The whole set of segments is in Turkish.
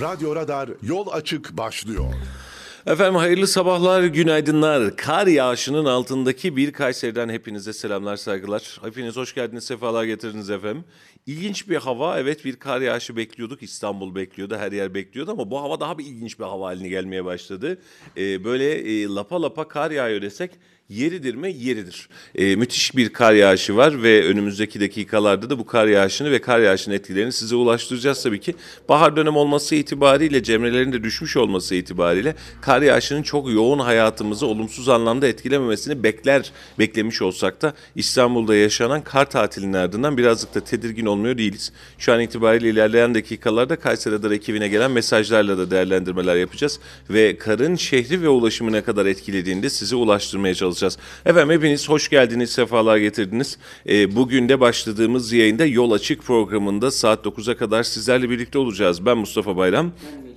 Radyo Radar yol açık başlıyor. Efendim hayırlı sabahlar, günaydınlar. Kar yağışının altındaki bir Kayseri'den hepinize selamlar, saygılar. Hepiniz hoş geldiniz, sefalar getirdiniz efendim. İlginç bir hava, evet bir kar yağışı bekliyorduk. İstanbul bekliyordu, her yer bekliyordu ama bu hava daha bir ilginç bir hava haline gelmeye başladı. Ee, böyle e, lapa lapa kar yağıyor desek Yeridir mi? Yeridir. Ee, müthiş bir kar yağışı var ve önümüzdeki dakikalarda da bu kar yağışını ve kar yağışının etkilerini size ulaştıracağız tabii ki. Bahar dönem olması itibariyle, cemrelerin de düşmüş olması itibariyle kar yağışının çok yoğun hayatımızı olumsuz anlamda etkilememesini bekler, beklemiş olsak da İstanbul'da yaşanan kar tatilinin ardından birazcık da tedirgin olmuyor değiliz. Şu an itibariyle ilerleyen dakikalarda Kayseri Radar ekibine gelen mesajlarla da değerlendirmeler yapacağız ve karın şehri ve ulaşımı ne kadar etkilediğini de size ulaştırmaya çalışacağız çalışacağız. Efendim hepiniz hoş geldiniz, sefalar getirdiniz. E, bugün de başladığımız yayında Yol Açık programında saat 9'a kadar sizlerle birlikte olacağız. Ben Mustafa Bayram. Ben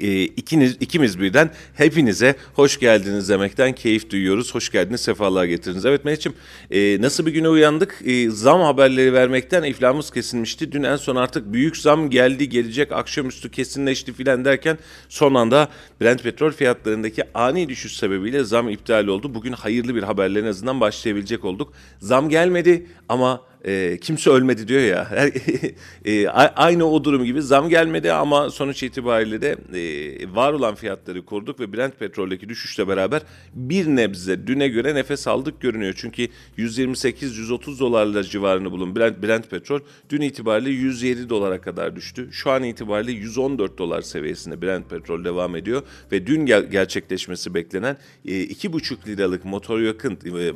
e, ikiniz, ikimiz birden hepinize hoş geldiniz demekten keyif duyuyoruz. Hoş geldiniz, sefalar getirdiniz. Evet Mehmetciğim e, nasıl bir güne uyandık? E, zam haberleri vermekten iflahımız kesilmişti. Dün en son artık büyük zam geldi, gelecek, akşamüstü kesinleşti filan derken son anda Brent petrol fiyatlarındaki ani düşüş sebebiyle zam iptal oldu. Bugün hayırlı bir haberle en azından başlayabilecek olduk. Zam gelmedi ama e, kimse ölmedi diyor ya. e, aynı o durum gibi zam gelmedi ama sonuç itibariyle de e, var olan fiyatları koruduk ve Brent petroldeki düşüşle beraber bir nebze düne göre nefes aldık görünüyor. Çünkü 128-130 dolarla civarını bulun Brent, Brent petrol dün itibariyle 107 dolara kadar düştü. Şu an itibariyle 114 dolar seviyesinde Brent petrol devam ediyor ve dün ger- gerçekleşmesi beklenen e, 2,5 liralık motor yakın e, e,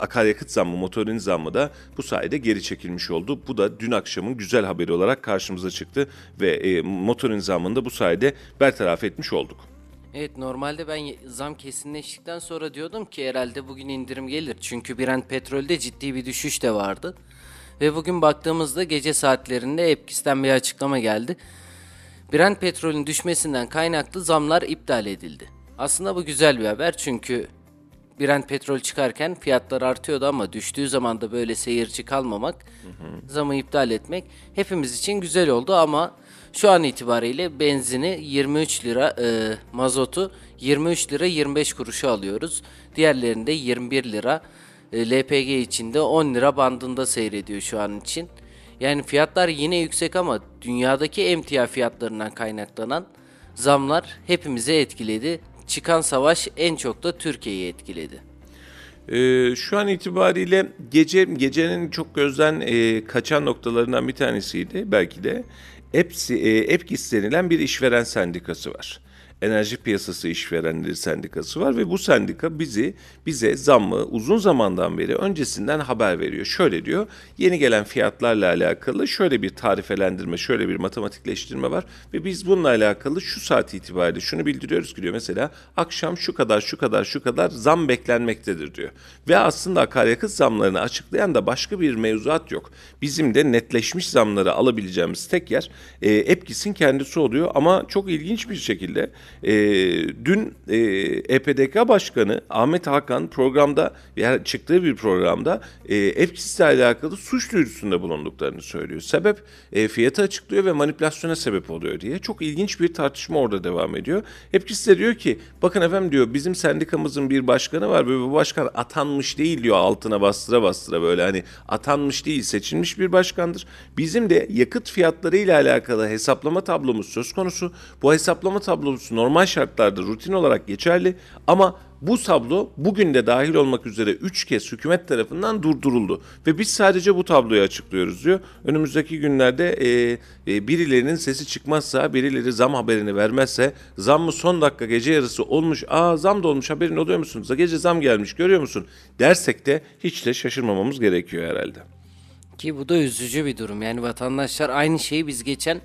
akaryakıt zammı, motorin zammı da bu sayede sayede geri çekilmiş oldu. Bu da dün akşamın güzel haberi olarak karşımıza çıktı ve e, motor nizamını bu sayede bertaraf etmiş olduk. Evet normalde ben zam kesinleştikten sonra diyordum ki herhalde bugün indirim gelir. Çünkü Brent petrolde ciddi bir düşüş de vardı. Ve bugün baktığımızda gece saatlerinde Epkis'ten bir açıklama geldi. Brent petrolün düşmesinden kaynaklı zamlar iptal edildi. Aslında bu güzel bir haber çünkü Brent petrol çıkarken fiyatlar artıyordu ama düştüğü zaman da böyle seyirci kalmamak, hı hı. zamı iptal etmek hepimiz için güzel oldu ama şu an itibariyle benzini 23 lira, e, mazotu 23 lira 25 kuruşa alıyoruz. Diğerlerinde 21 lira. E, LPG içinde 10 lira bandında seyrediyor şu an için. Yani fiyatlar yine yüksek ama dünyadaki emtia fiyatlarından kaynaklanan zamlar hepimizi etkiledi çıkan savaş en çok da Türkiye'yi etkiledi. Ee, şu an itibariyle gece gecenin çok gözden e, kaçan noktalarından bir tanesiydi belki de. EPSI, e, EPKİS denilen bir işveren sendikası var. Enerji Piyasası İşverenleri Sendikası var ve bu sendika bizi bize zammı uzun zamandan beri öncesinden haber veriyor. Şöyle diyor, yeni gelen fiyatlarla alakalı şöyle bir tarifelendirme, şöyle bir matematikleştirme var ve biz bununla alakalı şu saat itibariyle şunu bildiriyoruz ki diyor mesela akşam şu kadar şu kadar şu kadar zam beklenmektedir diyor. Ve aslında akaryakıt zamlarını açıklayan da başka bir mevzuat yok. Bizim de netleşmiş zamları alabileceğimiz tek yer e, Epkis'in kendisi oluyor ama çok ilginç bir şekilde e, dün e, EPDK Başkanı Ahmet Hakan programda yani çıktığı bir programda e, EFKİS'le alakalı suç duyurusunda bulunduklarını söylüyor. Sebep e, fiyatı açıklıyor ve manipülasyona sebep oluyor diye. Çok ilginç bir tartışma orada devam ediyor. EFKİS de diyor ki bakın efendim diyor bizim sendikamızın bir başkanı var ve bu başkan atanmış değil diyor altına bastıra bastıra böyle hani atanmış değil seçilmiş bir başkandır. Bizim de yakıt fiyatları ile alakalı hesaplama tablomuz söz konusu. Bu hesaplama tablosu normal şartlarda rutin olarak geçerli ama bu tablo bugün de dahil olmak üzere 3 kez hükümet tarafından durduruldu. Ve biz sadece bu tabloyu açıklıyoruz diyor. Önümüzdeki günlerde e, e, birilerinin sesi çıkmazsa, birileri zam haberini vermezse, zam mı son dakika gece yarısı olmuş, aa zam da olmuş haberin oluyor musunuz? Gece zam gelmiş görüyor musun? Dersek de hiç de şaşırmamamız gerekiyor herhalde. Ki bu da üzücü bir durum. Yani vatandaşlar aynı şeyi biz geçen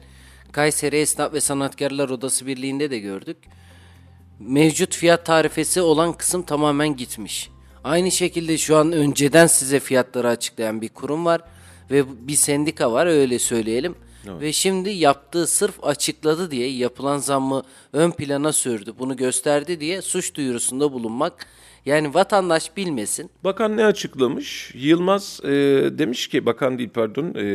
Kayseri Esnaf ve Sanatkarlar Odası Birliği'nde de gördük. Mevcut fiyat tarifesi olan kısım tamamen gitmiş. Aynı şekilde şu an önceden size fiyatları açıklayan bir kurum var ve bir sendika var öyle söyleyelim. Evet. Ve şimdi yaptığı sırf açıkladı diye yapılan zammı ön plana sürdü. Bunu gösterdi diye suç duyurusunda bulunmak yani vatandaş bilmesin. Bakan ne açıklamış? Yılmaz e, demiş ki, bakan değil pardon, e,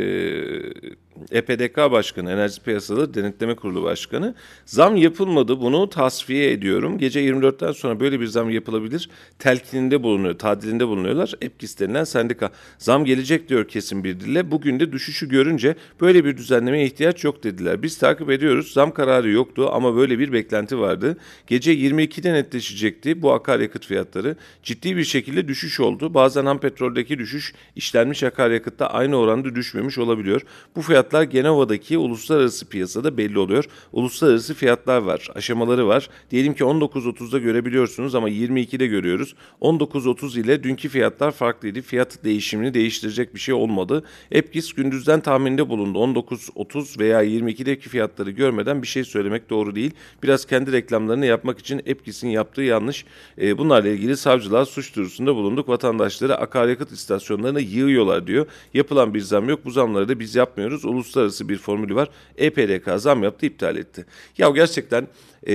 EPDK Başkanı, Enerji Piyasaları Denetleme Kurulu Başkanı. Zam yapılmadı bunu tasfiye ediyorum. Gece 24'ten sonra böyle bir zam yapılabilir. Telkininde bulunuyor, tadilinde bulunuyorlar. EPKİS denilen sendika. Zam gelecek diyor kesin bir dille. Bugün de düşüşü görünce böyle bir düzenlemeye ihtiyaç yok dediler. Biz takip ediyoruz. Zam kararı yoktu ama böyle bir beklenti vardı. Gece 22'de netleşecekti bu akaryakıt fiyatları. Ciddi bir şekilde düşüş oldu. Bazen ham petroldeki düşüş işlenmiş akaryakıtta aynı oranda düşmemiş olabiliyor. Bu fiyatlar Genova'daki uluslararası piyasada belli oluyor. Uluslararası fiyatlar var, aşamaları var. Diyelim ki 19.30'da görebiliyorsunuz ama 22'de görüyoruz. 19.30 ile dünkü fiyatlar farklıydı. Fiyat değişimini değiştirecek bir şey olmadı. Epkis gündüzden tahminde bulundu. 19.30 veya 22'deki fiyatları görmeden bir şey söylemek doğru değil. Biraz kendi reklamlarını yapmak için Epkis'in yaptığı yanlış. E, bunlarla ilgili savcılığa suç duyurusunda bulunduk. Vatandaşları akaryakıt istasyonlarına yığıyorlar diyor. Yapılan bir zam yok. Bu zamları da biz yapmıyoruz. Uluslararası bir formülü var. EPDK zam yaptı, iptal etti. Ya gerçekten e,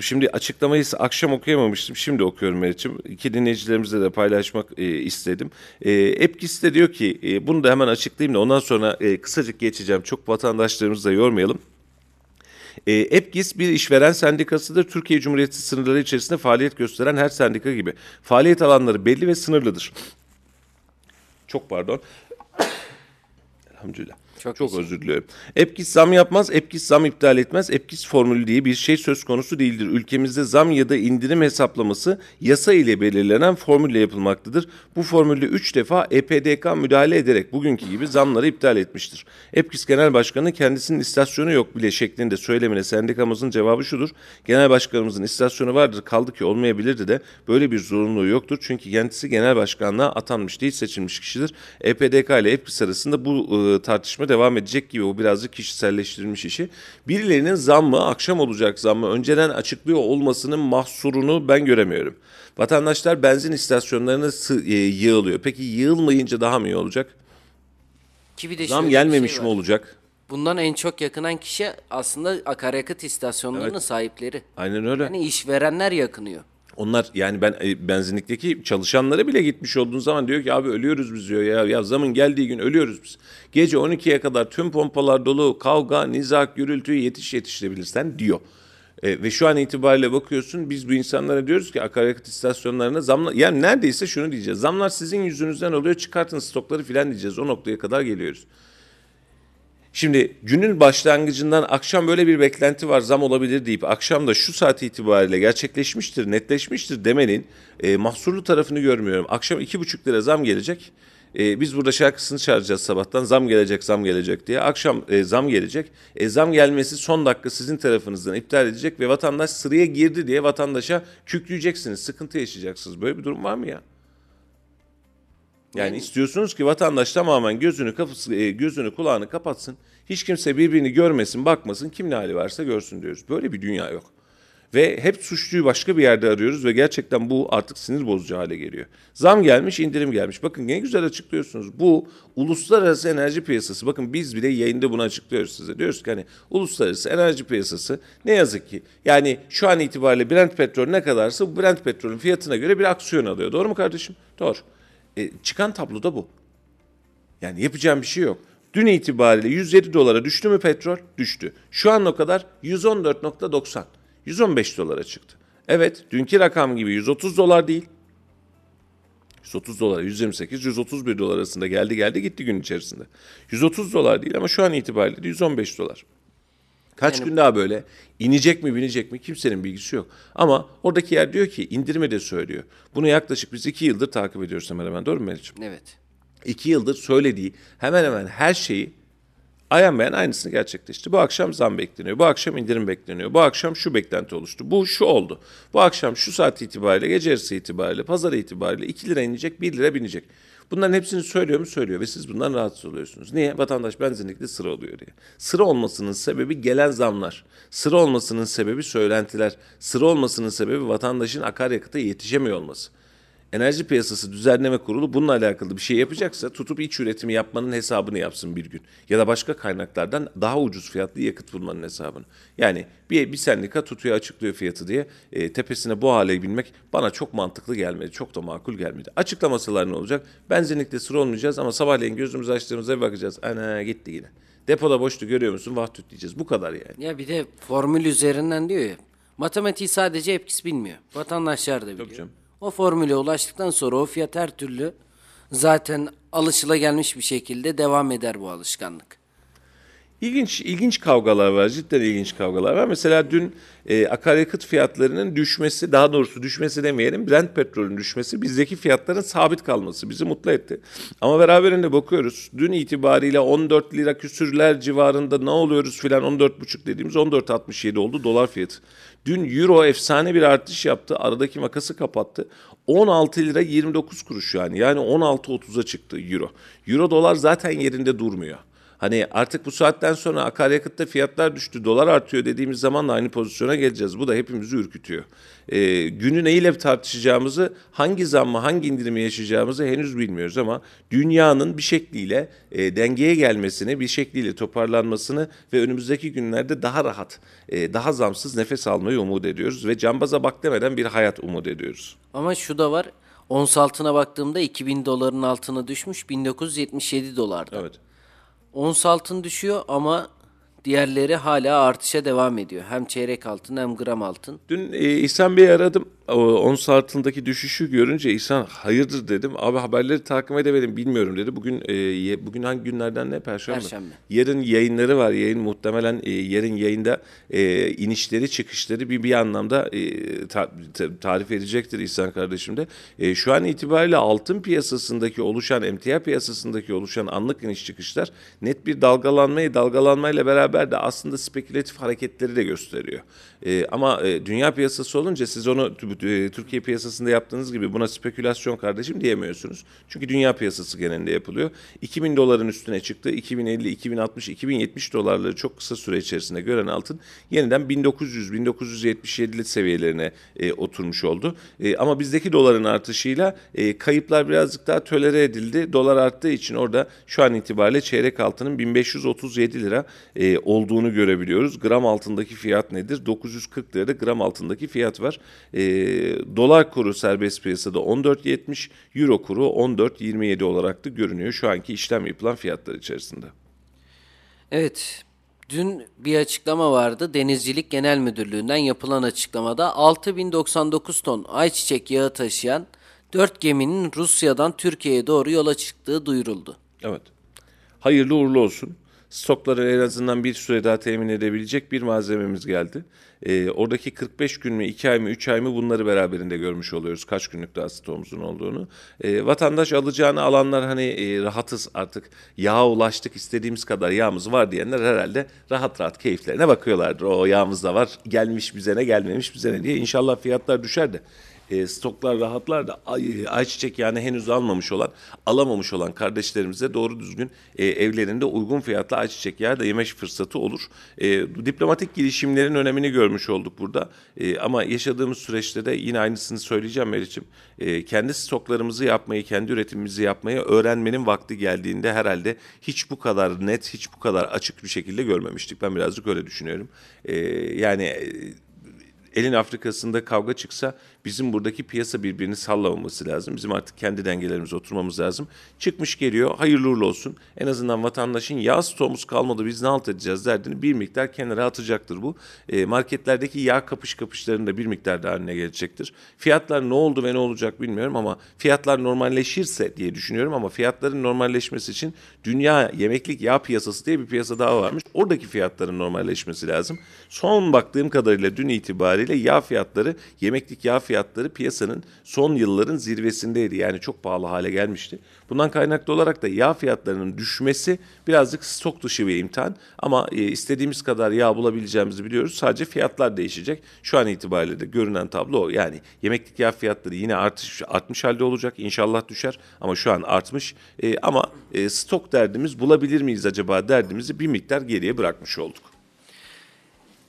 şimdi açıklamayı akşam okuyamamıştım. Şimdi okuyorum Meriç'im. İki dinleyicilerimizle de paylaşmak e, istedim. E, Epkis de diyor ki e, bunu da hemen açıklayayım da ondan sonra e, kısacık geçeceğim. Çok vatandaşlarımızı da yormayalım. E, EPGİS bir işveren sendikasıdır. Türkiye Cumhuriyeti sınırları içerisinde faaliyet gösteren her sendika gibi. Faaliyet alanları belli ve sınırlıdır. Çok pardon. Elhamdülillah. Çok Çok, özür diliyorum. Epkis zam yapmaz, Epkis zam iptal etmez. Epkis formülü diye bir şey söz konusu değildir. Ülkemizde zam ya da indirim hesaplaması yasa ile belirlenen formülle yapılmaktadır. Bu formülde 3 defa EPDK müdahale ederek bugünkü gibi zamları iptal etmiştir. Epkis Genel Başkanı kendisinin istasyonu yok bile şeklinde söylemine sendikamızın cevabı şudur. Genel Başkanımızın istasyonu vardır kaldı ki olmayabilirdi de böyle bir zorunluluğu yoktur. Çünkü kendisi genel başkanlığa atanmış değil seçilmiş kişidir. EPDK ile Epkis arasında bu e, tartışma devam edecek gibi o birazcık kişiselleştirilmiş işi. Birilerinin zammı akşam olacak zammı önceden açıklıyor olmasının mahsurunu ben göremiyorum. Vatandaşlar benzin istasyonlarına e, yığılıyor. Peki yığılmayınca daha mı iyi olacak? Ki bir de Zam bir gelmemiş şey mi olacak? Bundan en çok yakınan kişi aslında akaryakıt istasyonlarının sahipleri. Aynen öyle. Yani işverenler yakınıyor. Onlar yani ben e, benzinlikteki çalışanlara bile gitmiş olduğun zaman diyor ki abi ölüyoruz biz diyor ya. Ya zamın geldiği gün ölüyoruz biz. Gece 12'ye kadar tüm pompalar dolu kavga, nizak, gürültü yetiş yetiştirebilirsen diyor. E, ve şu an itibariyle bakıyorsun biz bu insanlara diyoruz ki akaryakıt istasyonlarına zamlar yani neredeyse şunu diyeceğiz. Zamlar sizin yüzünüzden oluyor çıkartın stokları filan diyeceğiz. O noktaya kadar geliyoruz. Şimdi günün başlangıcından akşam böyle bir beklenti var zam olabilir deyip akşam da şu saat itibariyle gerçekleşmiştir, netleşmiştir demenin e, mahsurlu tarafını görmüyorum. Akşam iki buçuk lira zam gelecek. E, biz burada şarkısını çağıracağız sabahtan zam gelecek zam gelecek diye. Akşam e, zam gelecek. E, zam gelmesi son dakika sizin tarafınızdan iptal edecek ve vatandaş sıraya girdi diye vatandaşa kükreyeceksiniz. Sıkıntı yaşayacaksınız. Böyle bir durum var mı ya? Yani istiyorsunuz ki vatandaş tamamen gözünü kafası, e, gözünü kulağını kapatsın. Hiç kimse birbirini görmesin, bakmasın. Kim ne hali varsa görsün diyoruz. Böyle bir dünya yok. Ve hep suçluyu başka bir yerde arıyoruz ve gerçekten bu artık sinir bozucu hale geliyor. Zam gelmiş, indirim gelmiş. Bakın ne güzel açıklıyorsunuz. Bu uluslararası enerji piyasası. Bakın biz bile yayında bunu açıklıyoruz size. Diyoruz ki hani uluslararası enerji piyasası ne yazık ki yani şu an itibariyle Brent petrol ne kadarsa Brent petrolün fiyatına göre bir aksiyon alıyor. Doğru mu kardeşim? Doğru. E, çıkan tablo da bu. Yani yapacağım bir şey yok. Dün itibariyle 107 dolara düştü mü petrol? Düştü. Şu an o kadar 114.90. 115 dolara çıktı. Evet dünkü rakam gibi 130 dolar değil. 130 dolar, 128, 131 dolar arasında geldi geldi gitti gün içerisinde. 130 dolar değil ama şu an itibariyle de 115 dolar. Kaç gün daha böyle inecek mi binecek mi kimsenin bilgisi yok. Ama oradaki yer diyor ki indirme de söylüyor. Bunu yaklaşık biz iki yıldır takip ediyoruz hemen hemen doğru mu Melih'ciğim? Evet. iki yıldır söylediği hemen hemen her şeyi ayan beyan aynısını gerçekleşti. Bu akşam zam bekleniyor. Bu akşam indirim bekleniyor. Bu akşam şu beklenti oluştu. Bu şu oldu. Bu akşam şu saat itibariyle, gece yarısı itibariyle, pazar itibariyle 2 lira inecek, 1 lira binecek. Bunların hepsini söylüyor mu? Söylüyor ve siz bundan rahatsız oluyorsunuz. Niye? Vatandaş benzinlikte sıra oluyor diye. Sıra olmasının sebebi gelen zamlar. Sıra olmasının sebebi söylentiler. Sıra olmasının sebebi vatandaşın akaryakıta yetişemiyor olması. Enerji Piyasası Düzenleme Kurulu bununla alakalı bir şey yapacaksa tutup iç üretimi yapmanın hesabını yapsın bir gün. Ya da başka kaynaklardan daha ucuz fiyatlı yakıt bulmanın hesabını. Yani bir, bir sendika tutuyor açıklıyor fiyatı diye e, tepesine bu hale binmek bana çok mantıklı gelmedi. Çok da makul gelmedi. Açıklamasalar ne olacak? Benzinlikte sıra olmayacağız ama sabahleyin gözümüzü açtığımızda bir bakacağız. Ana gitti yine. Depoda boştu görüyor musun? Vah tüt diyeceğiz. Bu kadar yani. Ya bir de formül üzerinden diyor ya. Matematiği sadece hepkisi bilmiyor. Vatandaşlar da biliyor. canım. O formüle ulaştıktan sonra o fiyat her türlü zaten alışılagelmiş bir şekilde devam eder bu alışkanlık. İlginç ilginç kavgalar var. Cidden ilginç kavgalar var. Mesela dün e, akaryakıt fiyatlarının düşmesi, daha doğrusu düşmesi demeyelim, Brent petrolün düşmesi bizdeki fiyatların sabit kalması bizi mutlu etti. Ama beraberinde bakıyoruz. Dün itibariyle 14 lira küsürler civarında ne oluyoruz filan 14,5 dediğimiz 14.67 oldu dolar fiyatı. Dün euro efsane bir artış yaptı. Aradaki makası kapattı. 16 lira 29 kuruş yani. Yani 16.30'a çıktı euro. Euro dolar zaten yerinde durmuyor. Hani artık bu saatten sonra akaryakıtta fiyatlar düştü, dolar artıyor dediğimiz zaman da aynı pozisyona geleceğiz. Bu da hepimizi ürkütüyor. Ee, günü neyle tartışacağımızı, hangi zammı, hangi indirimi yaşayacağımızı henüz bilmiyoruz ama dünyanın bir şekliyle e, dengeye gelmesini, bir şekliyle toparlanmasını ve önümüzdeki günlerde daha rahat, e, daha zamsız nefes almayı umut ediyoruz ve cambaza bak demeden bir hayat umut ediyoruz. Ama şu da var. Ons altına baktığımda 2000 doların altına düşmüş 1977 dolarda. Evet. Ons altın düşüyor ama diğerleri hala artışa devam ediyor. Hem çeyrek altın hem gram altın. Dün e, İhsan Bey'i aradım. O, ons altındaki düşüşü görünce İhsan hayırdır dedim. Abi haberleri takip edemedim bilmiyorum dedi. Bugün e, bugün hangi günlerden ne? Perşembe. Perşembe. Yarın yayınları var. Yayın muhtemelen e, yarın yayında e, inişleri çıkışları bir bir anlamda e, ta- ta- tarif edecektir İhsan kardeşim de. E, şu an itibariyle altın piyasasındaki oluşan emtia piyasasındaki oluşan anlık iniş çıkışlar net bir dalgalanmayı dalgalanmayla beraber de aslında spekülatif hareketleri de gösteriyor. E, ama e, dünya piyasası olunca siz onu e, Türkiye piyasasında yaptığınız gibi buna spekülasyon kardeşim diyemiyorsunuz. Çünkü dünya piyasası genelinde yapılıyor. 2000 doların üstüne çıktı. 2050, 2060, 2070 dolarları çok kısa süre içerisinde gören altın yeniden 1900, 1977'li seviyelerine e, oturmuş oldu. E, ama bizdeki doların artışıyla e, kayıplar birazcık daha tölere edildi. Dolar arttığı için orada şu an itibariyle çeyrek altının 1537 lira e, olduğunu görebiliyoruz. Gram altındaki fiyat nedir? 940 lirada gram altındaki fiyat var. E, dolar kuru serbest piyasada 14.70, euro kuru 14.27 olarak da görünüyor şu anki işlem yapılan fiyatlar içerisinde. Evet. Dün bir açıklama vardı. Denizcilik Genel Müdürlüğü'nden yapılan açıklamada 6099 ton ayçiçek yağı taşıyan 4 geminin Rusya'dan Türkiye'ye doğru yola çıktığı duyuruldu. Evet. Hayırlı uğurlu olsun. Stokları en azından bir süre daha temin edebilecek bir malzememiz geldi. Ee, oradaki 45 gün mü, 2 ay mı, 3 ay mı bunları beraberinde görmüş oluyoruz. Kaç günlük daha stoğumuzun olduğunu. Ee, vatandaş alacağını alanlar hani e, rahatız artık. Yağa ulaştık istediğimiz kadar yağımız var diyenler herhalde rahat rahat keyiflerine bakıyorlardır. O yağımız da var gelmiş bize ne gelmemiş bize ne diye. İnşallah fiyatlar düşer de e, stoklar rahatlar da ay, ayçiçek yani henüz almamış olan, alamamış olan kardeşlerimize doğru düzgün e, evlerinde uygun fiyatlı ayçiçek yağı da yeme fırsatı olur. E, diplomatik girişimlerin önemini görmüş olduk burada. E, ama yaşadığımız süreçte de yine aynısını söyleyeceğim Meriç'im. E, kendi stoklarımızı yapmayı, kendi üretimimizi yapmayı öğrenmenin vakti geldiğinde herhalde hiç bu kadar net, hiç bu kadar açık bir şekilde görmemiştik. Ben birazcık öyle düşünüyorum. E, yani... e, elin Afrika'sında kavga çıksa bizim buradaki piyasa birbirini sallamaması lazım. Bizim artık kendi dengelerimize oturmamız lazım. Çıkmış geliyor hayırlı uğurlu olsun. En azından vatandaşın yağ stoğumuz kalmadı biz ne halt edeceğiz derdini bir miktar kenara atacaktır bu. E, marketlerdeki yağ kapış kapışlarının da bir miktar daha haline gelecektir. Fiyatlar ne oldu ve ne olacak bilmiyorum ama fiyatlar normalleşirse diye düşünüyorum ama fiyatların normalleşmesi için dünya yemeklik yağ piyasası diye bir piyasa daha varmış. Oradaki fiyatların normalleşmesi lazım. Son baktığım kadarıyla dün itibariyle yağ fiyatları, yemeklik yağ fiyatları piyasanın son yılların zirvesindeydi. Yani çok pahalı hale gelmişti. Bundan kaynaklı olarak da yağ fiyatlarının düşmesi birazcık stok dışı bir imtihan. Ama e, istediğimiz kadar yağ bulabileceğimizi biliyoruz. Sadece fiyatlar değişecek. Şu an itibariyle de görünen tablo o. Yani yemeklik yağ fiyatları yine artış artmış halde olacak. İnşallah düşer ama şu an artmış. E, ama e, stok derdimiz bulabilir miyiz acaba derdimizi bir miktar geriye bırakmış olduk.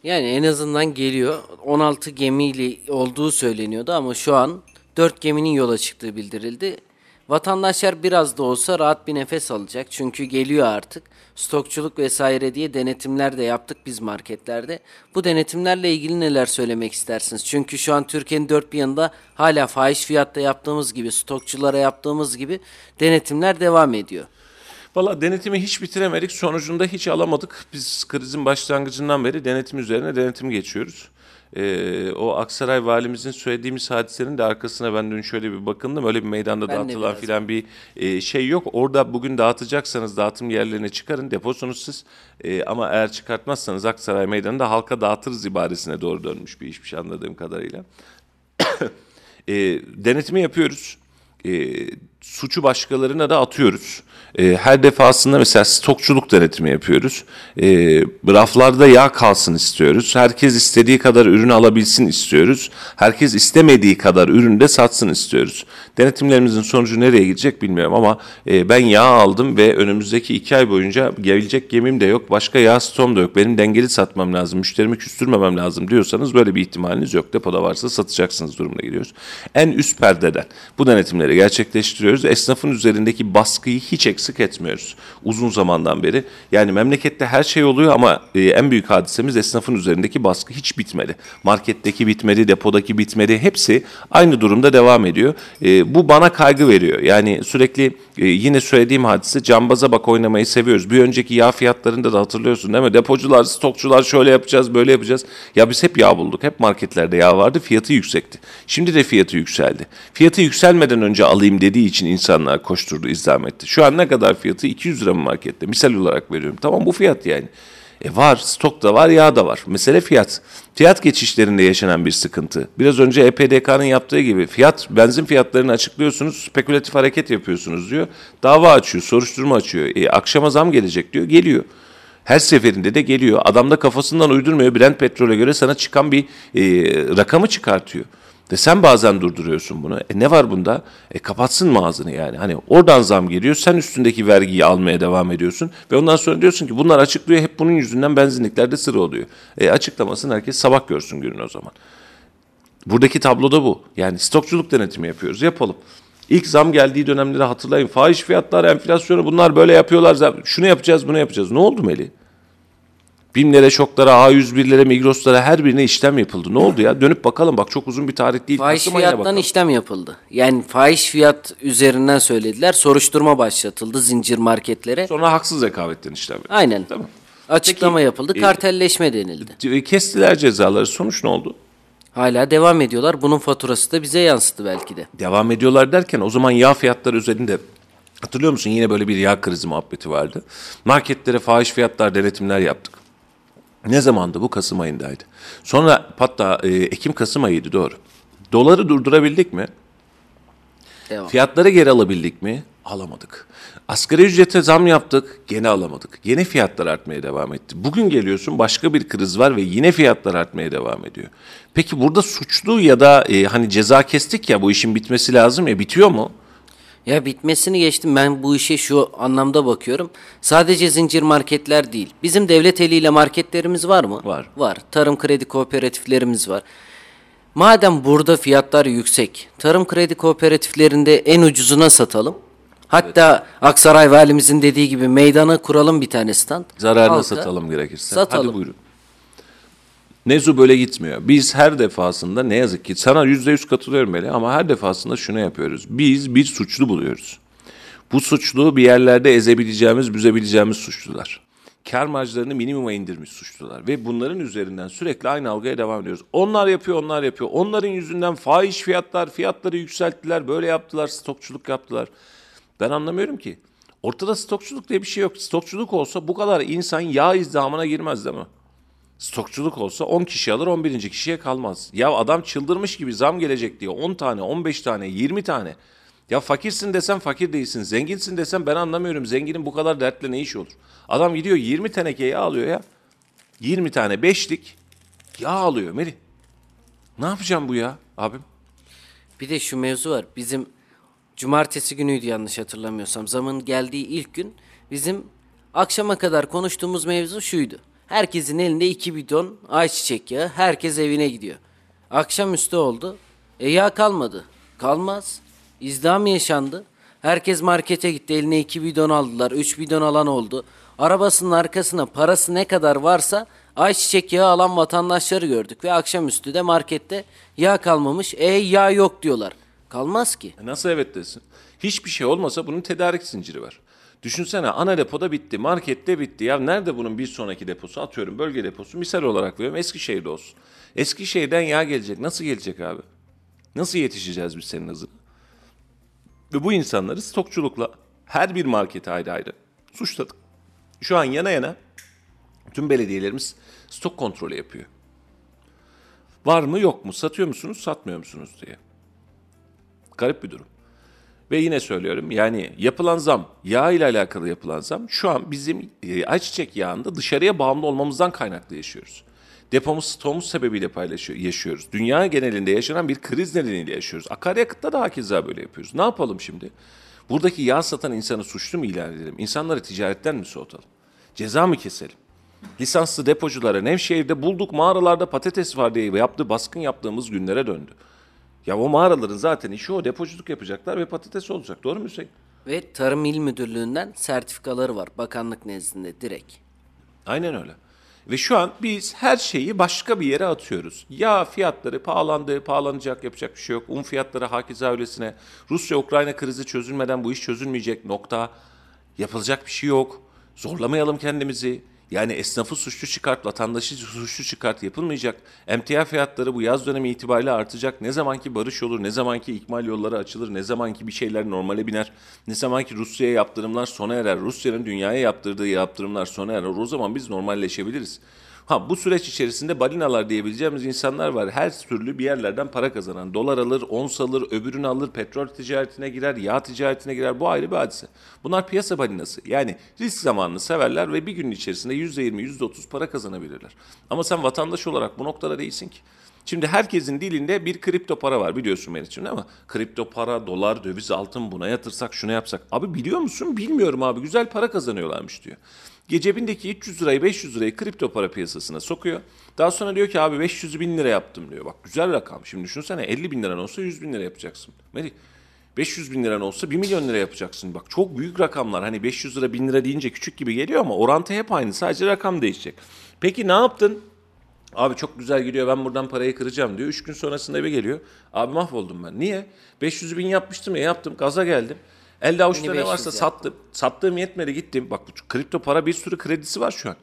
Yani en azından geliyor. 16 gemiyle olduğu söyleniyordu ama şu an 4 geminin yola çıktığı bildirildi. Vatandaşlar biraz da olsa rahat bir nefes alacak. Çünkü geliyor artık. Stokçuluk vesaire diye denetimler de yaptık biz marketlerde. Bu denetimlerle ilgili neler söylemek istersiniz? Çünkü şu an Türkiye'nin dört bir yanında hala fahiş fiyatta yaptığımız gibi, stokçulara yaptığımız gibi denetimler devam ediyor. Valla denetimi hiç bitiremedik. Sonucunda hiç alamadık. Biz krizin başlangıcından beri denetim üzerine denetim geçiyoruz. Ee, o Aksaray valimizin söylediğimiz hadisenin de arkasına ben dün şöyle bir bakındım. Öyle bir meydanda Ben dağıtılan filan bir e, şey yok. Orada bugün dağıtacaksanız dağıtım yerlerine çıkarın. Deposunuz siz. E, ama eğer çıkartmazsanız Aksaray meydanında halka dağıtırız ibaresine doğru dönmüş bir işmiş anladığım kadarıyla. E, denetimi yapıyoruz. E, suçu başkalarına da atıyoruz. E, her defasında mesela stokçuluk denetimi yapıyoruz. E, raflarda yağ kalsın istiyoruz. Herkes istediği kadar ürün alabilsin istiyoruz. Herkes istemediği kadar ürünü de satsın istiyoruz. Denetimlerimizin sonucu nereye gidecek bilmiyorum ama e, ben yağ aldım ve önümüzdeki iki ay boyunca gelecek gemim de yok. Başka yağ stoğum da yok. Benim dengeli satmam lazım. Müşterimi küstürmemem lazım diyorsanız böyle bir ihtimaliniz yok. Depoda varsa satacaksınız durumuna giriyoruz. En üst perdeden bu denetimleri gerçekleştiriyoruz. Esnafın üzerindeki baskıyı hiç eksik etmiyoruz. Uzun zamandan beri. Yani memlekette her şey oluyor ama e, en büyük hadisemiz esnafın üzerindeki baskı hiç bitmedi. Marketteki bitmedi, depodaki bitmedi. Hepsi aynı durumda devam ediyor. E, bu bana kaygı veriyor. Yani sürekli e, yine söylediğim hadise cambaza bak oynamayı seviyoruz. Bir önceki yağ fiyatlarında da hatırlıyorsun değil mi? Depocular, stokçular şöyle yapacağız, böyle yapacağız. Ya biz hep yağ bulduk. Hep marketlerde yağ vardı. Fiyatı yüksekti. Şimdi de fiyatı yükseldi. Fiyatı yükselmeden önce alayım dediği için insanlar koşturdu, izdam etti. Şu an ne kadar fiyatı? 200 lira mı markette? Misal olarak veriyorum. Tamam bu fiyat yani. E var, stok da var, yağ da var. Mesele fiyat. Fiyat geçişlerinde yaşanan bir sıkıntı. Biraz önce EPDK'nın yaptığı gibi fiyat, benzin fiyatlarını açıklıyorsunuz, spekülatif hareket yapıyorsunuz diyor. Dava açıyor, soruşturma açıyor. E, akşama zam gelecek diyor, geliyor. Her seferinde de geliyor. Adam da kafasından uydurmuyor. Brent petrole göre sana çıkan bir e, rakamı çıkartıyor. Ve sen bazen durduruyorsun bunu. E ne var bunda? E kapatsın mı ağzını yani? Hani oradan zam geliyor. Sen üstündeki vergiyi almaya devam ediyorsun. Ve ondan sonra diyorsun ki bunlar açıklıyor. Hep bunun yüzünden benzinliklerde sıra oluyor. E açıklamasını herkes sabah görsün günün o zaman. Buradaki tablo da bu. Yani stokçuluk denetimi yapıyoruz. Yapalım. İlk zam geldiği dönemleri hatırlayın. Fahiş fiyatlar, enflasyonu bunlar böyle yapıyorlar. Şunu yapacağız, bunu yapacağız. Ne oldu Melih? BİM'lere, şoklara, A101'lere, Migros'lara her birine işlem yapıldı. Ne oldu ya? Dönüp bakalım bak çok uzun bir tarih değil. Fahiş Kasım fiyattan işlem yapıldı. Yani fahiş fiyat üzerinden söylediler. Soruşturma başlatıldı zincir marketlere. Sonra haksız rekabetten işlem yapıldı. Aynen. Tamam. Açıklama Peki, yapıldı. e, Kartelleşme denildi. Kestiler cezaları. Sonuç ne oldu? Hala devam ediyorlar. Bunun faturası da bize yansıdı belki de. Devam ediyorlar derken o zaman yağ fiyatları üzerinde hatırlıyor musun yine böyle bir yağ krizi muhabbeti vardı. Marketlere fahiş fiyatlar denetimler yaptık. Ne zamandı bu? Kasım ayındaydı. Sonra hatta e, Ekim-Kasım ayıydı doğru. Doları durdurabildik mi? Devam. Fiyatları geri alabildik mi? Alamadık. Asgari ücrete zam yaptık, gene alamadık. Yine fiyatlar artmaya devam etti. Bugün geliyorsun başka bir kriz var ve yine fiyatlar artmaya devam ediyor. Peki burada suçlu ya da e, hani ceza kestik ya bu işin bitmesi lazım ya bitiyor mu? Ya bitmesini geçtim. Ben bu işe şu anlamda bakıyorum. Sadece zincir marketler değil. Bizim devlet eliyle marketlerimiz var mı? Var. Var. Tarım kredi kooperatiflerimiz var. Madem burada fiyatlar yüksek, tarım kredi kooperatiflerinde en ucuzuna satalım. Hatta Aksaray valimizin dediği gibi meydana kuralım bir tane stand. Zararına Halka satalım gerekirse. Satalım. Hadi buyurun. Nezu böyle gitmiyor. Biz her defasında ne yazık ki sana yüzde yüz katılıyorum Melih ama her defasında şunu yapıyoruz. Biz bir suçlu buluyoruz. Bu suçlu bir yerlerde ezebileceğimiz, büzebileceğimiz suçlular. Kar marjlarını minimuma indirmiş suçlular. Ve bunların üzerinden sürekli aynı algıya devam ediyoruz. Onlar yapıyor, onlar yapıyor. Onların yüzünden fahiş fiyatlar, fiyatları yükselttiler, böyle yaptılar, stokçuluk yaptılar. Ben anlamıyorum ki. Ortada stokçuluk diye bir şey yok. Stokçuluk olsa bu kadar insan yağ izdamına girmez değil mi? Stokçuluk olsa 10 kişi alır 11. kişiye kalmaz. Ya adam çıldırmış gibi zam gelecek diye 10 tane, 15 tane, 20 tane. Ya fakirsin desem fakir değilsin. Zenginsin desem ben anlamıyorum. Zenginin bu kadar dertle ne işi olur? Adam gidiyor 20 teneke yağ alıyor ya. 20 tane beşlik yağ alıyor Meri. Ne yapacağım bu ya abim? Bir de şu mevzu var. Bizim cumartesi günüydü yanlış hatırlamıyorsam. Zamın geldiği ilk gün bizim akşama kadar konuştuğumuz mevzu şuydu. Herkesin elinde iki bidon ayçiçek yağı. Herkes evine gidiyor. Akşamüstü oldu. E yağ kalmadı. Kalmaz. İzdiham yaşandı. Herkes markete gitti. Eline iki bidon aldılar. Üç bidon alan oldu. Arabasının arkasına parası ne kadar varsa ayçiçek yağı alan vatandaşları gördük. Ve akşamüstü de markette yağ kalmamış. E yağ yok diyorlar. Kalmaz ki. E Nasıl evet desin? Hiçbir şey olmasa bunun tedarik zinciri var. Düşünsene ana depoda bitti, markette bitti. Ya nerede bunun bir sonraki deposu? Atıyorum bölge deposu. Misal olarak veriyorum Eskişehir'de olsun. Eskişehir'den yağ gelecek. Nasıl gelecek abi? Nasıl yetişeceğiz biz senin hızına? Ve bu insanları stokçulukla her bir markete ayrı ayrı suçladık. Şu an yana yana tüm belediyelerimiz stok kontrolü yapıyor. Var mı yok mu? Satıyor musunuz, satmıyor musunuz diye. Garip bir durum. Ve yine söylüyorum yani yapılan zam, yağ ile alakalı yapılan zam şu an bizim e, ayçiçek yağında dışarıya bağımlı olmamızdan kaynaklı yaşıyoruz. Depomuz, stoğumuz sebebiyle paylaşıyor, yaşıyoruz. Dünya genelinde yaşanan bir kriz nedeniyle yaşıyoruz. Akaryakıtta da hakeza böyle yapıyoruz. Ne yapalım şimdi? Buradaki yağ satan insanı suçlu mu ilan edelim? İnsanları ticaretten mi soğutalım? Ceza mı keselim? Lisanslı depoculara Nevşehir'de bulduk mağaralarda patates var diye yaptığı baskın yaptığımız günlere döndü. Ya o mağaraların zaten işi o depoculuk yapacaklar ve patates olacak. Doğru mu Hüseyin? Ve Tarım İl Müdürlüğü'nden sertifikaları var. Bakanlık nezdinde direkt. Aynen öyle. Ve şu an biz her şeyi başka bir yere atıyoruz. Ya fiyatları pahalandı, pahalanacak, yapacak bir şey yok. Un fiyatları hakeza öylesine. Rusya-Ukrayna krizi çözülmeden bu iş çözülmeyecek nokta. Yapılacak bir şey yok. Zorlamayalım kendimizi. Yani esnafı suçlu çıkart, vatandaşı suçlu çıkart yapılmayacak. Emtia fiyatları bu yaz dönemi itibariyle artacak. Ne zamanki barış olur, ne zamanki ikmal yolları açılır, ne zamanki bir şeyler normale biner, ne zamanki Rusya'ya yaptırımlar sona erer, Rusya'nın dünyaya yaptırdığı yaptırımlar sona erer. O zaman biz normalleşebiliriz. Ha bu süreç içerisinde balinalar diyebileceğimiz insanlar var. Her türlü bir yerlerden para kazanan. Dolar alır, ons alır, öbürünü alır, petrol ticaretine girer, yağ ticaretine girer. Bu ayrı bir hadise. Bunlar piyasa balinası. Yani risk zamanını severler ve bir gün içerisinde %20, %30 para kazanabilirler. Ama sen vatandaş olarak bu noktada değilsin ki. Şimdi herkesin dilinde bir kripto para var biliyorsun Meriç'im ama kripto para, dolar, döviz, altın buna yatırsak şuna yapsak. Abi biliyor musun? Bilmiyorum abi güzel para kazanıyorlarmış diyor. Gecebindeki 300 lirayı 500 lirayı kripto para piyasasına sokuyor. Daha sonra diyor ki abi 500'ü 1000 lira yaptım diyor. Bak güzel rakam. Şimdi düşünsene 50 bin liran olsa 100 bin lira yapacaksın. Melih 500 bin liran olsa 1 milyon lira yapacaksın. Bak çok büyük rakamlar. Hani 500 lira 1000 lira deyince küçük gibi geliyor ama orantı hep aynı. Sadece rakam değişecek. Peki ne yaptın? Abi çok güzel gidiyor ben buradan parayı kıracağım diyor. Üç gün sonrasında eve geliyor. Abi mahvoldum ben. Niye? 500 bin yapmıştım ya yaptım gaza geldim. Elde avuçta ne varsa 500 sattım. Sattığım yetmedi gittim. Bak bu kripto para bir sürü kredisi var şu an.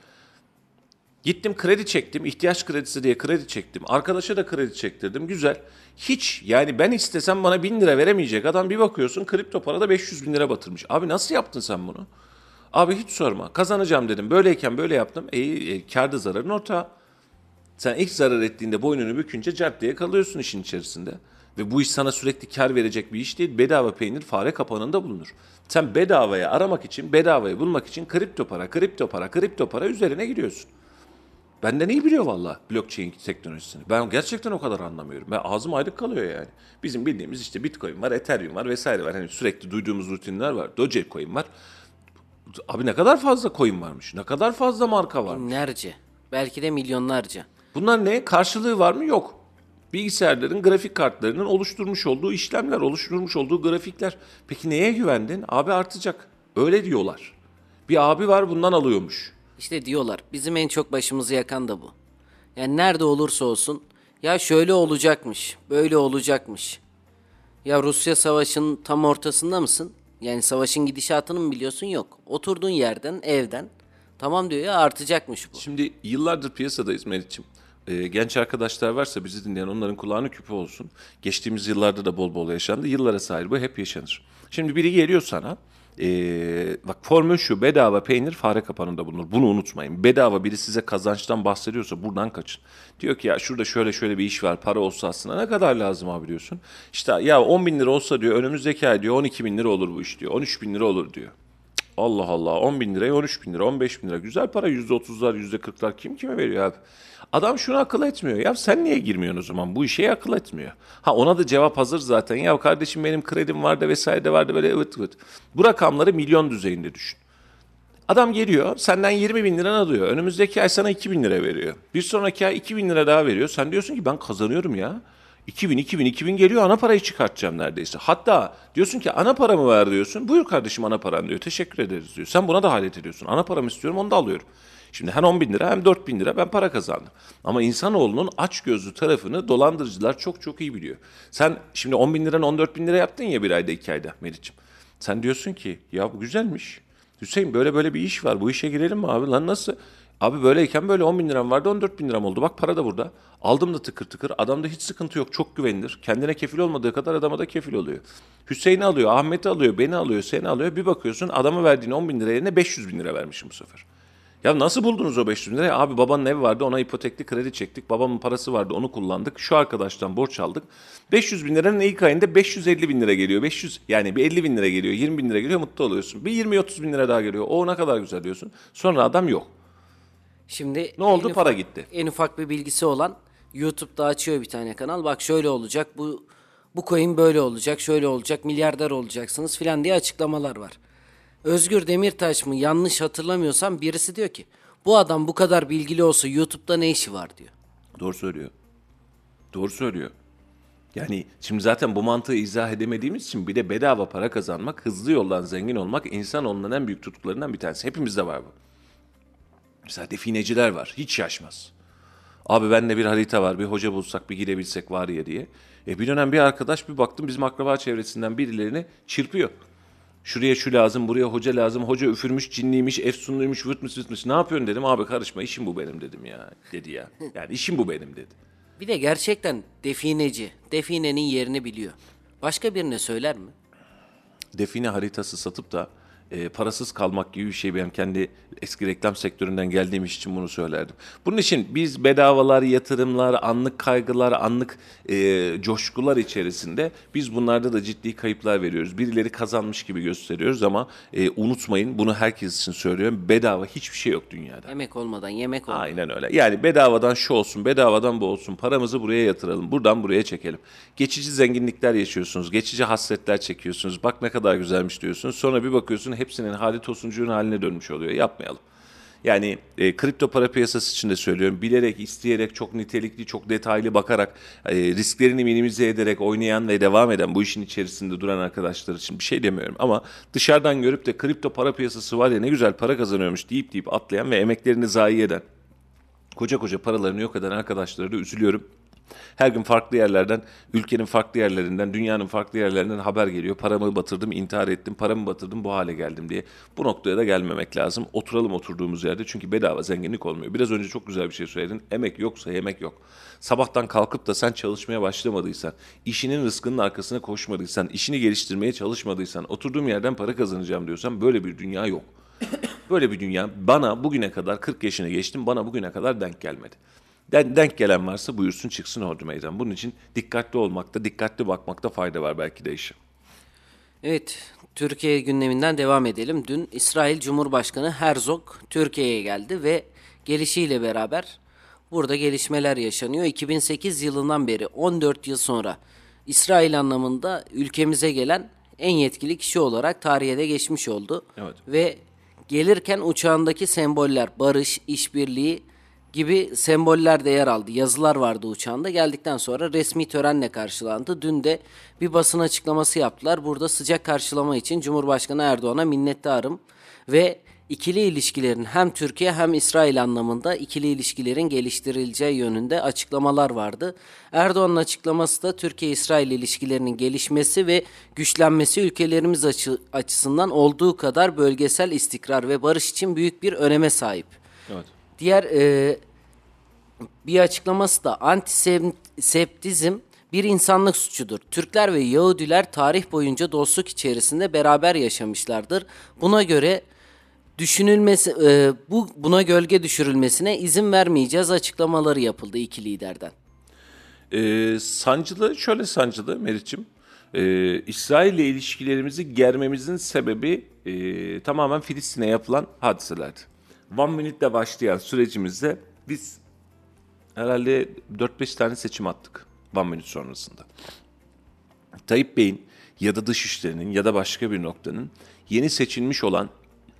Gittim kredi çektim. ihtiyaç kredisi diye kredi çektim. Arkadaşa da kredi çektirdim. Güzel. Hiç yani ben istesem bana bin lira veremeyecek adam bir bakıyorsun kripto parada 500 bin lira batırmış. Abi nasıl yaptın sen bunu? Abi hiç sorma. Kazanacağım dedim. Böyleyken böyle yaptım. E, e kârda zararın ortağı. Sen ilk zarar ettiğinde boynunu bükünce cart diye kalıyorsun işin içerisinde. Ve bu iş sana sürekli kar verecek bir iş değil. Bedava peynir fare kapanında bulunur. Sen bedavaya aramak için, bedavayı bulmak için kripto para, kripto para, kripto para üzerine giriyorsun. Benden iyi biliyor valla blockchain teknolojisini. Ben gerçekten o kadar anlamıyorum. Ben ağzım ayrık kalıyor yani. Bizim bildiğimiz işte Bitcoin var, Ethereum var vesaire var. Hani sürekli duyduğumuz rutinler var. Dogecoin var. Abi ne kadar fazla coin varmış. Ne kadar fazla marka var. Binlerce. Belki de milyonlarca. Bunlar ne? Karşılığı var mı? Yok. Bilgisayarların grafik kartlarının oluşturmuş olduğu işlemler, oluşturmuş olduğu grafikler. Peki neye güvendin? Abi artacak. Öyle diyorlar. Bir abi var bundan alıyormuş. İşte diyorlar bizim en çok başımızı yakan da bu. Yani nerede olursa olsun ya şöyle olacakmış, böyle olacakmış. Ya Rusya savaşının tam ortasında mısın? Yani savaşın gidişatını mı biliyorsun? Yok. Oturduğun yerden, evden. Tamam diyor ya artacakmış bu. Şimdi yıllardır piyasadayız Meriç'im. Ee, genç arkadaşlar varsa bizi dinleyen onların kulağını küpe olsun. Geçtiğimiz yıllarda da bol bol yaşandı. Yıllara sahip bu hep yaşanır. Şimdi biri geliyor sana. ee, bak formül şu bedava peynir fare kapanında bulunur. Bunu unutmayın. Bedava biri size kazançtan bahsediyorsa buradan kaçın. Diyor ki ya şurada şöyle şöyle bir iş var para olsa aslında ne kadar lazım abi diyorsun. İşte ya 10 bin lira olsa diyor önümüzdeki ay diyor 12 bin lira olur bu iş diyor. 13 bin lira olur diyor. Allah Allah 10 bin liraya 13 bin lira 15 bin lira güzel para %30'lar %40'lar kim kime veriyor abi? Adam şunu akıl etmiyor ya sen niye girmiyorsun o zaman bu işe akıl etmiyor. Ha ona da cevap hazır zaten ya kardeşim benim kredim vardı vesaire de vardı böyle evet evet. Bu rakamları milyon düzeyinde düşün. Adam geliyor senden 20 bin lira alıyor. Önümüzdeki ay sana 2 bin lira veriyor. Bir sonraki ay 2 bin lira daha veriyor. Sen diyorsun ki ben kazanıyorum ya. 2000, 2000, 2000 geliyor ana parayı çıkartacağım neredeyse. Hatta diyorsun ki ana paramı ver diyorsun. Buyur kardeşim ana paran diyor. Teşekkür ederiz diyor. Sen buna da halet ediyorsun. Ana paramı istiyorum onu da alıyorum. Şimdi hem 10 bin lira hem 4 bin lira ben para kazandım. Ama insanoğlunun aç gözlü tarafını dolandırıcılar çok çok iyi biliyor. Sen şimdi 10 bin liranı 14 bin lira yaptın ya bir ayda iki ayda Meriç'im. Sen diyorsun ki ya bu güzelmiş. Hüseyin böyle böyle bir iş var bu işe girelim mi abi lan nasıl? Abi böyleyken böyle 10 bin liram vardı 14 bin liram oldu. Bak para da burada. Aldım da tıkır tıkır. Adamda hiç sıkıntı yok. Çok güvenilir. Kendine kefil olmadığı kadar adama da kefil oluyor. Hüseyin'i alıyor, Ahmet'i alıyor, beni alıyor, seni alıyor. Bir bakıyorsun adama verdiğin 10 bin lira yerine 500 bin lira vermişim bu sefer. Ya nasıl buldunuz o 500 bin lirayı? Abi babanın evi vardı ona ipotekli kredi çektik. Babamın parası vardı onu kullandık. Şu arkadaştan borç aldık. 500 bin liranın ilk ayında 550 bin lira geliyor. 500 yani bir 50 bin lira geliyor. 20 bin lira geliyor mutlu oluyorsun. Bir 20-30 bin lira daha geliyor. O ne kadar güzel diyorsun. Sonra adam yok. Şimdi Ne oldu? en Para ufak- gitti. En ufak bir bilgisi olan YouTube'da açıyor bir tane kanal. Bak şöyle olacak. Bu bu coin böyle olacak, şöyle olacak, milyarder olacaksınız filan diye açıklamalar var. Özgür Demirtaş mı yanlış hatırlamıyorsam birisi diyor ki bu adam bu kadar bilgili olsa YouTube'da ne işi var diyor. Doğru söylüyor. Doğru söylüyor. Yani şimdi zaten bu mantığı izah edemediğimiz için bir de bedava para kazanmak, hızlı yoldan zengin olmak insan olunan en büyük tutkularından bir tanesi. Hepimizde var bu. Mesela defineciler var. Hiç şaşmaz. Abi bende bir harita var. Bir hoca bulsak bir gidebilsek var ya diye. E bir dönem bir arkadaş bir baktım bizim akraba çevresinden birilerini çırpıyor. Şuraya şu lazım, buraya hoca lazım. Hoca üfürmüş, cinliymiş, efsunluymuş, vırtmış, vırtmış. Ne yapıyorsun dedim. Abi karışma işim bu benim dedim ya. Dedi ya. Yani işim bu benim dedi. Bir de gerçekten defineci, definenin yerini biliyor. Başka birine söyler mi? define haritası satıp da e, parasız kalmak gibi bir şey benim kendi eski reklam sektöründen geldiğim iş için bunu söylerdim. Bunun için biz bedavalar, yatırımlar, anlık kaygılar, anlık e, coşkular içerisinde biz bunlarda da ciddi kayıplar veriyoruz. Birileri kazanmış gibi gösteriyoruz ama e, unutmayın bunu herkes için söylüyorum. Bedava hiçbir şey yok dünyada. Emek olmadan yemek olmadan. Aynen öyle. Yani bedavadan şu olsun, bedavadan bu olsun. Paramızı buraya yatıralım. Buradan buraya çekelim. Geçici zenginlikler yaşıyorsunuz. Geçici hasretler çekiyorsunuz. Bak ne kadar güzelmiş diyorsunuz. Sonra bir bakıyorsun hepsinin hali tosuncuğun haline dönmüş oluyor. Yapmayalım. Yani e, kripto para piyasası için de söylüyorum. Bilerek, isteyerek, çok nitelikli, çok detaylı bakarak, e, risklerini minimize ederek oynayan ve devam eden bu işin içerisinde duran arkadaşlar için bir şey demiyorum. Ama dışarıdan görüp de kripto para piyasası var ya ne güzel para kazanıyormuş deyip deyip atlayan ve emeklerini zayi eden, koca koca paralarını yok eden arkadaşlara da üzülüyorum. Her gün farklı yerlerden, ülkenin farklı yerlerinden, dünyanın farklı yerlerinden haber geliyor. Paramı batırdım, intihar ettim, paramı batırdım, bu hale geldim diye. Bu noktaya da gelmemek lazım. Oturalım oturduğumuz yerde çünkü bedava zenginlik olmuyor. Biraz önce çok güzel bir şey söyledin. Emek yoksa yemek yok. Sabahtan kalkıp da sen çalışmaya başlamadıysan, işinin rızkının arkasına koşmadıysan, işini geliştirmeye çalışmadıysan, oturduğum yerden para kazanacağım diyorsan böyle bir dünya yok. Böyle bir dünya bana bugüne kadar 40 yaşına geçtim bana bugüne kadar denk gelmedi. Den- Denk gelen varsa buyursun çıksın ordu meydan. Bunun için dikkatli olmakta, dikkatli bakmakta fayda var belki de işe. Evet, Türkiye gündeminden devam edelim. Dün İsrail Cumhurbaşkanı Herzog Türkiye'ye geldi ve gelişiyle beraber burada gelişmeler yaşanıyor. 2008 yılından beri 14 yıl sonra İsrail anlamında ülkemize gelen en yetkili kişi olarak tarihe de geçmiş oldu. Evet. Ve gelirken uçağındaki semboller, barış, işbirliği gibi semboller de yer aldı. Yazılar vardı uçağında. Geldikten sonra resmi törenle karşılandı. Dün de bir basın açıklaması yaptılar. Burada sıcak karşılama için Cumhurbaşkanı Erdoğan'a minnettarım ve ikili ilişkilerin hem Türkiye hem İsrail anlamında ikili ilişkilerin geliştirileceği yönünde açıklamalar vardı. Erdoğan'ın açıklaması da Türkiye-İsrail ilişkilerinin gelişmesi ve güçlenmesi ülkelerimiz açı- açısından olduğu kadar bölgesel istikrar ve barış için büyük bir öneme sahip. Evet. Diğer e, bir açıklaması da antiseptizm bir insanlık suçudur. Türkler ve Yahudiler tarih boyunca dostluk içerisinde beraber yaşamışlardır. Buna göre düşünülmesi e, bu buna gölge düşürülmesine izin vermeyeceğiz açıklamaları yapıldı iki liderden. Ee, sancılı, şöyle sancılı Meriç'im. Ee, İsrail ile ilişkilerimizi germemizin sebebi e, tamamen Filistin'e yapılan hadiselerdi. One Minute'le başlayan sürecimizde biz herhalde 4-5 tane seçim attık One Minute sonrasında. Tayyip Bey'in ya da Dışişleri'nin ya da başka bir noktanın yeni seçilmiş olan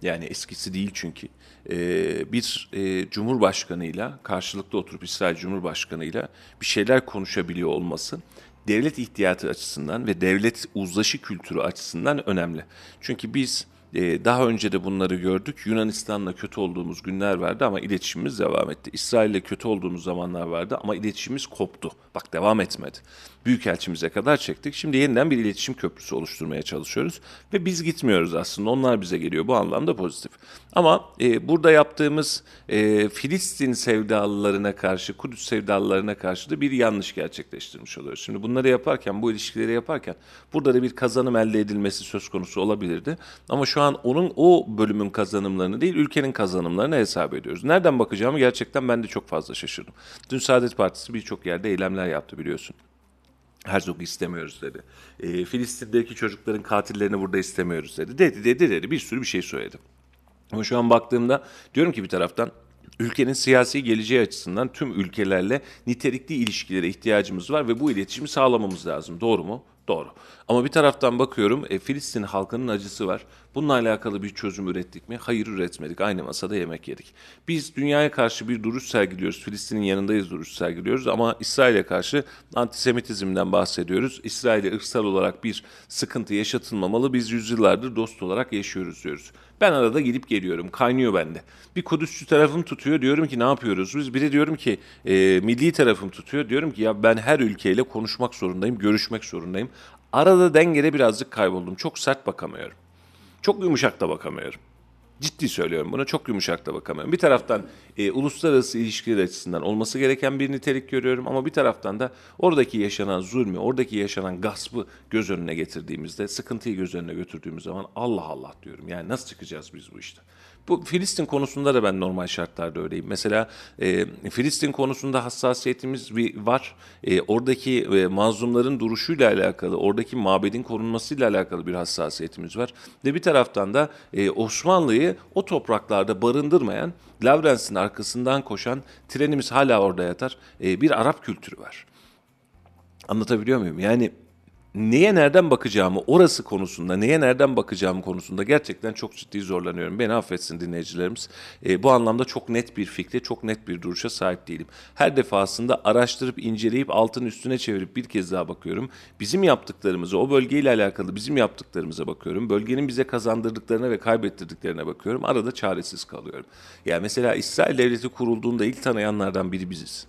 Yani eskisi değil çünkü. Ee, bir e, cumhurbaşkanıyla karşılıklı oturup İsrail Cumhurbaşkanıyla bir şeyler konuşabiliyor olması devlet ihtiyatı açısından ve devlet uzlaşı kültürü açısından önemli. Çünkü biz e, daha önce de bunları gördük. Yunanistan'la kötü olduğumuz günler vardı ama iletişimimiz devam etti. İsrail'le kötü olduğumuz zamanlar vardı ama iletişimimiz koptu. Bak devam etmedi. Büyükelçimize kadar çektik. Şimdi yeniden bir iletişim köprüsü oluşturmaya çalışıyoruz. Ve biz gitmiyoruz aslında. Onlar bize geliyor. Bu anlamda pozitif. Ama e, burada yaptığımız e, Filistin sevdalılarına karşı, Kudüs sevdalılarına karşı da bir yanlış gerçekleştirmiş oluyoruz. Şimdi bunları yaparken, bu ilişkileri yaparken burada da bir kazanım elde edilmesi söz konusu olabilirdi. Ama şu an onun o bölümün kazanımlarını değil, ülkenin kazanımlarını hesap ediyoruz. Nereden bakacağımı gerçekten ben de çok fazla şaşırdım. Dün Saadet Partisi birçok yerde eylemler yaptı biliyorsun. Herzog'u istemiyoruz dedi. E, Filistin'deki çocukların katillerini burada istemiyoruz dedi. Dedi dedi dedi bir sürü bir şey söyledi. Ama şu an baktığımda diyorum ki bir taraftan ülkenin siyasi geleceği açısından tüm ülkelerle nitelikli ilişkilere ihtiyacımız var ve bu iletişimi sağlamamız lazım. Doğru mu? Doğru. Ama bir taraftan bakıyorum e, Filistin halkının acısı var. Bununla alakalı bir çözüm ürettik mi? Hayır üretmedik. Aynı masada yemek yedik. Biz dünyaya karşı bir duruş sergiliyoruz. Filistin'in yanındayız duruş sergiliyoruz ama İsrail'e karşı antisemitizmden bahsediyoruz. İsrail'e ırksal olarak bir sıkıntı yaşatılmamalı. Biz yüzyıllardır dost olarak yaşıyoruz diyoruz. Ben arada gidip geliyorum. Kaynıyor bende. Bir Kudüsçü tarafım tutuyor. Diyorum ki ne yapıyoruz biz? Bir de diyorum ki e, milli tarafım tutuyor. Diyorum ki ya ben her ülkeyle konuşmak zorundayım, görüşmek zorundayım. Arada dengede birazcık kayboldum. Çok sert bakamıyorum. Çok yumuşak da bakamıyorum. Ciddi söylüyorum bunu çok yumuşak da bakamıyorum. Bir taraftan e, uluslararası ilişkiler açısından olması gereken bir nitelik görüyorum ama bir taraftan da oradaki yaşanan zulmü, oradaki yaşanan gaspı göz önüne getirdiğimizde, sıkıntıyı göz önüne götürdüğümüz zaman Allah Allah diyorum. Yani nasıl çıkacağız biz bu işte? Bu Filistin konusunda da ben normal şartlarda öyleyim. Mesela e, Filistin konusunda hassasiyetimiz bir var. E, oradaki e, mazlumların duruşuyla alakalı, oradaki mabedin korunmasıyla alakalı bir hassasiyetimiz var. Ve bir taraftan da e, Osmanlı'yı o topraklarda barındırmayan, Lavrens'in arkasından koşan trenimiz hala orada yatar. E, bir Arap kültürü var. Anlatabiliyor muyum? Yani neye nereden bakacağımı orası konusunda, neye nereden bakacağım konusunda gerçekten çok ciddi zorlanıyorum. Beni affetsin dinleyicilerimiz. E, bu anlamda çok net bir fikre, çok net bir duruşa sahip değilim. Her defasında araştırıp, inceleyip, altın üstüne çevirip bir kez daha bakıyorum. Bizim yaptıklarımızı, o bölgeyle alakalı bizim yaptıklarımıza bakıyorum. Bölgenin bize kazandırdıklarına ve kaybettirdiklerine bakıyorum. Arada çaresiz kalıyorum. Yani mesela İsrail Devleti kurulduğunda ilk tanıyanlardan biri biziz.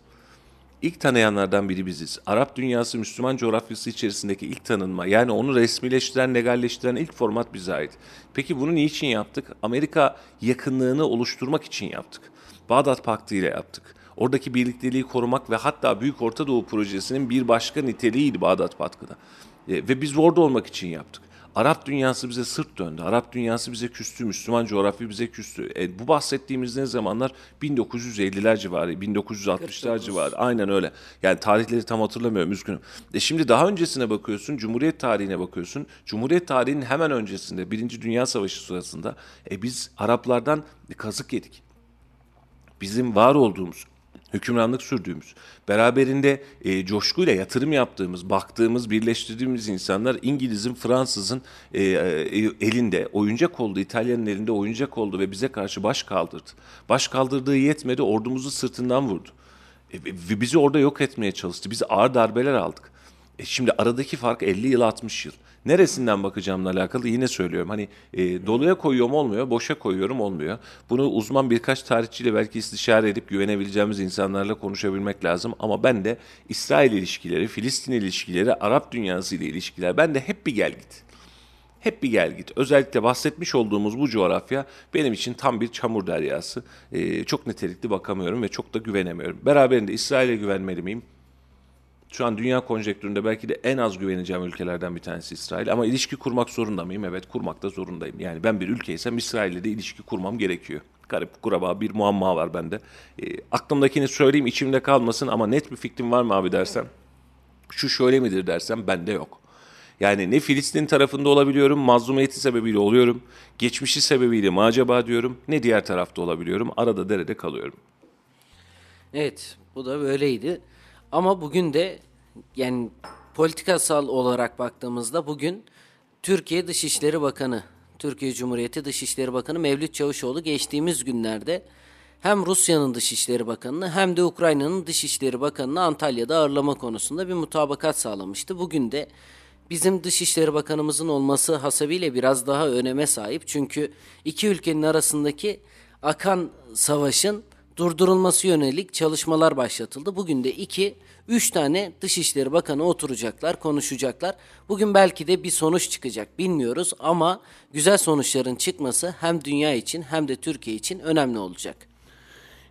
İlk tanıyanlardan biri biziz. Arap dünyası Müslüman coğrafyası içerisindeki ilk tanınma yani onu resmileştiren, legalleştiren ilk format bize ait. Peki bunu niçin yaptık? Amerika yakınlığını oluşturmak için yaptık. Bağdat Paktı ile yaptık. Oradaki birlikteliği korumak ve hatta Büyük Orta Doğu Projesi'nin bir başka niteliğiydi Bağdat Paktı'da. E, ve biz orada olmak için yaptık. Arap dünyası bize sırt döndü. Arap dünyası bize küstü. Müslüman coğrafya bize küstü. E, bu bahsettiğimiz ne zamanlar? 1950'ler civarı, 1960'lar civarı. Aynen öyle. Yani tarihleri tam hatırlamıyorum üzgünüm. E şimdi daha öncesine bakıyorsun. Cumhuriyet tarihine bakıyorsun. Cumhuriyet tarihinin hemen öncesinde Birinci Dünya Savaşı sırasında e, biz Araplardan kazık yedik. Bizim var olduğumuz hükümranlık sürdüğümüz, beraberinde e, coşkuyla yatırım yaptığımız, baktığımız, birleştirdiğimiz insanlar İngiliz'in, Fransız'ın e, e, elinde, oyuncak oldu, İtalya'nın elinde oyuncak oldu ve bize karşı baş kaldırdı. Baş kaldırdığı yetmedi, ordumuzu sırtından vurdu. E, bizi orada yok etmeye çalıştı. Biz ağır darbeler aldık. E, şimdi aradaki fark 50 yıl 60 yıl. Neresinden bakacağımla alakalı yine söylüyorum. Hani e, doluya koyuyorum olmuyor, boşa koyuyorum olmuyor. Bunu uzman birkaç tarihçiyle belki istişare edip güvenebileceğimiz insanlarla konuşabilmek lazım. Ama ben de İsrail ilişkileri, Filistin ilişkileri, Arap dünyası ile ilişkiler ben de hep bir gel git. Hep bir gel git. Özellikle bahsetmiş olduğumuz bu coğrafya benim için tam bir çamur deryası. Ee, çok nitelikli bakamıyorum ve çok da güvenemiyorum. Beraberinde İsrail'e güvenmeli miyim? Şu an dünya konjektüründe belki de en az güveneceğim ülkelerden bir tanesi İsrail. Ama ilişki kurmak zorunda mıyım? Evet kurmak da zorundayım. Yani ben bir ülkeysem İsrail'le de ilişki kurmam gerekiyor. Garip kuraba bir muamma var bende. E, aklımdakini söyleyeyim içimde kalmasın ama net bir fikrim var mı abi dersem? Şu şöyle midir dersem bende yok. Yani ne Filistin tarafında olabiliyorum, mazlumiyeti sebebiyle oluyorum. Geçmişi sebebiyle mi acaba diyorum, ne diğer tarafta olabiliyorum. Arada derede kalıyorum. Evet, bu da böyleydi. Ama bugün de yani politikasal olarak baktığımızda bugün Türkiye Dışişleri Bakanı, Türkiye Cumhuriyeti Dışişleri Bakanı Mevlüt Çavuşoğlu geçtiğimiz günlerde hem Rusya'nın Dışişleri Bakanı'nı hem de Ukrayna'nın Dışişleri Bakanı'nı Antalya'da ağırlama konusunda bir mutabakat sağlamıştı. Bugün de bizim Dışişleri Bakanımızın olması hasebiyle biraz daha öneme sahip. Çünkü iki ülkenin arasındaki akan savaşın durdurulması yönelik çalışmalar başlatıldı. Bugün de iki, üç tane Dışişleri Bakanı oturacaklar, konuşacaklar. Bugün belki de bir sonuç çıkacak bilmiyoruz ama güzel sonuçların çıkması hem dünya için hem de Türkiye için önemli olacak.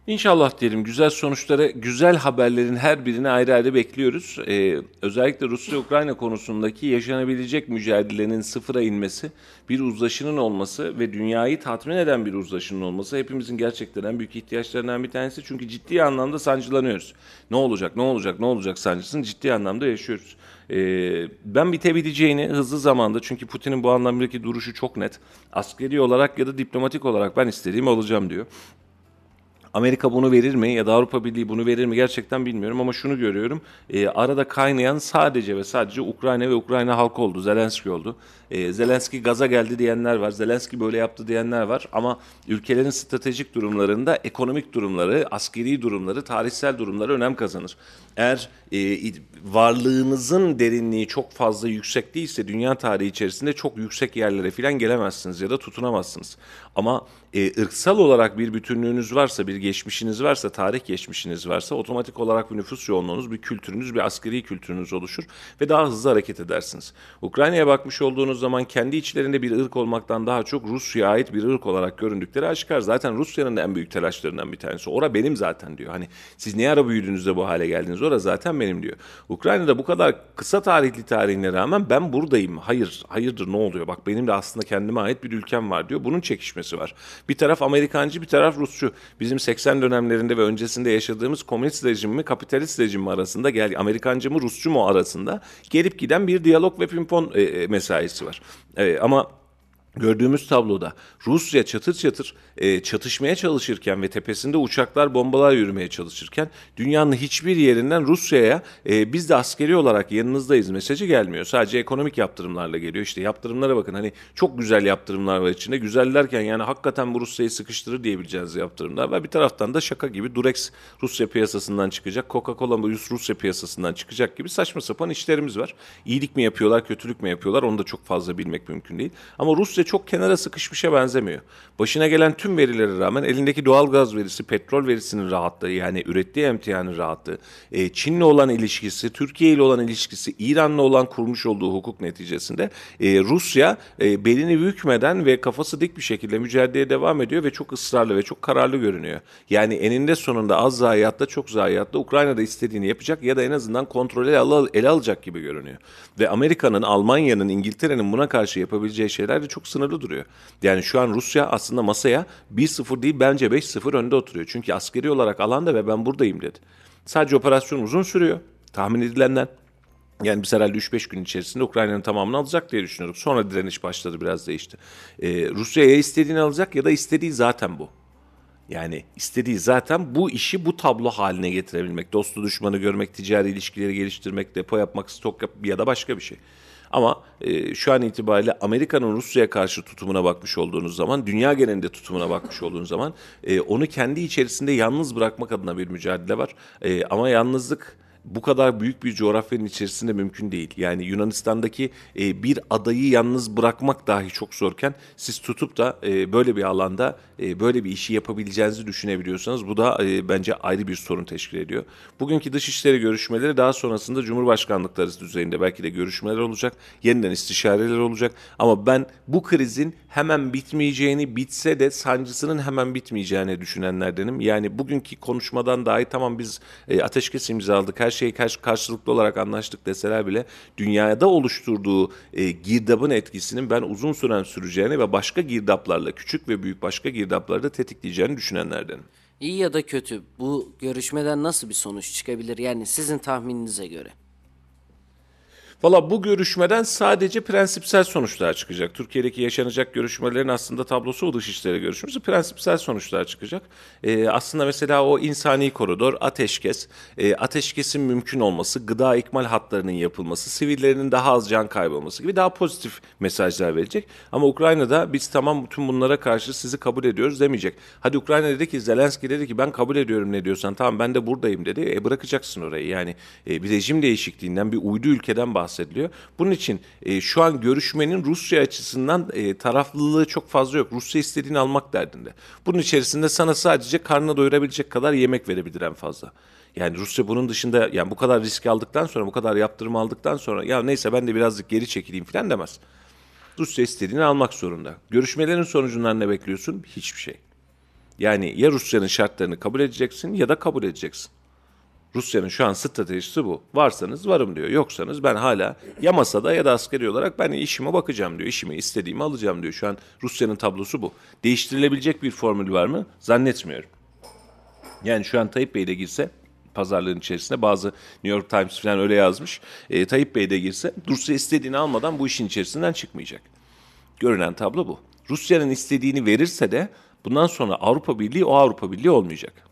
İnşallah diyelim güzel sonuçlara, güzel haberlerin her birini ayrı ayrı bekliyoruz. Ee, özellikle Rusya-Ukrayna konusundaki yaşanabilecek mücadelenin sıfıra inmesi, bir uzlaşının olması ve dünyayı tatmin eden bir uzlaşının olması hepimizin gerçekten en büyük ihtiyaçlarından bir tanesi. Çünkü ciddi anlamda sancılanıyoruz. Ne olacak, ne olacak, ne olacak sancısını ciddi anlamda yaşıyoruz. Ee, ben bitebileceğini hızlı zamanda çünkü Putin'in bu anlamdaki duruşu çok net. Askeri olarak ya da diplomatik olarak ben istediğim olacağım diyor. Amerika bunu verir mi ya da Avrupa Birliği bunu verir mi gerçekten bilmiyorum ama şunu görüyorum. E, arada kaynayan sadece ve sadece Ukrayna ve Ukrayna halkı oldu. Zelenski oldu. E, Zelenski gaza geldi diyenler var. Zelenski böyle yaptı diyenler var. Ama ülkelerin stratejik durumlarında ekonomik durumları, askeri durumları, tarihsel durumları önem kazanır. Eğer e, varlığınızın derinliği çok fazla yüksek değilse dünya tarihi içerisinde çok yüksek yerlere falan gelemezsiniz ya da tutunamazsınız. Ama e, ırksal olarak bir bütünlüğünüz varsa, bir geçmişiniz varsa, tarih geçmişiniz varsa otomatik olarak bir nüfus yoğunluğunuz, bir kültürünüz, bir askeri kültürünüz oluşur ve daha hızlı hareket edersiniz. Ukrayna'ya bakmış olduğunuz zaman kendi içlerinde bir ırk olmaktan daha çok Rusya'ya ait bir ırk olarak göründükleri aşikar. Zaten Rusya'nın en büyük telaşlarından bir tanesi. Ora benim zaten diyor. Hani siz niye ara büyüdüğünüzde bu hale geldiniz? Ora zaten benim diyor. Ukrayna'da bu kadar kısa tarihli tarihine rağmen ben buradayım. Hayır, hayırdır ne oluyor? Bak benim de aslında kendime ait bir ülkem var diyor. Bunun çekişmesi var. Bir taraf Amerikancı, bir taraf Rusçu. Bizim 80 dönemlerinde ve öncesinde yaşadığımız komünist rejim mi, kapitalist rejim mi arasında, gel Amerikancı mı, Rusçu mu arasında gelip giden bir diyalog ve pimpon e, e, mesaisi var. E, ama gördüğümüz tabloda Rusya çatır çatır e, çatışmaya çalışırken ve tepesinde uçaklar bombalar yürümeye çalışırken dünyanın hiçbir yerinden Rusya'ya e, biz de askeri olarak yanınızdayız mesajı gelmiyor. Sadece ekonomik yaptırımlarla geliyor. İşte yaptırımlara bakın hani çok güzel yaptırımlar var içinde. Güzel derken yani hakikaten bu Rusya'yı sıkıştırır diyebileceğiniz yaptırımlar var. Bir taraftan da şaka gibi Durex Rusya piyasasından çıkacak. Coca-Cola Rusya piyasasından çıkacak gibi saçma sapan işlerimiz var. İyilik mi yapıyorlar, kötülük mü yapıyorlar onu da çok fazla bilmek mümkün değil. Ama Rusya çok kenara sıkışmışa benzemiyor. Başına gelen tüm verilere rağmen elindeki doğal gaz verisi, petrol verisinin rahatlığı yani ürettiği emtianın rahatlığı, e, Çin'le olan ilişkisi, Türkiye ile olan ilişkisi, İran'la olan kurmuş olduğu hukuk neticesinde e, Rusya e, belini bükmeden ve kafası dik bir şekilde mücadeleye devam ediyor ve çok ısrarlı ve çok kararlı görünüyor. Yani eninde sonunda az zayiatla çok zayiatla Ukrayna'da istediğini yapacak ya da en azından kontrolü ele, ele alacak gibi görünüyor. Ve Amerika'nın, Almanya'nın, İngiltere'nin buna karşı yapabileceği şeyler de çok sınırlı duruyor. Yani şu an Rusya aslında masaya 1-0 değil bence 5-0 önde oturuyor. Çünkü askeri olarak alanda ve ben buradayım dedi. Sadece operasyon uzun sürüyor. Tahmin edilenden yani biz herhalde 3-5 gün içerisinde Ukrayna'nın tamamını alacak diye düşünüyorduk. Sonra direniş başladı biraz değişti. Ee, Rusya ya istediğini alacak ya da istediği zaten bu. Yani istediği zaten bu işi bu tablo haline getirebilmek. Dostu düşmanı görmek, ticari ilişkileri geliştirmek, depo yapmak, stok yap ya da başka bir şey. Ama e, şu an itibariyle Amerika'nın Rusya'ya karşı tutumuna bakmış olduğunuz zaman, dünya genelinde tutumuna bakmış olduğunuz zaman e, onu kendi içerisinde yalnız bırakmak adına bir mücadele var. E, ama yalnızlık bu kadar büyük bir coğrafyanın içerisinde mümkün değil. Yani Yunanistan'daki e, bir adayı yalnız bırakmak dahi çok zorken siz tutup da e, böyle bir alanda e, böyle bir işi yapabileceğinizi düşünebiliyorsanız bu da e, bence ayrı bir sorun teşkil ediyor. Bugünkü dışişleri görüşmeleri daha sonrasında Cumhurbaşkanlıkları düzeyinde belki de görüşmeler olacak. Yeniden istişareler olacak. Ama ben bu krizin hemen bitmeyeceğini, bitse de sancısının hemen bitmeyeceğini düşünenlerdenim. Yani bugünkü konuşmadan dahi tamam biz e, ateşkes imzaladık, her şeyi karşı, karşılıklı olarak anlaştık deseler bile dünyada oluşturduğu e, girdabın etkisinin ben uzun süren süreceğini ve başka girdaplarla, küçük ve büyük başka girdapları da tetikleyeceğini düşünenlerdenim. İyi ya da kötü bu görüşmeden nasıl bir sonuç çıkabilir yani sizin tahmininize göre? Valla bu görüşmeden sadece prensipsel sonuçlar çıkacak. Türkiye'deki yaşanacak görüşmelerin aslında tablosu o dışişleri görüşmesi prensipsel sonuçlar çıkacak. Ee, aslında mesela o insani koridor, ateşkes, e, ateşkesin mümkün olması, gıda ikmal hatlarının yapılması, sivillerinin daha az can kaybolması gibi daha pozitif mesajlar verecek. Ama Ukrayna'da biz tamam tüm bunlara karşı sizi kabul ediyoruz demeyecek. Hadi Ukrayna dedi ki Zelenski dedi ki ben kabul ediyorum ne diyorsan tamam ben de buradayım dedi. E bırakacaksın orayı yani e, bir rejim değişikliğinden bir uydu ülkeden bahsediliyor. Bunun için e, şu an görüşmenin Rusya açısından e, taraflılığı çok fazla yok. Rusya istediğini almak derdinde. Bunun içerisinde sana sadece karnına doyurabilecek kadar yemek verebilir en fazla. Yani Rusya bunun dışında yani bu kadar risk aldıktan sonra bu kadar yaptırım aldıktan sonra ya neyse ben de birazcık geri çekileyim falan demez. Rusya istediğini almak zorunda. Görüşmelerin sonucundan ne bekliyorsun? Hiçbir şey. Yani ya Rusya'nın şartlarını kabul edeceksin ya da kabul edeceksin. Rusya'nın şu an stratejisi bu. Varsanız varım diyor. Yoksanız ben hala ya masada ya da askeri olarak ben işime bakacağım diyor. İşimi istediğimi alacağım diyor. Şu an Rusya'nın tablosu bu. Değiştirilebilecek bir formül var mı? Zannetmiyorum. Yani şu an Tayyip Bey de girse pazarlığın içerisinde bazı New York Times falan öyle yazmış. E, Tayyip Bey de girse Rusya istediğini almadan bu işin içerisinden çıkmayacak. Görünen tablo bu. Rusya'nın istediğini verirse de bundan sonra Avrupa Birliği o Avrupa Birliği olmayacak.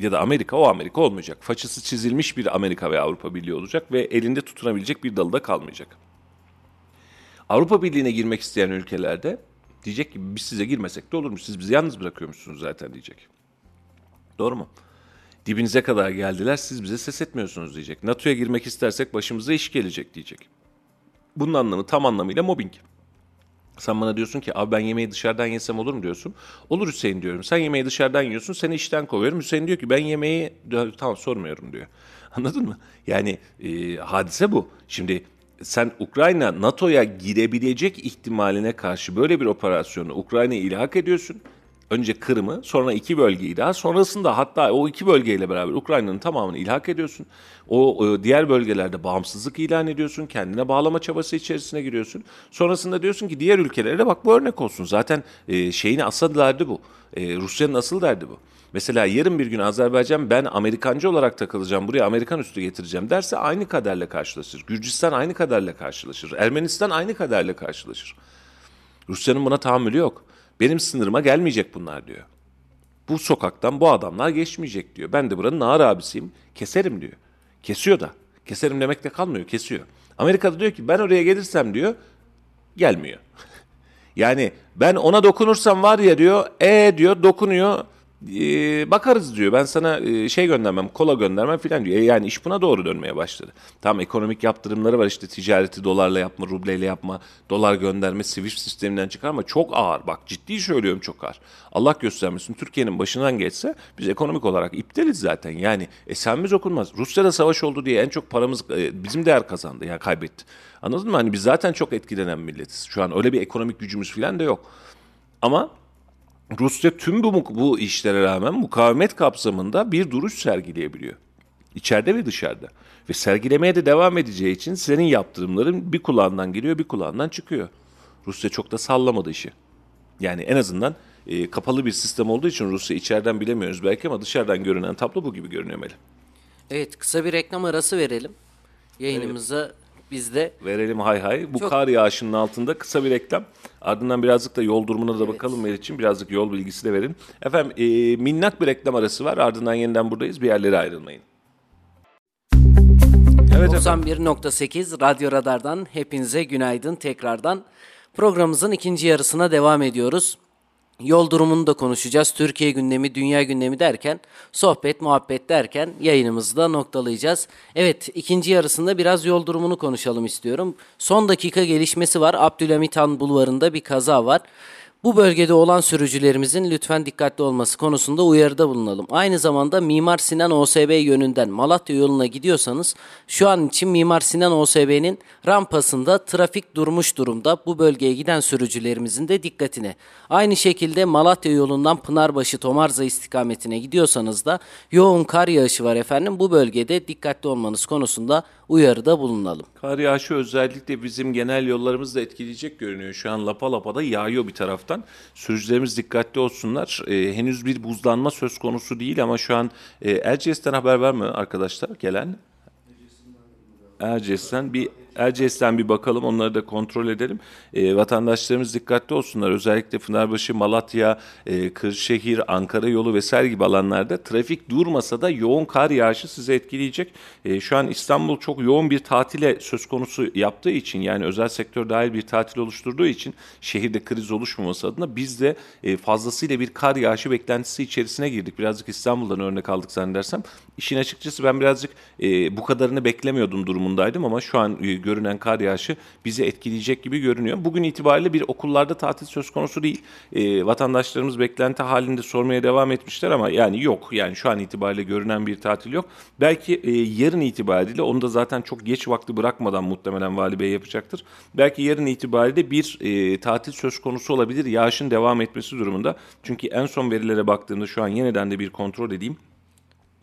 Ya da Amerika o Amerika olmayacak. Façası çizilmiş bir Amerika ve Avrupa Birliği olacak ve elinde tutunabilecek bir dalı da kalmayacak. Avrupa Birliği'ne girmek isteyen ülkelerde diyecek ki biz size girmesek de olur mu? Siz bizi yalnız bırakıyormuşsunuz zaten diyecek. Doğru mu? Dibinize kadar geldiler siz bize ses etmiyorsunuz diyecek. NATO'ya girmek istersek başımıza iş gelecek diyecek. Bunun anlamı tam anlamıyla mobbing. Sen bana diyorsun ki abi ben yemeği dışarıdan yesem olur mu diyorsun. Olur Hüseyin diyorum. Sen yemeği dışarıdan yiyorsun seni işten kovuyorum. Hüseyin diyor ki ben yemeği tamam sormuyorum diyor. Anladın mı? Yani e, hadise bu. Şimdi sen Ukrayna NATO'ya girebilecek ihtimaline karşı böyle bir operasyonu Ukrayna'ya ilhak ediyorsun. Önce Kırım'ı, sonra iki bölgeyi daha, sonrasında hatta o iki bölgeyle beraber Ukrayna'nın tamamını ilhak ediyorsun. O, o diğer bölgelerde bağımsızlık ilan ediyorsun, kendine bağlama çabası içerisine giriyorsun. Sonrasında diyorsun ki diğer ülkelere de bak bu örnek olsun. Zaten e, şeyin asıl derdi bu. E, Rusya'nın asıl derdi bu. Mesela yarın bir gün Azerbaycan ben Amerikancı olarak takılacağım buraya Amerikan üstü getireceğim derse aynı kaderle karşılaşır. Gürcistan aynı kaderle karşılaşır. Ermenistan aynı kaderle karşılaşır. Rusya'nın buna tahammülü yok. Benim sınırıma gelmeyecek bunlar diyor. Bu sokaktan bu adamlar geçmeyecek diyor. Ben de buranın ağır abisiyim. Keserim diyor. Kesiyor da. Keserim demekle kalmıyor. Kesiyor. Amerika'da diyor ki ben oraya gelirsem diyor gelmiyor. yani ben ona dokunursam var ya diyor e diyor dokunuyor e, bakarız diyor. Ben sana e, şey göndermem, kola göndermem filan diyor. E, yani iş buna doğru dönmeye başladı. Tam ekonomik yaptırımları var işte ticareti dolarla yapma, rubleyle yapma, dolar gönderme, Swift sisteminden çıkarma çok ağır. Bak ciddi söylüyorum çok ağır. Allah göstermesin Türkiye'nin başından geçse biz ekonomik olarak iptaliz zaten. Yani esenimiz okunmaz. Rusya'da savaş oldu diye en çok paramız e, bizim değer kazandı yani kaybetti. Anladın mı? Hani biz zaten çok etkilenen milletiz. Şu an öyle bir ekonomik gücümüz falan da yok. Ama Rusya tüm bu, bu işlere rağmen mukavemet kapsamında bir duruş sergileyebiliyor. İçeride ve dışarıda. Ve sergilemeye de devam edeceği için senin yaptırımların bir kulağından giriyor bir kulağından çıkıyor. Rusya çok da sallamadı işi. Yani en azından e, kapalı bir sistem olduğu için Rusya içeriden bilemiyoruz belki ama dışarıdan görünen tablo bu gibi görünüyor Melih. Evet kısa bir reklam arası verelim. Yayınımıza biz de Verelim hay hay. Bu Çok- kar yağışının altında kısa bir reklam. Ardından birazcık da yol durumuna da bakalım Melih için. Birazcık yol bilgisi de verin. Efendim e, minnak bir reklam arası var. Ardından yeniden buradayız. Bir yerlere ayrılmayın. Evet efendim. 91.8 Radyo Radar'dan hepinize günaydın tekrardan. Programımızın ikinci yarısına devam ediyoruz. Yol durumunu da konuşacağız. Türkiye gündemi, dünya gündemi derken, sohbet, muhabbet derken yayınımızı da noktalayacağız. Evet, ikinci yarısında biraz yol durumunu konuşalım istiyorum. Son dakika gelişmesi var. Abdülhamit Han Bulvarı'nda bir kaza var. Bu bölgede olan sürücülerimizin lütfen dikkatli olması konusunda uyarıda bulunalım. Aynı zamanda Mimar Sinan OSB yönünden Malatya yoluna gidiyorsanız şu an için Mimar Sinan OSB'nin rampasında trafik durmuş durumda. Bu bölgeye giden sürücülerimizin de dikkatine. Aynı şekilde Malatya yolundan Pınarbaşı Tomarza istikametine gidiyorsanız da yoğun kar yağışı var efendim. Bu bölgede dikkatli olmanız konusunda uyarıda bulunalım. Kar yağışı özellikle bizim genel yollarımızı da etkileyecek görünüyor. Şu an lapa lapa da yağıyor bir taraftan. Sürücülerimiz dikkatli olsunlar. Ee, henüz bir buzlanma söz konusu değil ama şu an e, Erciyes'ten haber var mı arkadaşlar gelen? Erciyes'ten bir Erciyes'ten bir bakalım onları da kontrol edelim. E, vatandaşlarımız dikkatli olsunlar. Özellikle Pınarbaşı, Malatya, e, Kırşehir, Ankara yolu vesaire gibi alanlarda trafik durmasa da yoğun kar yağışı sizi etkileyecek. E, şu an İstanbul çok yoğun bir tatile söz konusu yaptığı için yani özel sektör dahil bir tatil oluşturduğu için şehirde kriz oluşmaması adına biz de e, fazlasıyla bir kar yağışı beklentisi içerisine girdik. Birazcık İstanbul'dan örnek aldık zannedersem. İşin açıkçası ben birazcık e, bu kadarını beklemiyordum durumundaydım ama şu an e, görünen kar yağışı bizi etkileyecek gibi görünüyor. Bugün itibariyle bir okullarda tatil söz konusu değil. E, vatandaşlarımız beklenti halinde sormaya devam etmişler ama yani yok. Yani şu an itibariyle görünen bir tatil yok. Belki e, yarın itibariyle onu da zaten çok geç vakti bırakmadan muhtemelen Vali Bey yapacaktır. Belki yarın itibariyle bir e, tatil söz konusu olabilir yağışın devam etmesi durumunda. Çünkü en son verilere baktığımda şu an yeniden de bir kontrol edeyim.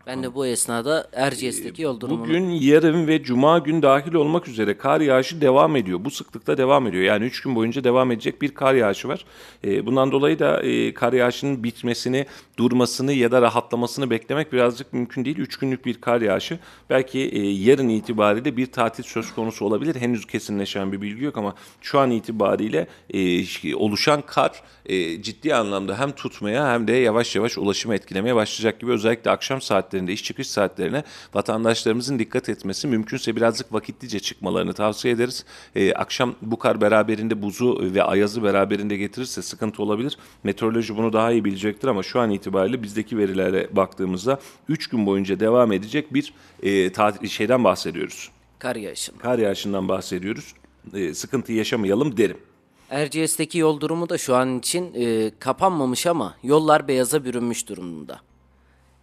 Ben de bu esnada Erciyes'teki yol durumunu... Bugün, yarın ve cuma gün dahil olmak üzere kar yağışı devam ediyor. Bu sıklıkta devam ediyor. Yani 3 gün boyunca devam edecek bir kar yağışı var. E, bundan dolayı da e, kar yağışının bitmesini, durmasını ya da rahatlamasını beklemek birazcık mümkün değil. 3 günlük bir kar yağışı. Belki e, yarın itibariyle bir tatil söz konusu olabilir. Henüz kesinleşen bir bilgi yok ama şu an itibariyle e, oluşan kar e, ciddi anlamda hem tutmaya hem de yavaş yavaş ulaşımı etkilemeye başlayacak gibi özellikle akşam saatlerinde iş çıkış saatlerine vatandaşlarımızın dikkat etmesi, mümkünse birazcık vakitlice çıkmalarını tavsiye ederiz. Ee, akşam bu kar beraberinde buzu ve ayazı beraberinde getirirse sıkıntı olabilir. Meteoroloji bunu daha iyi bilecektir ama şu an itibariyle bizdeki verilere baktığımızda 3 gün boyunca devam edecek bir e, tatil, şeyden bahsediyoruz. Kar yağışından. Kar yağışından bahsediyoruz. E, sıkıntı yaşamayalım derim. Erciyes'teki yol durumu da şu an için e, kapanmamış ama yollar beyaza bürünmüş durumda.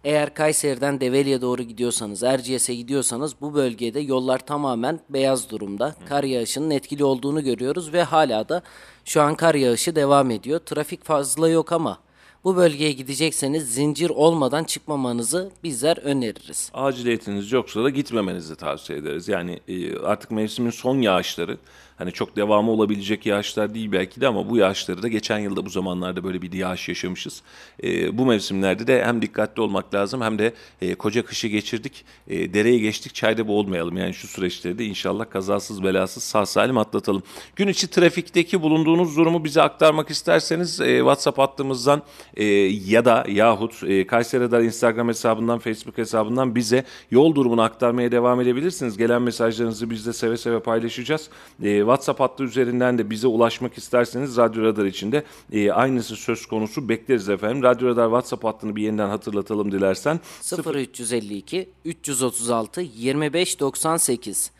Eğer Kayseri'den Develi'ye doğru gidiyorsanız, Erciyes'e gidiyorsanız bu bölgede yollar tamamen beyaz durumda. Kar yağışının etkili olduğunu görüyoruz ve hala da şu an kar yağışı devam ediyor. Trafik fazla yok ama bu bölgeye gidecekseniz zincir olmadan çıkmamanızı bizler öneririz. Aciliyetiniz yoksa da gitmemenizi tavsiye ederiz. Yani e, artık mevsimin son yağışları Hani çok devamı olabilecek yağışlar değil belki de ama bu yağışları da geçen yılda bu zamanlarda böyle bir yağış yaşamışız. E, bu mevsimlerde de hem dikkatli olmak lazım hem de e, koca kışı geçirdik. E, dereyi geçtik çayda boğulmayalım. Yani şu süreçleri de inşallah kazasız belasız sağ salim atlatalım. Gün içi trafikteki bulunduğunuz durumu bize aktarmak isterseniz e, WhatsApp hattımızdan e, ya da yahut e, Kayseri Radar Instagram hesabından Facebook hesabından bize yol durumunu aktarmaya devam edebilirsiniz. Gelen mesajlarınızı biz de seve seve paylaşacağız. E, WhatsApp hattı üzerinden de bize ulaşmak isterseniz Radyo Radar için de e, aynısı söz konusu bekleriz efendim. Radyo Radar WhatsApp hattını bir yeniden hatırlatalım dilersen. 0352 336 25 98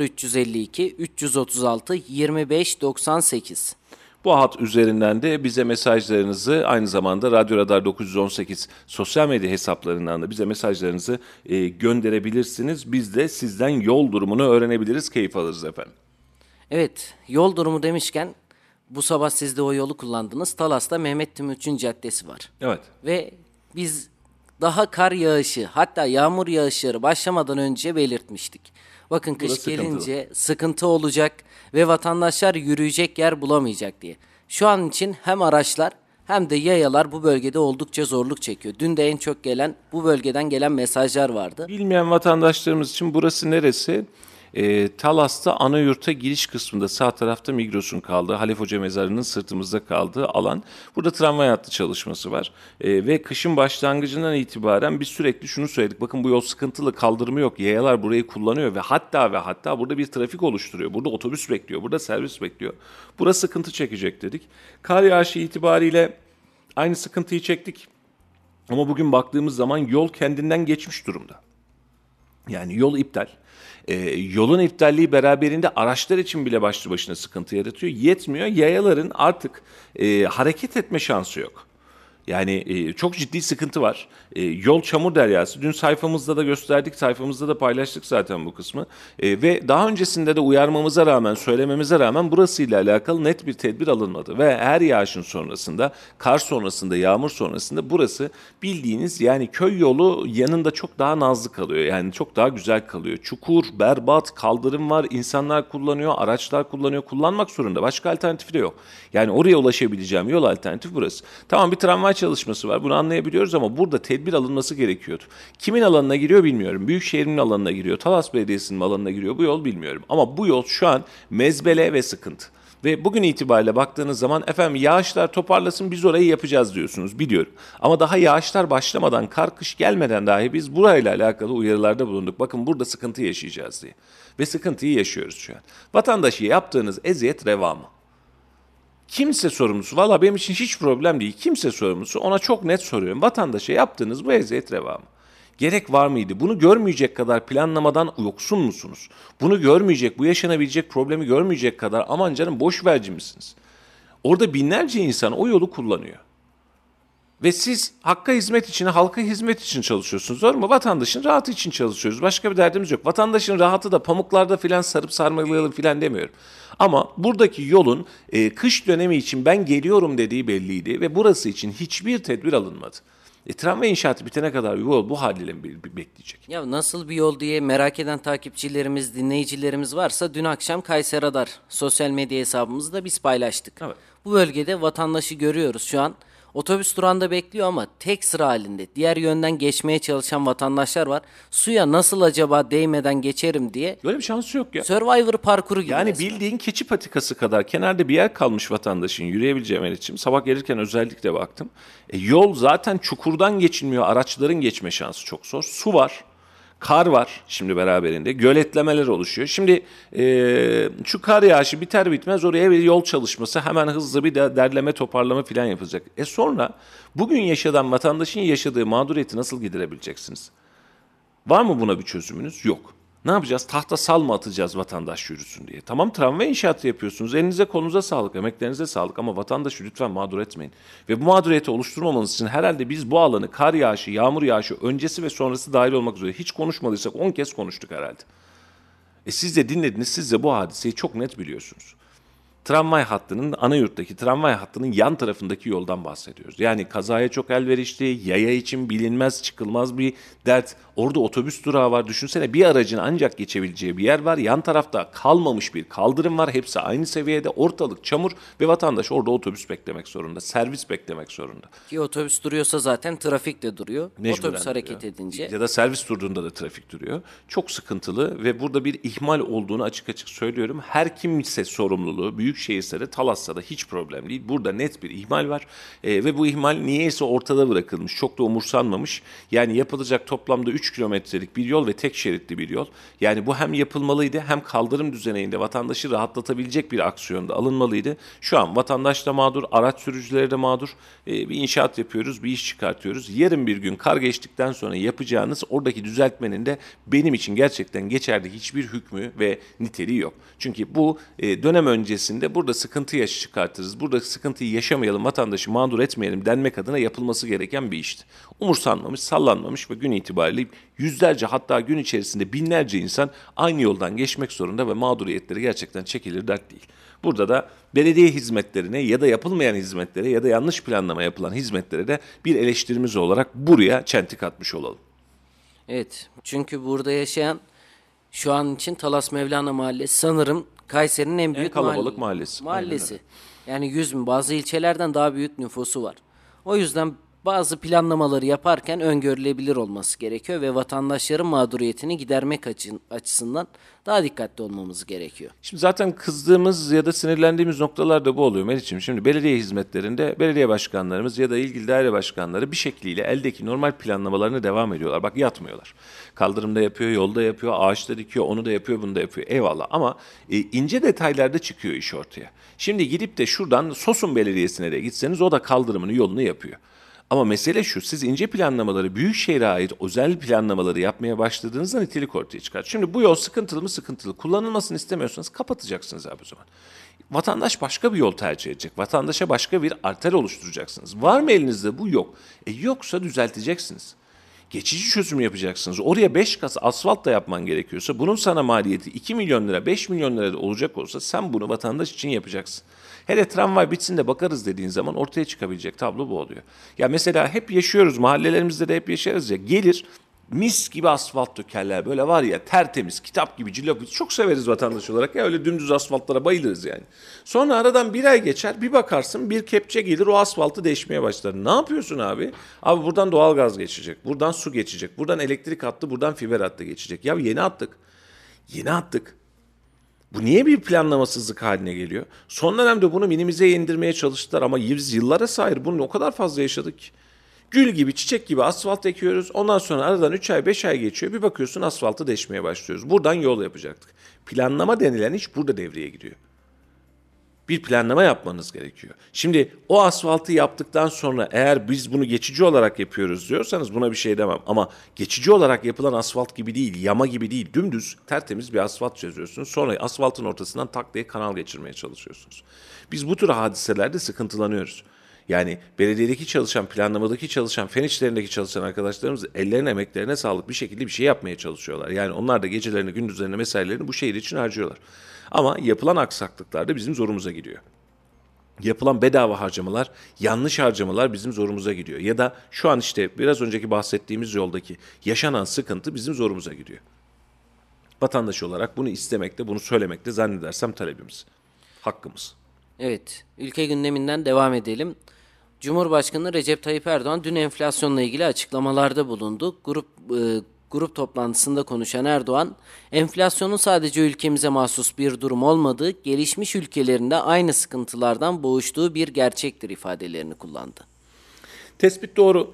0352 336 25 98 bu hat üzerinden de bize mesajlarınızı aynı zamanda Radyo Radar 918 sosyal medya hesaplarından da bize mesajlarınızı e, gönderebilirsiniz. Biz de sizden yol durumunu öğrenebiliriz, keyif alırız efendim. Evet, yol durumu demişken bu sabah siz de o yolu kullandınız. Talas'ta Mehmet Timuçin Caddesi var. Evet. Ve biz daha kar yağışı hatta yağmur yağışları başlamadan önce belirtmiştik. Bakın kış Burası gelince sıkıntı olacak ve vatandaşlar yürüyecek yer bulamayacak diye. Şu an için hem araçlar hem de yayalar bu bölgede oldukça zorluk çekiyor. Dün de en çok gelen bu bölgeden gelen mesajlar vardı. Bilmeyen vatandaşlarımız için burası neresi? E, Talas'ta ana yurta giriş kısmında sağ tarafta Migros'un kaldığı, Halef Hoca Mezarı'nın sırtımızda kaldığı alan. Burada tramvay hattı çalışması var. E, ve kışın başlangıcından itibaren biz sürekli şunu söyledik. Bakın bu yol sıkıntılı, kaldırımı yok. Yayalar burayı kullanıyor ve hatta ve hatta burada bir trafik oluşturuyor. Burada otobüs bekliyor, burada servis bekliyor. Burası sıkıntı çekecek dedik. Kar yağışı itibariyle aynı sıkıntıyı çektik. Ama bugün baktığımız zaman yol kendinden geçmiş durumda. Yani yol iptal. E, yolun iptalliği beraberinde araçlar için bile başlı başına sıkıntı yaratıyor. Yetmiyor. Yayaların artık e, hareket etme şansı yok. Yani e, çok ciddi sıkıntı var. E, yol çamur deryası. Dün sayfamızda da gösterdik, sayfamızda da paylaştık zaten bu kısmı. E, ve daha öncesinde de uyarmamıza rağmen, söylememize rağmen burasıyla alakalı net bir tedbir alınmadı. Ve her yağışın sonrasında, kar sonrasında, yağmur sonrasında burası bildiğiniz yani köy yolu yanında çok daha nazlı kalıyor. Yani çok daha güzel kalıyor. Çukur, berbat, kaldırım var. insanlar kullanıyor, araçlar kullanıyor. Kullanmak zorunda. Başka alternatifi de yok. Yani oraya ulaşabileceğim yol alternatifi burası. Tamam bir tramvay çalışması var. Bunu anlayabiliyoruz ama burada tedbir alınması gerekiyordu. Kimin alanına giriyor bilmiyorum. Büyükşehir'in alanına giriyor. Talas Belediyesi'nin alanına giriyor. Bu yol bilmiyorum. Ama bu yol şu an mezbele ve sıkıntı. Ve bugün itibariyle baktığınız zaman efendim yağışlar toparlasın biz orayı yapacağız diyorsunuz biliyorum. Ama daha yağışlar başlamadan kar kış gelmeden dahi biz burayla alakalı uyarılarda bulunduk. Bakın burada sıkıntı yaşayacağız diye. Ve sıkıntıyı yaşıyoruz şu an. Vatandaşı yaptığınız eziyet reva mı? Kimse sorumlusu. Valla benim için hiç problem değil. Kimse sorumlusu. Ona çok net soruyorum. Vatandaşa yaptığınız bu eziyet reva mı? Gerek var mıydı? Bunu görmeyecek kadar planlamadan yoksun musunuz? Bunu görmeyecek, bu yaşanabilecek problemi görmeyecek kadar aman canım boş verici misiniz? Orada binlerce insan o yolu kullanıyor. Ve siz hakka hizmet için, halka hizmet için çalışıyorsunuz. Doğru mu? Vatandaşın rahatı için çalışıyoruz. Başka bir derdimiz yok. Vatandaşın rahatı da pamuklarda filan sarıp sarmalayalım filan demiyorum. Ama buradaki yolun e, kış dönemi için ben geliyorum dediği belliydi ve burası için hiçbir tedbir alınmadı. E, tramvay inşaatı bitene kadar yol bu haliyle mi be- bekleyecek? Ya nasıl bir yol diye merak eden takipçilerimiz, dinleyicilerimiz varsa dün akşam Kayseri Radar sosyal medya hesabımızda biz paylaştık. Evet. Bu bölgede vatandaşı görüyoruz şu an. Otobüs durağında bekliyor ama tek sıra halinde. Diğer yönden geçmeye çalışan vatandaşlar var. Suya nasıl acaba değmeden geçerim diye. Böyle bir şansı yok ya. Survivor parkuru gibi. Yani resmen. bildiğin keçi patikası kadar kenarda bir yer kalmış vatandaşın yürüyebileceği Meriç'im. Sabah gelirken özellikle baktım. E, yol zaten çukurdan geçilmiyor. Araçların geçme şansı çok zor. Su var. Kar var şimdi beraberinde. Göletlemeler oluşuyor. Şimdi e, şu kar yağışı biter bitmez oraya bir yol çalışması hemen hızlı bir de derleme toparlama falan yapılacak. E sonra bugün yaşadan vatandaşın yaşadığı mağduriyeti nasıl giderebileceksiniz? Var mı buna bir çözümünüz? Yok. Ne yapacağız? Tahta sal mı atacağız vatandaş yürüsün diye. Tamam tramvay inşaatı yapıyorsunuz. Elinize kolunuza sağlık, emeklerinize sağlık ama vatandaşı lütfen mağdur etmeyin. Ve bu mağduriyeti oluşturmamanız için herhalde biz bu alanı kar yağışı, yağmur yağışı öncesi ve sonrası dahil olmak üzere hiç konuşmadıysak 10 kez konuştuk herhalde. E siz de dinlediniz, siz de bu hadiseyi çok net biliyorsunuz. Tramvay hattının, ana yurttaki tramvay hattının yan tarafındaki yoldan bahsediyoruz. Yani kazaya çok elverişli, yaya için bilinmez, çıkılmaz bir dert. Orada otobüs durağı var. Düşünsene bir aracın ancak geçebileceği bir yer var. Yan tarafta kalmamış bir kaldırım var. Hepsi aynı seviyede. Ortalık çamur ve vatandaş orada otobüs beklemek zorunda. Servis beklemek zorunda. Ki otobüs duruyorsa zaten trafik de duruyor. Mecburen otobüs hareket duruyor. edince. Ya da servis durduğunda da trafik duruyor. Çok sıkıntılı ve burada bir ihmal olduğunu açık açık söylüyorum. Her kimse sorumluluğu Büyükşehir'se de Talas'ta da hiç problem değil. Burada net bir ihmal var Ee, ve bu ihmal niyeyse ortada bırakılmış. Çok da umursanmamış. Yani yapılacak toplamda 3 kilometrelik bir yol ve tek şeritli bir yol. Yani bu hem yapılmalıydı hem kaldırım düzeninde vatandaşı rahatlatabilecek bir aksiyonda alınmalıydı. Şu an vatandaş da mağdur, araç sürücüleri de mağdur. Ee, bir inşaat yapıyoruz, bir iş çıkartıyoruz. Yarın bir gün kar geçtikten sonra yapacağınız oradaki düzeltmenin de benim için gerçekten geçerli hiçbir hükmü ve niteliği yok. Çünkü bu e, dönem öncesinde burada sıkıntı yaş çıkartırız. Burada sıkıntıyı yaşamayalım, vatandaşı mağdur etmeyelim denmek adına yapılması gereken bir işti. Umursanmamış, sallanmamış ve gün itibariyle yüzlerce hatta gün içerisinde binlerce insan aynı yoldan geçmek zorunda ve mağduriyetleri gerçekten çekilir dert değil. Burada da belediye hizmetlerine ya da yapılmayan hizmetlere ya da yanlış planlama yapılan hizmetlere de bir eleştirimiz olarak buraya çentik atmış olalım. Evet. Çünkü burada yaşayan şu an için Talas Mevlana Mahallesi sanırım Kayseri'nin en büyük kalabalık mahalle- mahallesi. Mahallesi. Yani 100 bin bazı ilçelerden daha büyük nüfusu var. O yüzden bazı planlamaları yaparken öngörülebilir olması gerekiyor ve vatandaşların mağduriyetini gidermek açı- açısından daha dikkatli olmamız gerekiyor. Şimdi zaten kızdığımız ya da sinirlendiğimiz noktalar da bu oluyor Meriç'im. Şimdi belediye hizmetlerinde belediye başkanlarımız ya da ilgili daire başkanları bir şekliyle eldeki normal planlamalarına devam ediyorlar. Bak yatmıyorlar. Kaldırımda yapıyor, yolda yapıyor, ağaçta dikiyor, onu da yapıyor, bunu da yapıyor. Eyvallah ama e, ince detaylarda çıkıyor iş ortaya. Şimdi gidip de şuradan Sosun Belediyesi'ne de gitseniz o da kaldırımını, yolunu yapıyor. Ama mesele şu, siz ince planlamaları, büyük şehre ait özel planlamaları yapmaya başladığınızda nitelik ortaya çıkar. Şimdi bu yol sıkıntılı mı sıkıntılı, kullanılmasını istemiyorsanız kapatacaksınız abi o zaman. Vatandaş başka bir yol tercih edecek. Vatandaşa başka bir arter oluşturacaksınız. Var mı elinizde bu? Yok. E yoksa düzelteceksiniz. Geçici çözüm yapacaksınız. Oraya 5 kat asfalt da yapman gerekiyorsa bunun sana maliyeti 2 milyon lira 5 milyon lira olacak olsa sen bunu vatandaş için yapacaksın. Hele tramvay bitsin de bakarız dediğin zaman ortaya çıkabilecek tablo bu oluyor. Ya mesela hep yaşıyoruz mahallelerimizde de hep yaşarız ya gelir mis gibi asfalt dökerler. Böyle var ya tertemiz, kitap gibi, cillop. Çok severiz vatandaş olarak ya öyle dümdüz asfaltlara bayılırız yani. Sonra aradan bir ay geçer bir bakarsın bir kepçe gelir o asfaltı deşmeye başlar. Ne yapıyorsun abi? Abi buradan doğal gaz geçecek, buradan su geçecek, buradan elektrik hattı, buradan fiber hattı geçecek. Ya yeni attık. Yeni attık. Bu niye bir planlamasızlık haline geliyor? Son dönemde bunu minimize indirmeye çalıştılar ama yıllara sahip bunu o kadar fazla yaşadık ki. Gül gibi, çiçek gibi asfalt ekiyoruz. Ondan sonra aradan 3 ay, 5 ay geçiyor. Bir bakıyorsun asfaltı deşmeye başlıyoruz. Buradan yol yapacaktık. Planlama denilen iş burada devreye giriyor. Bir planlama yapmanız gerekiyor. Şimdi o asfaltı yaptıktan sonra eğer biz bunu geçici olarak yapıyoruz diyorsanız buna bir şey demem. Ama geçici olarak yapılan asfalt gibi değil, yama gibi değil, dümdüz tertemiz bir asfalt çözüyorsunuz. Sonra asfaltın ortasından tak diye kanal geçirmeye çalışıyorsunuz. Biz bu tür hadiselerde sıkıntılanıyoruz. Yani belediyedeki çalışan, planlamadaki çalışan, fen işlerindeki çalışan arkadaşlarımız ellerine emeklerine sağlık bir şekilde bir şey yapmaya çalışıyorlar. Yani onlar da gecelerini, gündüzlerini, mesailerini bu şehir için harcıyorlar. Ama yapılan aksaklıklar da bizim zorumuza gidiyor. Yapılan bedava harcamalar, yanlış harcamalar bizim zorumuza gidiyor. Ya da şu an işte biraz önceki bahsettiğimiz yoldaki yaşanan sıkıntı bizim zorumuza gidiyor. Vatandaş olarak bunu istemekte, bunu söylemekte zannedersem talebimiz, hakkımız. Evet, ülke gündeminden devam edelim. Cumhurbaşkanı Recep Tayyip Erdoğan dün enflasyonla ilgili açıklamalarda bulundu. Grup e, grup toplantısında konuşan Erdoğan, enflasyonun sadece ülkemize mahsus bir durum olmadığı, gelişmiş ülkelerinde aynı sıkıntılardan boğuştuğu bir gerçektir ifadelerini kullandı. Tespit doğru.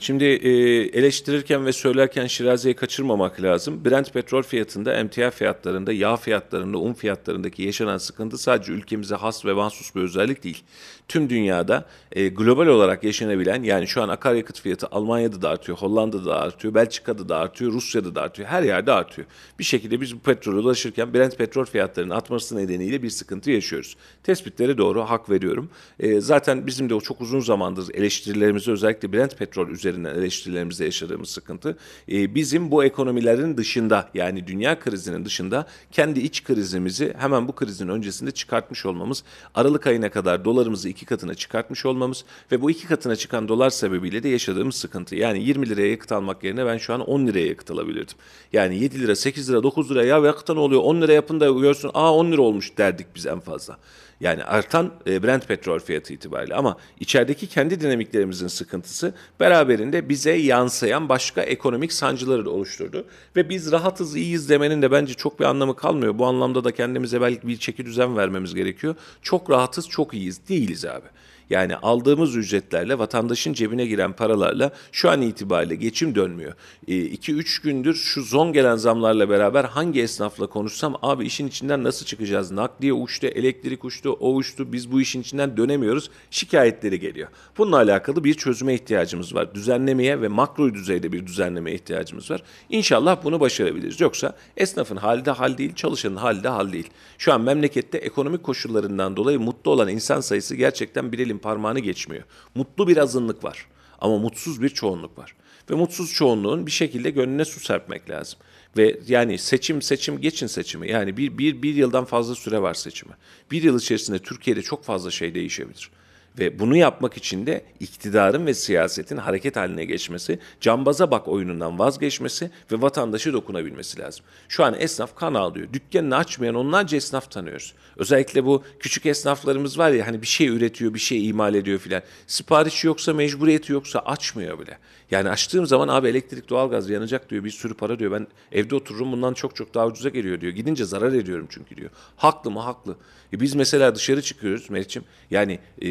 Şimdi e, eleştirirken ve söylerken Şiraze'yi kaçırmamak lazım. Brent petrol fiyatında, emtia fiyatlarında, yağ fiyatlarında, un fiyatlarındaki yaşanan sıkıntı sadece ülkemize has ve mahsus bir özellik değil. Tüm dünyada e, global olarak yaşanabilen yani şu an akaryakıt fiyatı Almanya'da da artıyor, Hollanda'da da artıyor, Belçika'da da artıyor, Rusya'da da artıyor, her yerde artıyor. Bir şekilde biz bu petrole ulaşırken Brent petrol fiyatlarının artması nedeniyle bir sıkıntı yaşıyoruz. Tespitleri doğru, hak veriyorum. E, zaten bizim de o çok uzun zamandır eleştirilerimizi özellikle Brent petrol üzerinden eleştirilerimizde yaşadığımız sıkıntı e, bizim bu ekonomilerin dışında yani dünya krizinin dışında kendi iç krizimizi hemen bu krizin öncesinde çıkartmış olmamız, Aralık ayına kadar dolarımızı iki katına çıkartmış olmamız ve bu iki katına çıkan dolar sebebiyle de yaşadığımız sıkıntı. Yani 20 liraya yakıt almak yerine ben şu an 10 liraya yakıt alabilirdim. Yani 7 lira, 8 lira, 9 lira ya yakıta ne oluyor 10 lira yapın da görsün aa 10 lira olmuş derdik biz en fazla. Yani artan e, Brent petrol fiyatı itibariyle ama içerideki kendi dinamiklerimizin sıkıntısı beraberinde bize yansıyan başka ekonomik sancıları da oluşturdu. Ve biz rahatız, iyiyiz demenin de bence çok bir anlamı kalmıyor. Bu anlamda da kendimize belki bir çeki düzen vermemiz gerekiyor. Çok rahatız, çok iyiyiz. Değiliz abi. Yani aldığımız ücretlerle vatandaşın cebine giren paralarla şu an itibariyle geçim dönmüyor. 2-3 gündür şu zon gelen zamlarla beraber hangi esnafla konuşsam abi işin içinden nasıl çıkacağız? Nakliye uçtu, elektrik uçtu, o uçtu biz bu işin içinden dönemiyoruz şikayetleri geliyor. Bununla alakalı bir çözüme ihtiyacımız var. Düzenlemeye ve makro düzeyde bir düzenlemeye ihtiyacımız var. İnşallah bunu başarabiliriz. Yoksa esnafın hali de hal değil, çalışanın hali de hal değil. Şu an memlekette ekonomik koşullarından dolayı mutlu olan insan sayısı gerçekten bir elin parmağını geçmiyor. Mutlu bir azınlık var ama mutsuz bir çoğunluk var. Ve mutsuz çoğunluğun bir şekilde gönlüne su serpmek lazım. Ve yani seçim seçim geçin seçimi. Yani bir, bir, bir yıldan fazla süre var seçimi. Bir yıl içerisinde Türkiye'de çok fazla şey değişebilir. Ve bunu yapmak için de iktidarın ve siyasetin hareket haline geçmesi, cambaza bak oyunundan vazgeçmesi ve vatandaşı dokunabilmesi lazım. Şu an esnaf kan ağlıyor. Dükkanını açmayan onlarca esnaf tanıyoruz. Özellikle bu küçük esnaflarımız var ya hani bir şey üretiyor, bir şey imal ediyor filan. Siparişi yoksa, mecburiyeti yoksa açmıyor bile. Yani açtığım zaman abi elektrik, doğalgaz yanacak diyor. Bir sürü para diyor. Ben evde otururum bundan çok çok daha ucuza geliyor diyor. Gidince zarar ediyorum çünkü diyor. Haklı mı? Haklı. E biz mesela dışarı çıkıyoruz Meriç'im. Yani e,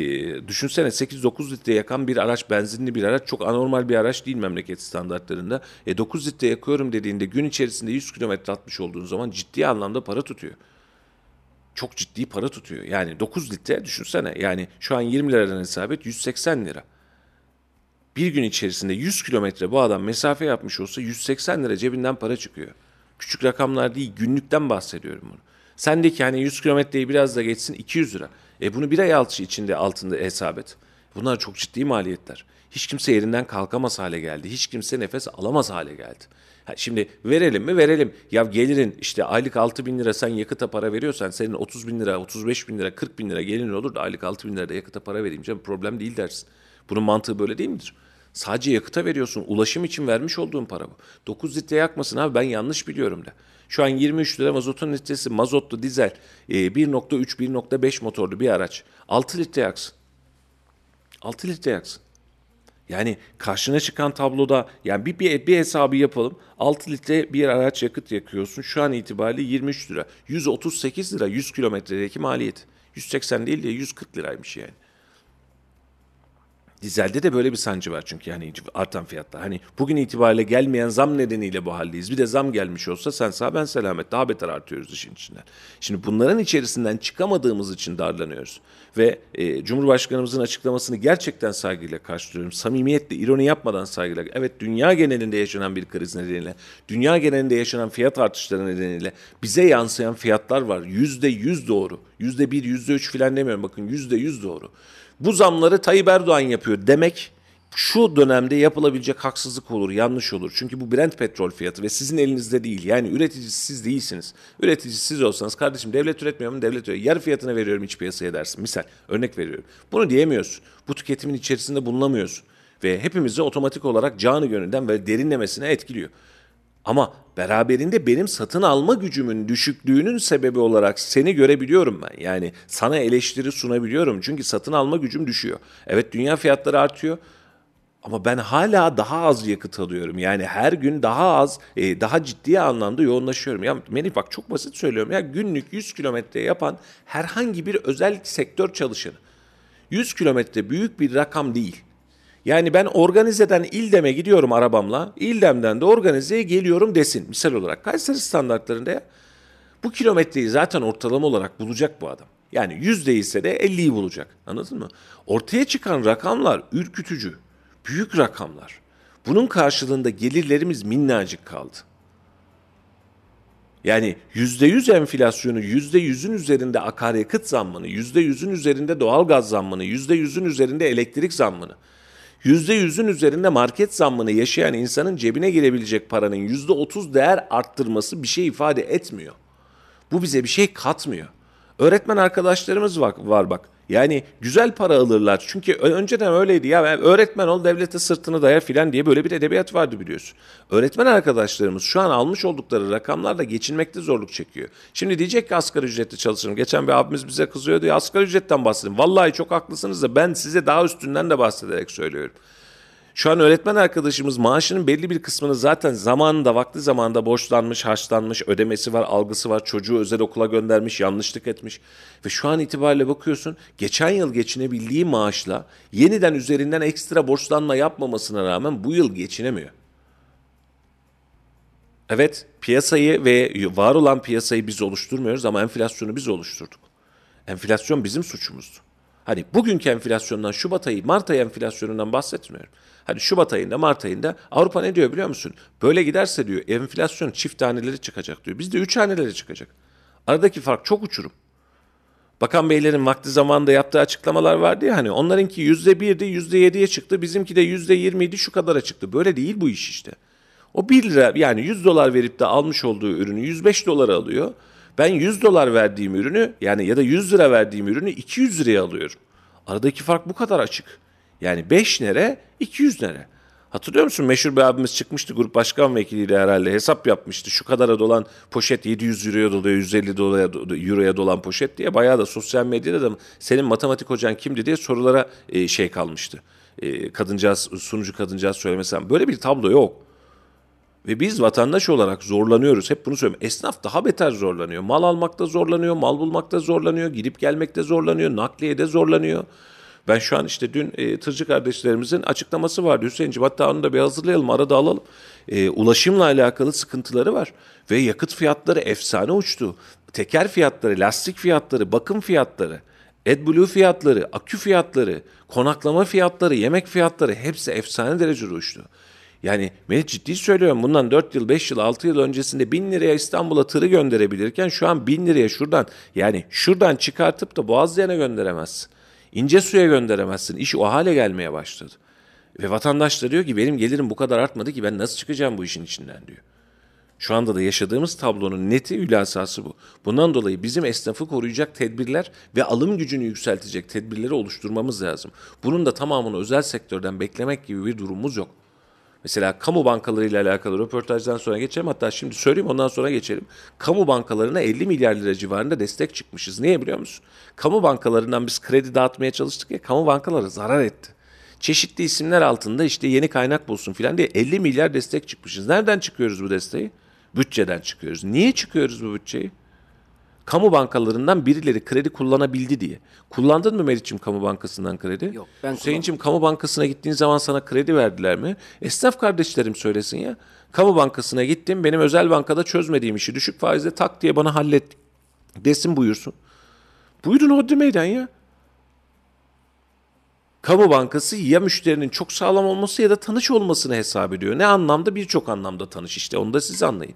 düşünsene 8-9 litre yakan bir araç, benzinli bir araç çok anormal bir araç değil memleket standartlarında. E 9 litre yakıyorum dediğinde gün içerisinde 100 kilometre atmış olduğun zaman ciddi anlamda para tutuyor. Çok ciddi para tutuyor. Yani 9 litre düşünsene. Yani şu an 20 liradan hesap et 180 lira. Bir gün içerisinde 100 kilometre bu adam mesafe yapmış olsa 180 lira cebinden para çıkıyor. Küçük rakamlar değil günlükten bahsediyorum bunu. Sendeki hani 100 kilometreyi biraz da geçsin 200 lira. E bunu bir ay altı içinde altında hesap et. Bunlar çok ciddi maliyetler. Hiç kimse yerinden kalkamaz hale geldi. Hiç kimse nefes alamaz hale geldi. Şimdi verelim mi verelim. Ya gelirin işte aylık 6 bin lira sen yakıta para veriyorsan senin 30 bin lira, 35 bin lira, 40 bin lira gelirin olur da aylık 6 bin lira da yakıta para vereyim canım problem değil dersin. Bunun mantığı böyle değil midir? Sadece yakıta veriyorsun. Ulaşım için vermiş olduğun para bu. 9 litre yakmasın abi ben yanlış biliyorum da. Şu an 23 lira mazotun litresi mazotlu dizel e, 1.3 1.5 motorlu bir araç 6 litre yaksın. 6 litre yaksın. Yani karşına çıkan tabloda yani bir, bir, bir hesabı yapalım. 6 litre bir araç yakıt yakıyorsun. Şu an itibariyle 23 lira. 138 lira 100 kilometredeki maliyet. 180 değil de 140 liraymış yani. Dizelde de böyle bir sancı var çünkü yani artan fiyatlar. Hani bugün itibariyle gelmeyen zam nedeniyle bu haldeyiz. Bir de zam gelmiş olsa sen sağ ben selamet daha beter artıyoruz işin içinden. Şimdi bunların içerisinden çıkamadığımız için darlanıyoruz. Ve e, Cumhurbaşkanımızın açıklamasını gerçekten saygıyla karşılıyorum. Samimiyetle, ironi yapmadan saygıyla. Evet dünya genelinde yaşanan bir kriz nedeniyle, dünya genelinde yaşanan fiyat artışları nedeniyle bize yansıyan fiyatlar var. Yüzde yüz doğru. Yüzde bir, yüzde üç filan demiyorum bakın yüzde yüz doğru. Bu zamları Tayyip Erdoğan yapıyor demek şu dönemde yapılabilecek haksızlık olur, yanlış olur. Çünkü bu Brent petrol fiyatı ve sizin elinizde değil. Yani üreticisi siz değilsiniz. Üreticisi siz olsanız kardeşim devlet üretmiyor mu? Devlet üretiyor. Yarı fiyatına veriyorum iç piyasaya dersin. Misal örnek veriyorum. Bunu diyemiyorsun. Bu tüketimin içerisinde bulunamıyorsun. Ve hepimizi otomatik olarak canı gönülden ve derinlemesine etkiliyor. Ama beraberinde benim satın alma gücümün düşüklüğünün sebebi olarak seni görebiliyorum ben. Yani sana eleştiri sunabiliyorum. Çünkü satın alma gücüm düşüyor. Evet dünya fiyatları artıyor. Ama ben hala daha az yakıt alıyorum. Yani her gün daha az, e, daha ciddi anlamda yoğunlaşıyorum. Ya Melih bak çok basit söylüyorum. Ya günlük 100 kilometre yapan herhangi bir özel sektör çalışanı. 100 kilometre büyük bir rakam değil. Yani ben organizeden İldem'e gidiyorum arabamla. İldem'den de organizeye geliyorum desin. Misal olarak Kayseri standartlarında ya. Bu kilometreyi zaten ortalama olarak bulacak bu adam. Yani yüzde ise de 50'yi bulacak. Anladın mı? Ortaya çıkan rakamlar ürkütücü. Büyük rakamlar. Bunun karşılığında gelirlerimiz minnacık kaldı. Yani yüzde yüz enflasyonu, yüzde yüzün üzerinde akaryakıt zammını, yüzde yüzün üzerinde doğal gaz zammını, yüzde yüzün üzerinde elektrik zammını, yüzde yüzün üzerinde market zammını yaşayan insanın cebine girebilecek paranın yüzde otuz değer arttırması bir şey ifade etmiyor. Bu bize bir şey katmıyor. Öğretmen arkadaşlarımız var, var bak. Yani güzel para alırlar. Çünkü önceden öyleydi ya öğretmen ol devlete sırtını daya filan diye böyle bir edebiyat vardı biliyorsun. Öğretmen arkadaşlarımız şu an almış oldukları rakamlarla geçinmekte zorluk çekiyor. Şimdi diyecek ki asgari ücretli çalışırım. Geçen bir abimiz bize kızıyordu ya asgari ücretten bahsedin. Vallahi çok haklısınız da ben size daha üstünden de bahsederek söylüyorum. Şu an öğretmen arkadaşımız maaşının belli bir kısmını zaten zamanında, vakti zamanında borçlanmış, harçlanmış, ödemesi var, algısı var, çocuğu özel okula göndermiş, yanlışlık etmiş. Ve şu an itibariyle bakıyorsun, geçen yıl geçinebildiği maaşla yeniden üzerinden ekstra borçlanma yapmamasına rağmen bu yıl geçinemiyor. Evet, piyasayı ve var olan piyasayı biz oluşturmuyoruz ama enflasyonu biz oluşturduk. Enflasyon bizim suçumuzdu. Hani bugünkü enflasyondan Şubat ayı, Mart ayı enflasyonundan bahsetmiyorum. Hani Şubat ayında, Mart ayında Avrupa ne diyor biliyor musun? Böyle giderse diyor enflasyon çift taneleri çıkacak diyor. Bizde üç haneleri çıkacak. Aradaki fark çok uçurum. Bakan beylerin vakti zamanında yaptığı açıklamalar vardı ya hani onlarınki yüzde birdi yüzde yediye çıktı bizimki de yüzde yirmiydi şu kadara çıktı. Böyle değil bu iş işte. O bir lira yani 100 dolar verip de almış olduğu ürünü 105 dolara alıyor. Ben 100 dolar verdiğim ürünü yani ya da 100 lira verdiğim ürünü 200 liraya alıyorum. Aradaki fark bu kadar açık. Yani 5 nere 200 nere. Hatırlıyor musun? Meşhur bir abimiz çıkmıştı grup başkan vekiliyle herhalde hesap yapmıştı. Şu kadara dolan poşet 700 euroya doluyor, 150 dolara, euroya dolan poşet diye. Bayağı da sosyal medyada da senin matematik hocan kimdi diye sorulara e, şey kalmıştı. E, kadıncağız, sunucu kadıncağız söylemesem. Böyle bir tablo yok. Ve biz vatandaş olarak zorlanıyoruz. Hep bunu söylüyorum. Esnaf daha beter zorlanıyor. Mal almakta zorlanıyor, mal bulmakta zorlanıyor, gidip gelmekte zorlanıyor, nakliyede zorlanıyor. Ben şu an işte dün e, tırcı kardeşlerimizin açıklaması vardı Hüseyin'ciğim. Hatta onu da bir hazırlayalım, arada alalım. E, ulaşımla alakalı sıkıntıları var. Ve yakıt fiyatları efsane uçtu. Teker fiyatları, lastik fiyatları, bakım fiyatları, AdBlue fiyatları, akü fiyatları, konaklama fiyatları, yemek fiyatları hepsi efsane derecede uçtu. Yani ben ciddi söylüyorum bundan 4 yıl, 5 yıl, 6 yıl öncesinde 1000 liraya İstanbul'a tırı gönderebilirken şu an 1000 liraya şuradan yani şuradan çıkartıp da Boğazlı'ya gönderemezsin. İnce suya gönderemezsin. İş o hale gelmeye başladı. Ve vatandaş da diyor ki benim gelirim bu kadar artmadı ki ben nasıl çıkacağım bu işin içinden diyor. Şu anda da yaşadığımız tablonun neti hülasası bu. Bundan dolayı bizim esnafı koruyacak tedbirler ve alım gücünü yükseltecek tedbirleri oluşturmamız lazım. Bunun da tamamını özel sektörden beklemek gibi bir durumumuz yok. Mesela kamu bankalarıyla alakalı röportajdan sonra geçelim. Hatta şimdi söyleyeyim ondan sonra geçelim. Kamu bankalarına 50 milyar lira civarında destek çıkmışız. Niye biliyor musun? Kamu bankalarından biz kredi dağıtmaya çalıştık ya kamu bankaları zarar etti. Çeşitli isimler altında işte yeni kaynak bulsun filan diye 50 milyar destek çıkmışız. Nereden çıkıyoruz bu desteği? Bütçeden çıkıyoruz. Niye çıkıyoruz bu bütçeyi? Kamu bankalarından birileri kredi kullanabildi diye. Kullandın mı Meriç'im kamu bankasından kredi? Yok, ben Hüseyin'cim kamu bankasına gittiğin zaman sana kredi verdiler mi? Esnaf kardeşlerim söylesin ya. Kamu bankasına gittim benim özel bankada çözmediğim işi düşük faizle tak diye bana hallet desin buyursun. Buyurun Hodri Meydan ya. Kamu bankası ya müşterinin çok sağlam olması ya da tanış olmasını hesap ediyor. Ne anlamda? Birçok anlamda tanış işte onu da siz anlayın.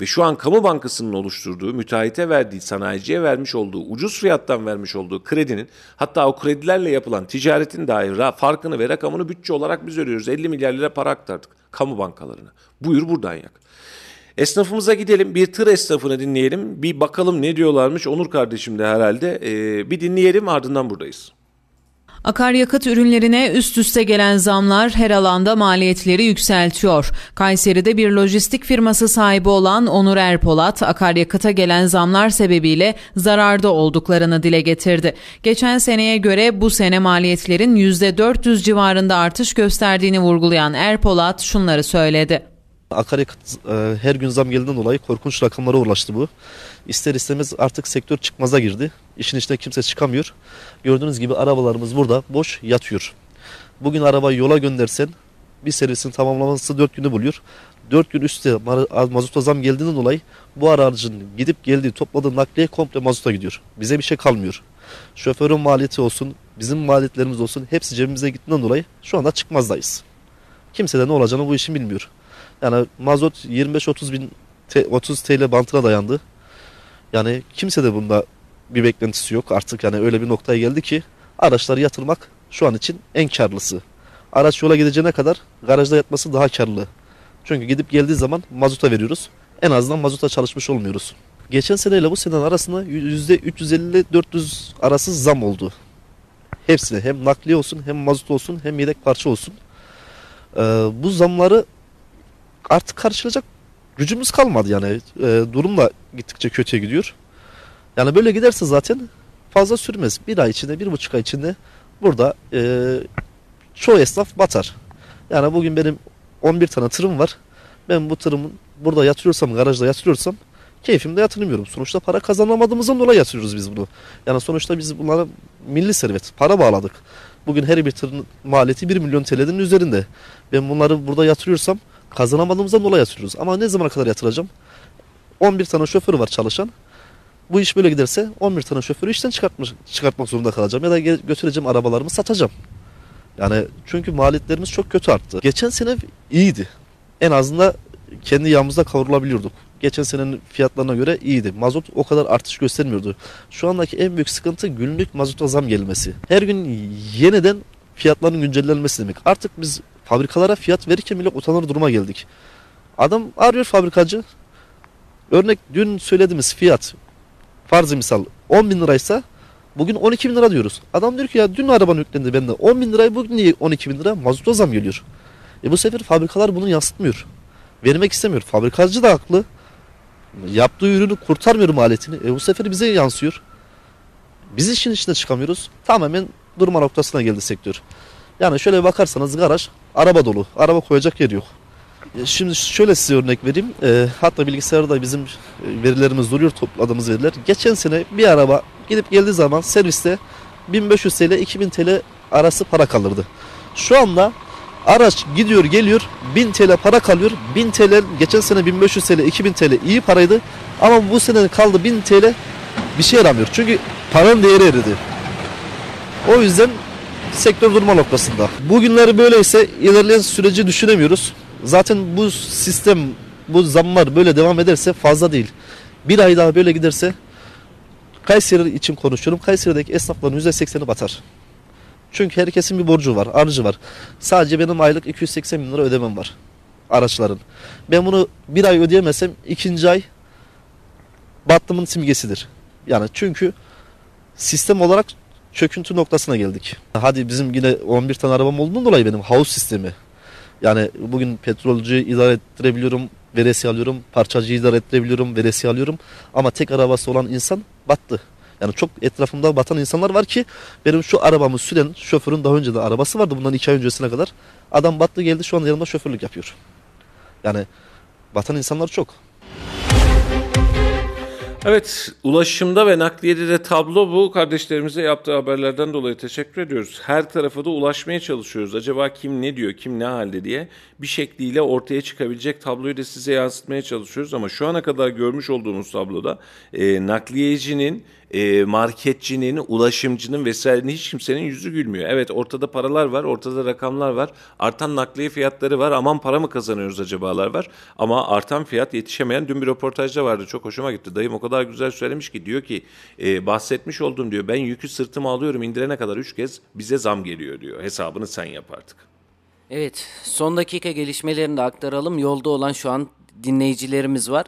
Ve şu an kamu bankasının oluşturduğu, müteahhite verdiği, sanayiciye vermiş olduğu, ucuz fiyattan vermiş olduğu kredinin, hatta o kredilerle yapılan ticaretin dahi ra- farkını ve rakamını bütçe olarak biz örüyoruz. 50 milyar lira para aktardık kamu bankalarına. Buyur buradan yak. Esnafımıza gidelim, bir tır esnafını dinleyelim, bir bakalım ne diyorlarmış. Onur kardeşim de herhalde. Ee, bir dinleyelim ardından buradayız. Akaryakıt ürünlerine üst üste gelen zamlar her alanda maliyetleri yükseltiyor. Kayseri'de bir lojistik firması sahibi olan Onur Erpolat, akaryakıta gelen zamlar sebebiyle zararda olduklarını dile getirdi. Geçen seneye göre bu sene maliyetlerin %400 civarında artış gösterdiğini vurgulayan Erpolat şunları söyledi. Akaryakıt e, her gün zam geldiğinden dolayı korkunç rakamlara ulaştı bu. İster istemez artık sektör çıkmaza girdi. İşin içine kimse çıkamıyor. Gördüğünüz gibi arabalarımız burada boş yatıyor. Bugün arabayı yola göndersen bir servisin tamamlaması 4 günü buluyor. 4 gün üstte ma- mazota zam geldiğinden dolayı bu aracın gidip geldiği topladığı nakliye komple mazota gidiyor. Bize bir şey kalmıyor. Şoförün maliyeti olsun, bizim maliyetlerimiz olsun hepsi cebimize gittiğinden dolayı şu anda çıkmazdayız. Kimse de ne olacağını bu işin bilmiyor. Yani mazot 25-30 bin te- 30 TL bantına dayandı. Yani kimse de bunda bir beklentisi yok. Artık yani öyle bir noktaya geldi ki araçları yatırmak şu an için en karlısı. Araç yola gideceğine kadar garajda yatması daha karlı. Çünkü gidip geldiği zaman mazuta veriyoruz. En azından mazuta çalışmış olmuyoruz. Geçen seneyle bu senenin arasında %350-400 arası zam oldu. Hepsine hem nakliye olsun hem mazot olsun hem yedek parça olsun. Ee, bu zamları artık karşılayacak gücümüz kalmadı yani. E, durum da gittikçe kötüye gidiyor. Yani böyle giderse zaten fazla sürmez. Bir ay içinde, bir buçuk ay içinde burada e, çoğu esnaf batar. Yani bugün benim 11 tane tırım var. Ben bu tırımın burada yatırıyorsam, garajda yatırıyorsam keyfimde yatırmıyorum. Sonuçta para kazanamadığımızdan dolayı yatırıyoruz biz bunu. Yani sonuçta biz bunlara milli servet, para bağladık. Bugün her bir tırın maliyeti 1 milyon TL'nin üzerinde. Ben bunları burada yatırıyorsam kazanamadığımızdan dolayı yatırıyoruz. Ama ne zamana kadar yatıracağım? 11 tane şoför var çalışan. Bu iş böyle giderse 11 tane şoförü işten çıkartmak, çıkartmak zorunda kalacağım. Ya da götüreceğim arabalarımı satacağım. Yani çünkü maliyetlerimiz çok kötü arttı. Geçen sene iyiydi. En azından kendi yağımızda kavrulabiliyorduk. Geçen senenin fiyatlarına göre iyiydi. Mazot o kadar artış göstermiyordu. Şu andaki en büyük sıkıntı günlük mazota zam gelmesi. Her gün yeniden fiyatların güncellenmesi demek. Artık biz fabrikalara fiyat verirken bile utanır duruma geldik. Adam arıyor fabrikacı. Örnek dün söylediğimiz fiyat farzı misal 10 bin liraysa bugün 12 bin lira diyoruz. Adam diyor ki ya dün araban yüklendi bende 10 bin lirayı bugün niye 12 bin lira mazota zam geliyor. E bu sefer fabrikalar bunu yansıtmıyor. Vermek istemiyor. Fabrikacı da haklı. Yaptığı ürünü kurtarmıyor maliyetini. E bu sefer bize yansıyor. Biz işin içine çıkamıyoruz. Tamamen durma noktasına geldi sektör. Yani şöyle bakarsanız garaj araba dolu. Araba koyacak yer yok. E, Şimdi şöyle size örnek vereyim. E, hatta bilgisayarda bizim e, verilerimiz duruyor topladığımız veriler. Geçen sene bir araba gidip geldiği zaman serviste 1500 TL 2000 TL arası para kalırdı. Şu anda araç gidiyor geliyor 1000 TL para kalıyor. 1000 TL geçen sene 1500 TL 2000 TL iyi paraydı. Ama bu sene kaldı 1000 TL bir şey yaramıyor. Çünkü paranın değeri eridi. O yüzden sektör durma noktasında. Bugünleri böyleyse ilerleyen süreci düşünemiyoruz. Zaten bu sistem, bu zamlar böyle devam ederse fazla değil. Bir ay daha böyle giderse Kayseri için konuşuyorum. Kayseri'deki esnafların %80'i batar. Çünkü herkesin bir borcu var, harcı var. Sadece benim aylık 280 bin lira ödemem var. araçların. Ben bunu bir ay ödeyemesem ikinci ay battımın simgesidir. Yani çünkü sistem olarak çöküntü noktasına geldik. Hadi bizim yine 11 tane arabam olduğundan dolayı benim havuz sistemi. Yani bugün petrolcüyü idare ettirebiliyorum, veresiye alıyorum, parçacıyı idare ettirebiliyorum, veresiye alıyorum. Ama tek arabası olan insan battı. Yani çok etrafımda batan insanlar var ki benim şu arabamı süren şoförün daha önce de arabası vardı bundan iki ay öncesine kadar. Adam battı geldi şu anda yanımda şoförlük yapıyor. Yani batan insanlar çok. Evet, ulaşımda ve nakliyede de tablo bu. Kardeşlerimize yaptığı haberlerden dolayı teşekkür ediyoruz. Her tarafa da ulaşmaya çalışıyoruz. Acaba kim ne diyor, kim ne halde diye bir şekliyle ortaya çıkabilecek tabloyu da size yansıtmaya çalışıyoruz. Ama şu ana kadar görmüş olduğumuz tabloda e, nakliyecinin, e, marketçinin, ulaşımcının vesairenin hiç kimsenin yüzü gülmüyor. Evet ortada paralar var, ortada rakamlar var. Artan nakliye fiyatları var. Aman para mı kazanıyoruz acabalar var. Ama artan fiyat yetişemeyen dün bir röportajda vardı. Çok hoşuma gitti. Dayım o kadar güzel söylemiş ki diyor ki e, bahsetmiş olduğum diyor ben yükü sırtıma alıyorum indirene kadar 3 kez bize zam geliyor diyor. Hesabını sen yap artık. Evet, son dakika gelişmelerini de aktaralım. Yolda olan şu an dinleyicilerimiz var.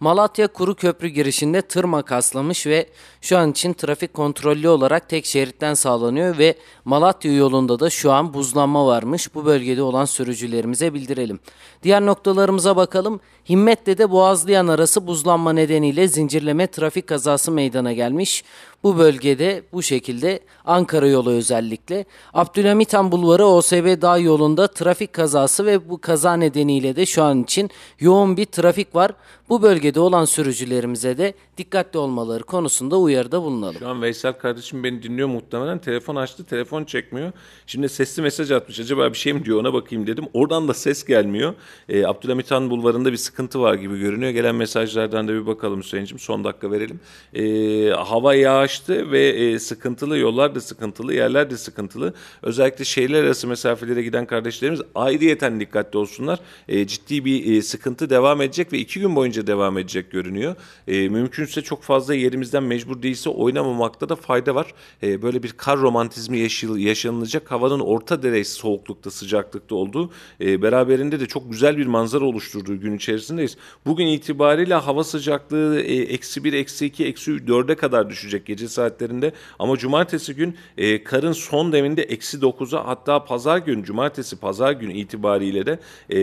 Malatya Kuru Köprü girişinde tır makaslamış ve şu an için trafik kontrollü olarak tek şeritten sağlanıyor ve Malatya yolunda da şu an buzlanma varmış. Bu bölgede olan sürücülerimize bildirelim. Diğer noktalarımıza bakalım. Himmet'te de Boğazlayan arası buzlanma nedeniyle zincirleme trafik kazası meydana gelmiş. Bu bölgede bu şekilde Ankara yolu özellikle Abdülhamit Han Bulvarı OSB Dağ yolunda trafik kazası ve bu kaza nedeniyle de şu an için yoğun bir trafik var. Bu bölgede olan sürücülerimize de dikkatli olmaları konusunda uyarıda bulunalım. Şu an Veysel kardeşim beni dinliyor muhtemelen. Telefon açtı, telefon çekmiyor. Şimdi sesli mesaj atmış. Acaba bir şey mi diyor ona bakayım dedim. Oradan da ses gelmiyor. Ee, Abdülhamit Han Bulvarı'nda bir sıkıntı var gibi görünüyor. Gelen mesajlardan da bir bakalım Hüseyin'cim. Son dakika verelim. Ee, hava yağıştı ve e, sıkıntılı. Yollar da sıkıntılı, yerler de sıkıntılı. Özellikle şehirler arası mesafelere giden kardeşlerimiz ayrıyeten dikkatli olsunlar. E, ciddi bir e, sıkıntı devam edecek ve iki gün boyunca devam edecek görünüyor. E, mümkünse çok fazla yerimizden mecbur değilse oynamamakta da fayda var. E, böyle bir kar romantizmi yaşıl, yaşanılacak. Havanın orta derece soğuklukta, sıcaklıkta olduğu, e, beraberinde de çok güzel bir manzara oluşturduğu gün içerisindeyiz. Bugün itibariyle hava sıcaklığı e, eksi bir, eksi iki, eksi dörde kadar düşecek gece saatlerinde. Ama cumartesi gün e, karın son deminde eksi dokuza hatta pazar gün, cumartesi pazar gün itibariyle de e,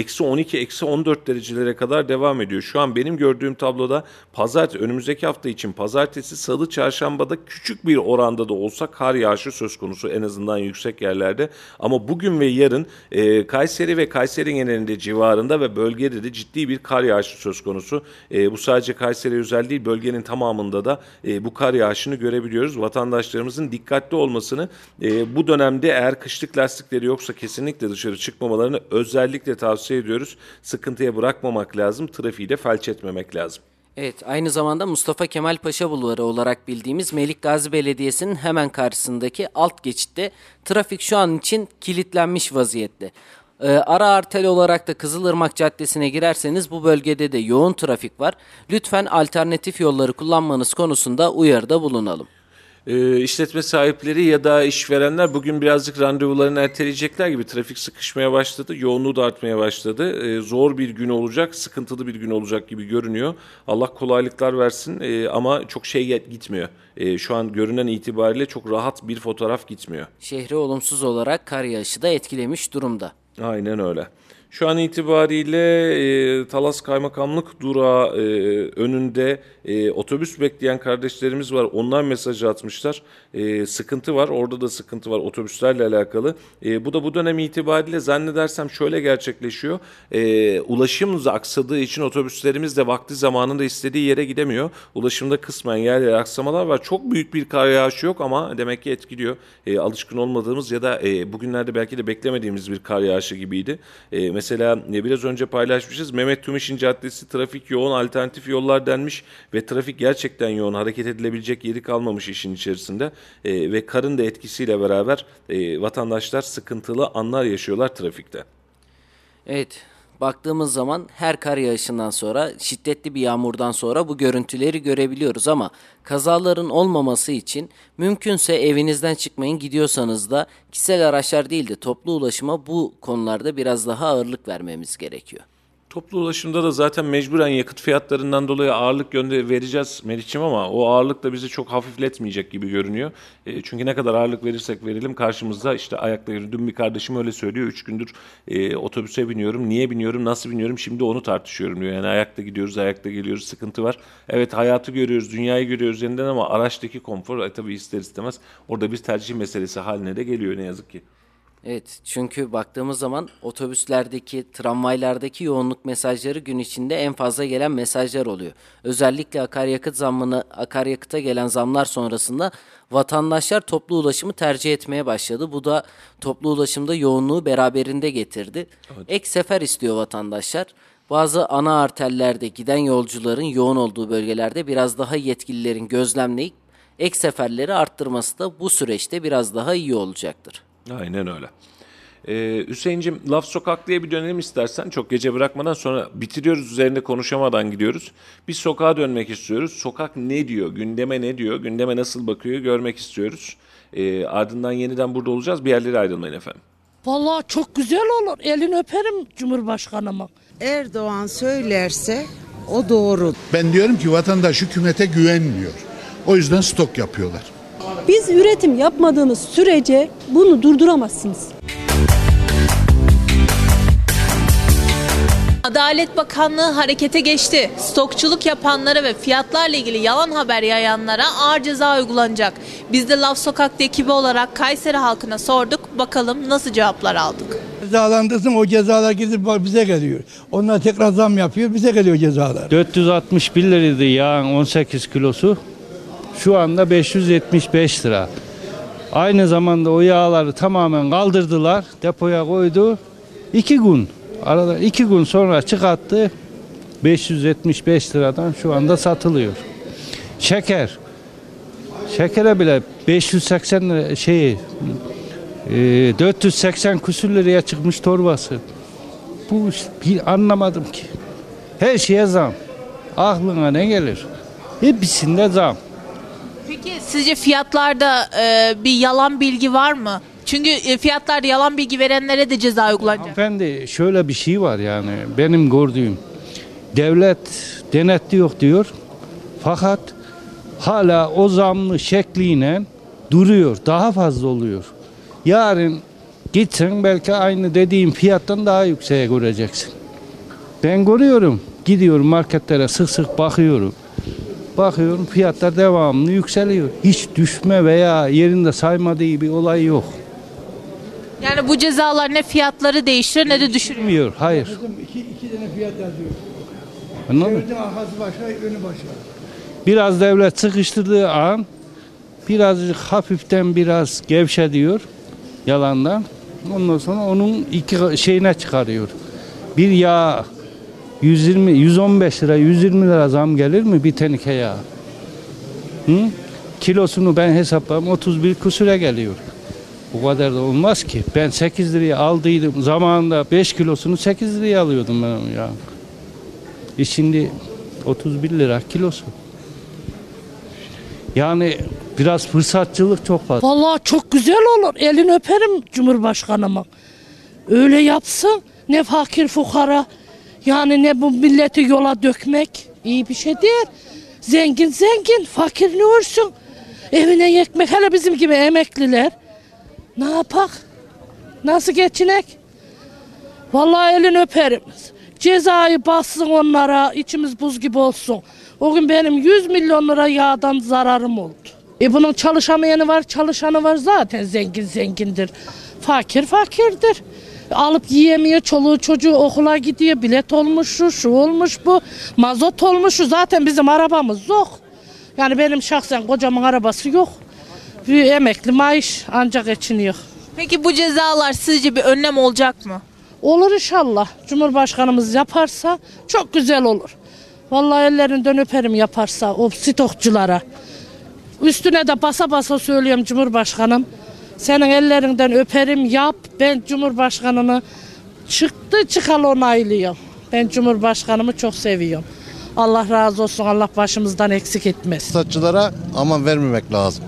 eksi 12, eksi 14 derecelere kadar devam ediyor. Şu an benim gördüğüm tabloda pazartesi, önümüzdeki hafta için pazartesi, salı, çarşambada küçük bir oranda da olsa kar yağışı söz konusu en azından yüksek yerlerde. Ama bugün ve yarın e, Kayseri ve Kayseri genelinde civarında ve bölgede de ciddi bir kar yağışı söz konusu. E, bu sadece Kayseri özel değil bölgenin tamamında da e, bu kar yağışını görebiliyoruz. Vatandaşlarımızın dikkatli olmasını e, bu dönemde eğer kışlık lastikleri yoksa kesinlikle dışarı çıkmamalarını özellikle tavsiye ediyoruz. Sıkıntıya bırakmamak lazım, trafiği de felç etmemek lazım. Evet, aynı zamanda Mustafa Kemal Paşa Bulvarı olarak bildiğimiz Melik Gazi Belediyesi'nin hemen karşısındaki alt geçitte trafik şu an için kilitlenmiş vaziyette. Ee, ara artel olarak da Kızılırmak Caddesi'ne girerseniz bu bölgede de yoğun trafik var. Lütfen alternatif yolları kullanmanız konusunda uyarıda bulunalım. E, işletme sahipleri ya da işverenler bugün birazcık randevularını erteleyecekler gibi trafik sıkışmaya başladı. Yoğunluğu da artmaya başladı. E, zor bir gün olacak, sıkıntılı bir gün olacak gibi görünüyor. Allah kolaylıklar versin e, ama çok şey gitmiyor. E, şu an görünen itibariyle çok rahat bir fotoğraf gitmiyor. Şehri olumsuz olarak kar yağışı da etkilemiş durumda. Aynen öyle. Şu an itibariyle e, Talas Kaymakamlık durağı e, önünde e, otobüs bekleyen kardeşlerimiz var. Onlar mesajı atmışlar. E, sıkıntı var. Orada da sıkıntı var otobüslerle alakalı. E, bu da bu dönem itibariyle zannedersem şöyle gerçekleşiyor. E, ulaşım aksadığı için otobüslerimiz de vakti zamanında istediği yere gidemiyor. Ulaşımda kısmen yer yer aksamalar var. Çok büyük bir kar yağışı yok ama demek ki etkiliyor. E, alışkın olmadığımız ya da e, bugünlerde belki de beklemediğimiz bir kar yağışı gibiydi. E, mesela e, biraz önce paylaşmışız. Mehmet Tümiş'in caddesi trafik yoğun alternatif yollar denmiş ve trafik gerçekten yoğun hareket edilebilecek yeri kalmamış işin içerisinde e, ve karın da etkisiyle beraber e, vatandaşlar sıkıntılı anlar yaşıyorlar trafikte. Evet, baktığımız zaman her kar yağışından sonra şiddetli bir yağmurdan sonra bu görüntüleri görebiliyoruz ama kazaların olmaması için mümkünse evinizden çıkmayın gidiyorsanız da kişisel araçlar değil de toplu ulaşıma bu konularda biraz daha ağırlık vermemiz gerekiyor. Toplu ulaşımda da zaten mecburen yakıt fiyatlarından dolayı ağırlık gönde vereceğiz Meriç'im ama o ağırlık da bizi çok hafifletmeyecek gibi görünüyor. E, çünkü ne kadar ağırlık verirsek verelim karşımızda işte ayakta yürüdüğüm bir kardeşim öyle söylüyor. Üç gündür e, otobüse biniyorum. Niye biniyorum, nasıl biniyorum şimdi onu tartışıyorum diyor. Yani ayakta gidiyoruz, ayakta geliyoruz sıkıntı var. Evet hayatı görüyoruz, dünyayı görüyoruz yeniden ama araçtaki konfor e, tabii ister istemez orada bir tercih meselesi haline de geliyor ne yazık ki. Evet çünkü baktığımız zaman otobüslerdeki, tramvaylardaki yoğunluk mesajları gün içinde en fazla gelen mesajlar oluyor. Özellikle akaryakıt zammını, akaryakıta gelen zamlar sonrasında vatandaşlar toplu ulaşımı tercih etmeye başladı. Bu da toplu ulaşımda yoğunluğu beraberinde getirdi. Ek sefer istiyor vatandaşlar. Bazı ana arterlerde giden yolcuların yoğun olduğu bölgelerde biraz daha yetkililerin gözlemleyip ek seferleri arttırması da bu süreçte biraz daha iyi olacaktır. Aynen öyle. Ee, Hüseyin'cim laf sokaklıya bir dönelim istersen. Çok gece bırakmadan sonra bitiriyoruz üzerinde konuşamadan gidiyoruz. Biz sokağa dönmek istiyoruz. Sokak ne diyor? Gündeme ne diyor? Gündeme nasıl bakıyor? Görmek istiyoruz. Ee, ardından yeniden burada olacağız. Bir yerlere ayrılmayın efendim. Vallahi çok güzel olur. Elini öperim Cumhurbaşkanıma. Erdoğan söylerse o doğru. Ben diyorum ki vatandaş hükümete güvenmiyor. O yüzden stok yapıyorlar. Biz üretim yapmadığımız sürece bunu durduramazsınız. Adalet Bakanlığı harekete geçti. Stokçuluk yapanlara ve fiyatlarla ilgili yalan haber yayanlara ağır ceza uygulanacak. Biz de Laf Sokak'ta ekibi olarak Kayseri halkına sorduk. Bakalım nasıl cevaplar aldık. Cezalandırsın o cezalar gidip bize geliyor. Onlar tekrar zam yapıyor bize geliyor cezalar. 461 liraydı yağın 18 kilosu. Şu anda 575 lira. Aynı zamanda o yağları tamamen kaldırdılar. Depoya koydu. İki gün. Arada iki gün sonra çıkarttı. 575 liradan şu anda satılıyor. Şeker. Şekere bile 580 lira şey e, 480 küsür liraya çıkmış torbası. Bu bir anlamadım ki. Her şeye zam. Aklına ne gelir? Hepsinde zam. Peki sizce fiyatlarda e, bir yalan bilgi var mı? Çünkü e, fiyatlarda yalan bilgi verenlere de ceza uygulanacak. Hanımefendi şöyle bir şey var yani benim gördüğüm. Devlet denetliyor diyor. Fakat hala o zamlı şekliyle duruyor. Daha fazla oluyor. Yarın gitsen belki aynı dediğim fiyattan daha yükseğe göreceksin. Ben görüyorum. Gidiyorum marketlere sık sık bakıyorum. Bakıyorum fiyatlar devamlı yükseliyor. Hiç düşme veya yerinde saymadığı bir olay yok. Yani bu cezalar ne fiyatları değiştirir ne de düşürür. Bilmiyor. Hayır. İki, iki tane fiyat yazıyor. Anladın mı? Devletin arkası başka önü başka. Biraz devlet sıkıştırdığı an birazcık hafiften biraz gevşe diyor yalandan. Ondan sonra onun iki şeyine çıkarıyor. Bir yağ 120 115 lira 120 lira zam gelir mi bir tenike yağ? Hı? Kilosunu ben hesapladım 31 kusure geliyor. Bu kadar da olmaz ki. Ben 8 liraya aldıydım. Zamanında 5 kilosunu 8 liraya alıyordum ben ya. E şimdi 31 lira kilosu. Yani biraz fırsatçılık çok fazla. Vallahi çok güzel olur. Elini öperim Cumhurbaşkanıma. Öyle yapsın. Ne fakir fukara yani ne bu milleti yola dökmek iyi bir şey değil. Zengin zengin, fakir ne olsun? Evine ekmek hele bizim gibi emekliler. Ne yapak? Nasıl geçinek? Vallahi elini öperim. Cezayı bassın onlara, içimiz buz gibi olsun. O gün benim 100 milyon lira yağdan zararım oldu. E bunun çalışamayanı var, çalışanı var zaten zengin zengindir. Fakir fakirdir. Alıp yiyemiyor, çoluğu çocuğu okula gidiyor, bilet olmuş şu, şu olmuş bu, mazot olmuş şu. Zaten bizim arabamız yok. Yani benim şahsen kocamın arabası yok. Bir emekli maaş ancak geçiniyor. Peki bu cezalar sizce bir önlem olacak mı? Olur inşallah. Cumhurbaşkanımız yaparsa çok güzel olur. Vallahi ellerinden öperim yaparsa o stokçulara. Üstüne de basa basa söylüyorum Cumhurbaşkanım. Senin ellerinden öperim yap. Ben Cumhurbaşkanını çıktı çıkalı onaylıyor. Ben Cumhurbaşkanımı çok seviyorum. Allah razı olsun. Allah başımızdan eksik etmez. Satçılara aman vermemek lazım.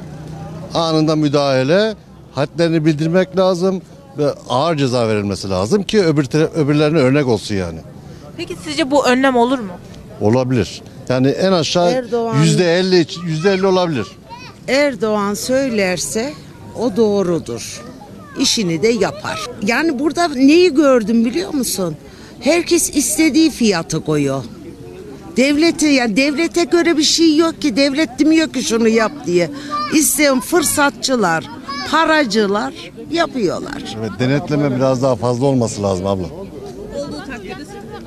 Anında müdahale, hadlerini bildirmek lazım ve ağır ceza verilmesi lazım ki öbür öbürlerine örnek olsun yani. Peki sizce bu önlem olur mu? Olabilir. Yani en aşağı yüzde elli, yüzde elli olabilir. Erdoğan söylerse o doğrudur. İşini de yapar. Yani burada neyi gördüm biliyor musun? Herkes istediği fiyatı koyuyor. Devlete yani devlete göre bir şey yok ki. Devlet demiyor ki şunu yap diye. İsteyen fırsatçılar, paracılar yapıyorlar. Evet, denetleme biraz daha fazla olması lazım abla.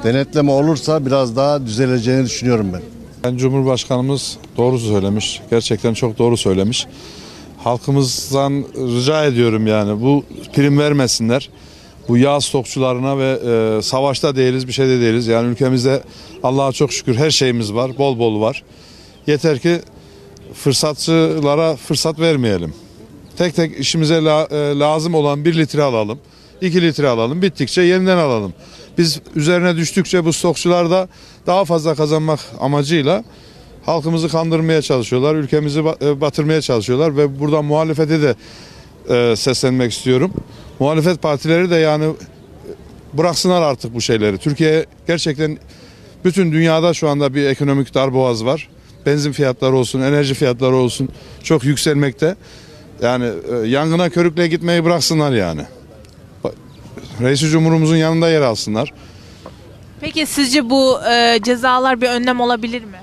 Denetleme olursa biraz daha düzeleceğini düşünüyorum ben. Ben Cumhurbaşkanımız doğru söylemiş. Gerçekten çok doğru söylemiş. Halkımızdan rica ediyorum yani bu prim vermesinler. Bu yağ stokçularına ve e, savaşta değiliz bir şeyde değiliz. Yani ülkemizde Allah'a çok şükür her şeyimiz var. Bol bol var. Yeter ki fırsatçılara fırsat vermeyelim. Tek tek işimize la- e, lazım olan bir litre alalım. 2 litre alalım. Bittikçe yeniden alalım. Biz üzerine düştükçe bu stokçular da daha fazla kazanmak amacıyla halkımızı kandırmaya çalışıyorlar. Ülkemizi e, batırmaya çalışıyorlar ve buradan muhalefete de e, seslenmek istiyorum. Muhalefet partileri de yani e, bıraksınlar artık bu şeyleri. Türkiye gerçekten bütün dünyada şu anda bir ekonomik darboğaz var. Benzin fiyatları olsun, enerji fiyatları olsun çok yükselmekte. Yani e, yangına körükle gitmeyi bıraksınlar yani. Ba- Reis Cumhurumuzun yanında yer alsınlar. Peki sizce bu e, cezalar bir önlem olabilir mi?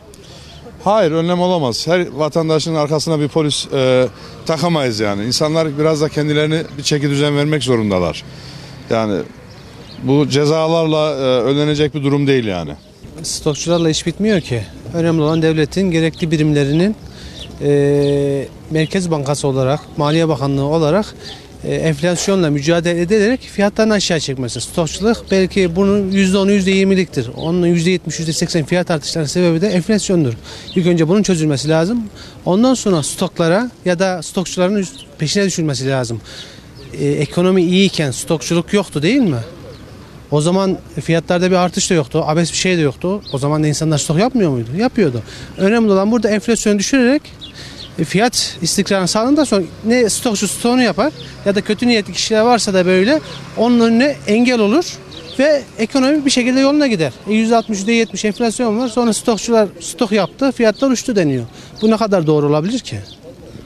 Hayır önlem olamaz. Her vatandaşın arkasına bir polis e, takamayız yani. İnsanlar biraz da kendilerini bir çeki düzen vermek zorundalar. Yani bu cezalarla e, önlenecek bir durum değil yani. Stokçularla iş bitmiyor ki. Önemli olan devletin gerekli birimlerinin e, Merkez Bankası olarak, Maliye Bakanlığı olarak enflasyonla mücadele ederek fiyatlarını aşağı çekmesi. Stokçuluk belki bunun %10'u %20'liktir. Onun %70, %80 fiyat artışlarının sebebi de enflasyondur. İlk önce bunun çözülmesi lazım. Ondan sonra stoklara ya da stokçuların peşine düşülmesi lazım. E, ekonomi iyiyken stokçuluk yoktu değil mi? O zaman fiyatlarda bir artış da yoktu. Abes bir şey de yoktu. O zaman da insanlar stok yapmıyor muydu? Yapıyordu. Önemli olan burada enflasyonu düşürerek e, fiyat istikrarını sağlandıktan sonra ne stokçu stoğunu yapar ya da kötü niyetli kişiler varsa da böyle onun önüne engel olur ve ekonomi bir şekilde yoluna gider. E, %60, %70 enflasyon var. Sonra stokçular stok yaptı, fiyatlar uçtu deniyor. Bu ne kadar doğru olabilir ki?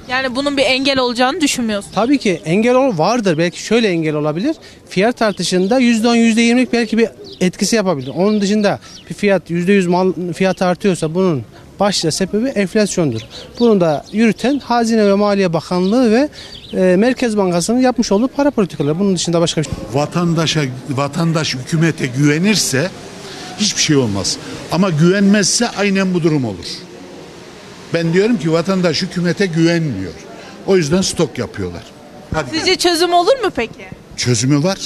Yani bunun bir engel olacağını düşünmüyorsun. Tabii ki engel ol vardır. Belki şöyle engel olabilir. Fiyat artışında %10, %20'lik belki bir etkisi yapabilir. Onun dışında bir fiyat %100 mal fiyat artıyorsa bunun başlıca sebebi enflasyondur. Bunu da yürüten Hazine ve Maliye Bakanlığı ve e, Merkez Bankası'nın yapmış olduğu para politikaları. Bunun dışında başka bir şey. Vatandaşa, vatandaş hükümete güvenirse hiçbir şey olmaz. Ama güvenmezse aynen bu durum olur. Ben diyorum ki vatandaş hükümete güvenmiyor. O yüzden stok yapıyorlar. Hadi Sizce çözüm olur mu peki? çözümü var.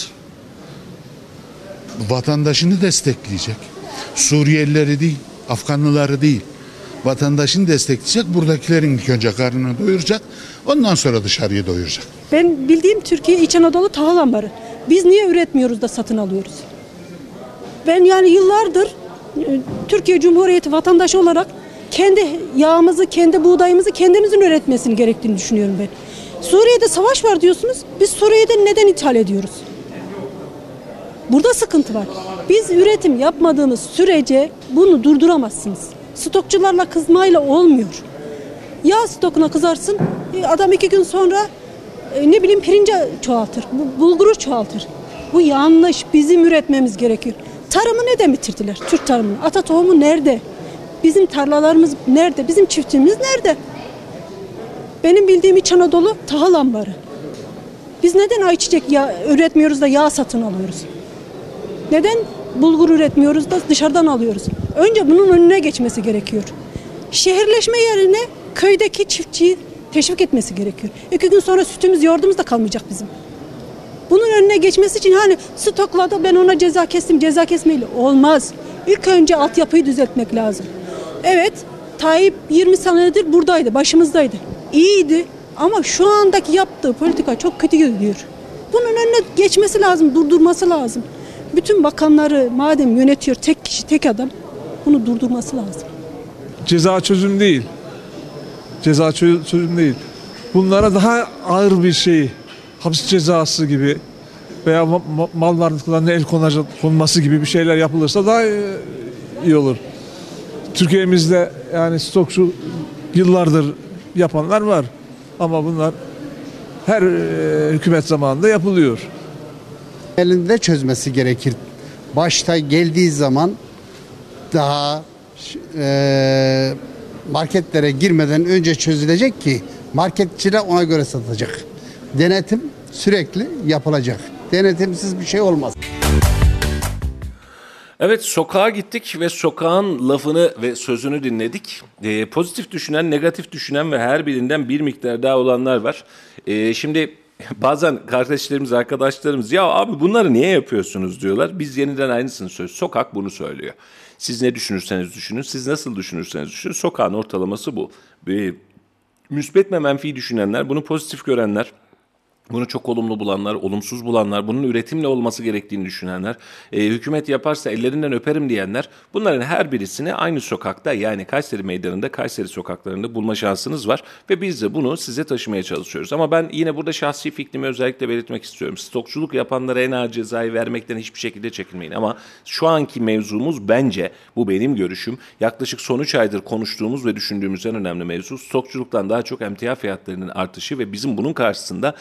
Vatandaşını destekleyecek. Suriyelileri değil, Afganlıları değil. Vatandaşını destekleyecek. Buradakilerin ilk önce karnını doyuracak. Ondan sonra dışarıya doyuracak. Ben bildiğim Türkiye İç Anadolu tahıl ambarı. Biz niye üretmiyoruz da satın alıyoruz? Ben yani yıllardır e, Türkiye Cumhuriyeti vatandaşı olarak kendi yağımızı, kendi buğdayımızı kendimizin üretmesini gerektiğini düşünüyorum ben. Suriye'de savaş var diyorsunuz. Biz Suriye'den neden ithal ediyoruz? Burada sıkıntı var. Biz üretim yapmadığımız sürece bunu durduramazsınız. Stokçularla kızmayla olmuyor. Yağ stokuna kızarsın, e, adam iki gün sonra e, ne bileyim pirinci çoğaltır, bu- bulguru çoğaltır. Bu yanlış, bizim üretmemiz gerekiyor. Tarımı neden bitirdiler? Türk tarımını. Ata tohumu nerede? Bizim tarlalarımız nerede? Bizim çiftçimiz nerede? Benim bildiğim İç Anadolu tahıl ambarı. Biz neden ayçiçek yağ üretmiyoruz da yağ satın alıyoruz? Neden bulgur üretmiyoruz da dışarıdan alıyoruz? Önce bunun önüne geçmesi gerekiyor. Şehirleşme yerine köydeki çiftçiyi teşvik etmesi gerekiyor. İki gün sonra sütümüz yoğurdumuz da kalmayacak bizim. Bunun önüne geçmesi için hani stokladı ben ona ceza kestim ceza kesmeyle olmaz. İlk önce altyapıyı düzeltmek lazım. Evet Tayyip 20 senedir buradaydı başımızdaydı. İyiydi ama şu andaki yaptığı politika çok kötü gidiyor. Bunun önüne geçmesi lazım durdurması lazım. Bütün bakanları madem yönetiyor tek kişi tek adam bunu durdurması lazım. Ceza çözüm değil. Ceza çö- çözüm değil. Bunlara daha ağır bir şey, hapis cezası gibi veya ma- ma- mal varlıklarına el konması gibi bir şeyler yapılırsa daha e, iyi olur. Türkiye'mizde yani stokçu yıllardır yapanlar var. Ama bunlar her e, hükümet zamanında yapılıyor. Elinde çözmesi gerekir. Başta geldiği zaman daha e, marketlere girmeden önce çözülecek ki marketçiler ona göre satacak. Denetim sürekli yapılacak. Denetimsiz bir şey olmaz. Evet sokağa gittik ve sokağın lafını ve sözünü dinledik. Ee, pozitif düşünen, negatif düşünen ve her birinden bir miktar daha olanlar var. Ee, şimdi bazen kardeşlerimiz, arkadaşlarımız ya abi bunları niye yapıyorsunuz diyorlar. Biz yeniden aynısını söylüyoruz. Sokak bunu söylüyor. Siz ne düşünürseniz düşünün, siz nasıl düşünürseniz düşünün. Sokağın ortalaması bu. Ee, müsbet ve menfi düşünenler, bunu pozitif görenler, bunu çok olumlu bulanlar, olumsuz bulanlar, bunun üretimle olması gerektiğini düşünenler, e, hükümet yaparsa ellerinden öperim diyenler, bunların her birisini aynı sokakta yani Kayseri Meydanı'nda, Kayseri sokaklarında bulma şansınız var ve biz de bunu size taşımaya çalışıyoruz. Ama ben yine burada şahsi fikrimi özellikle belirtmek istiyorum. Stokçuluk yapanlara en ağır cezayı vermekten hiçbir şekilde çekinmeyin ama şu anki mevzumuz bence, bu benim görüşüm, yaklaşık son 3 aydır konuştuğumuz ve düşündüğümüz en önemli mevzu stokçuluktan daha çok emtia fiyatlarının artışı ve bizim bunun karşısında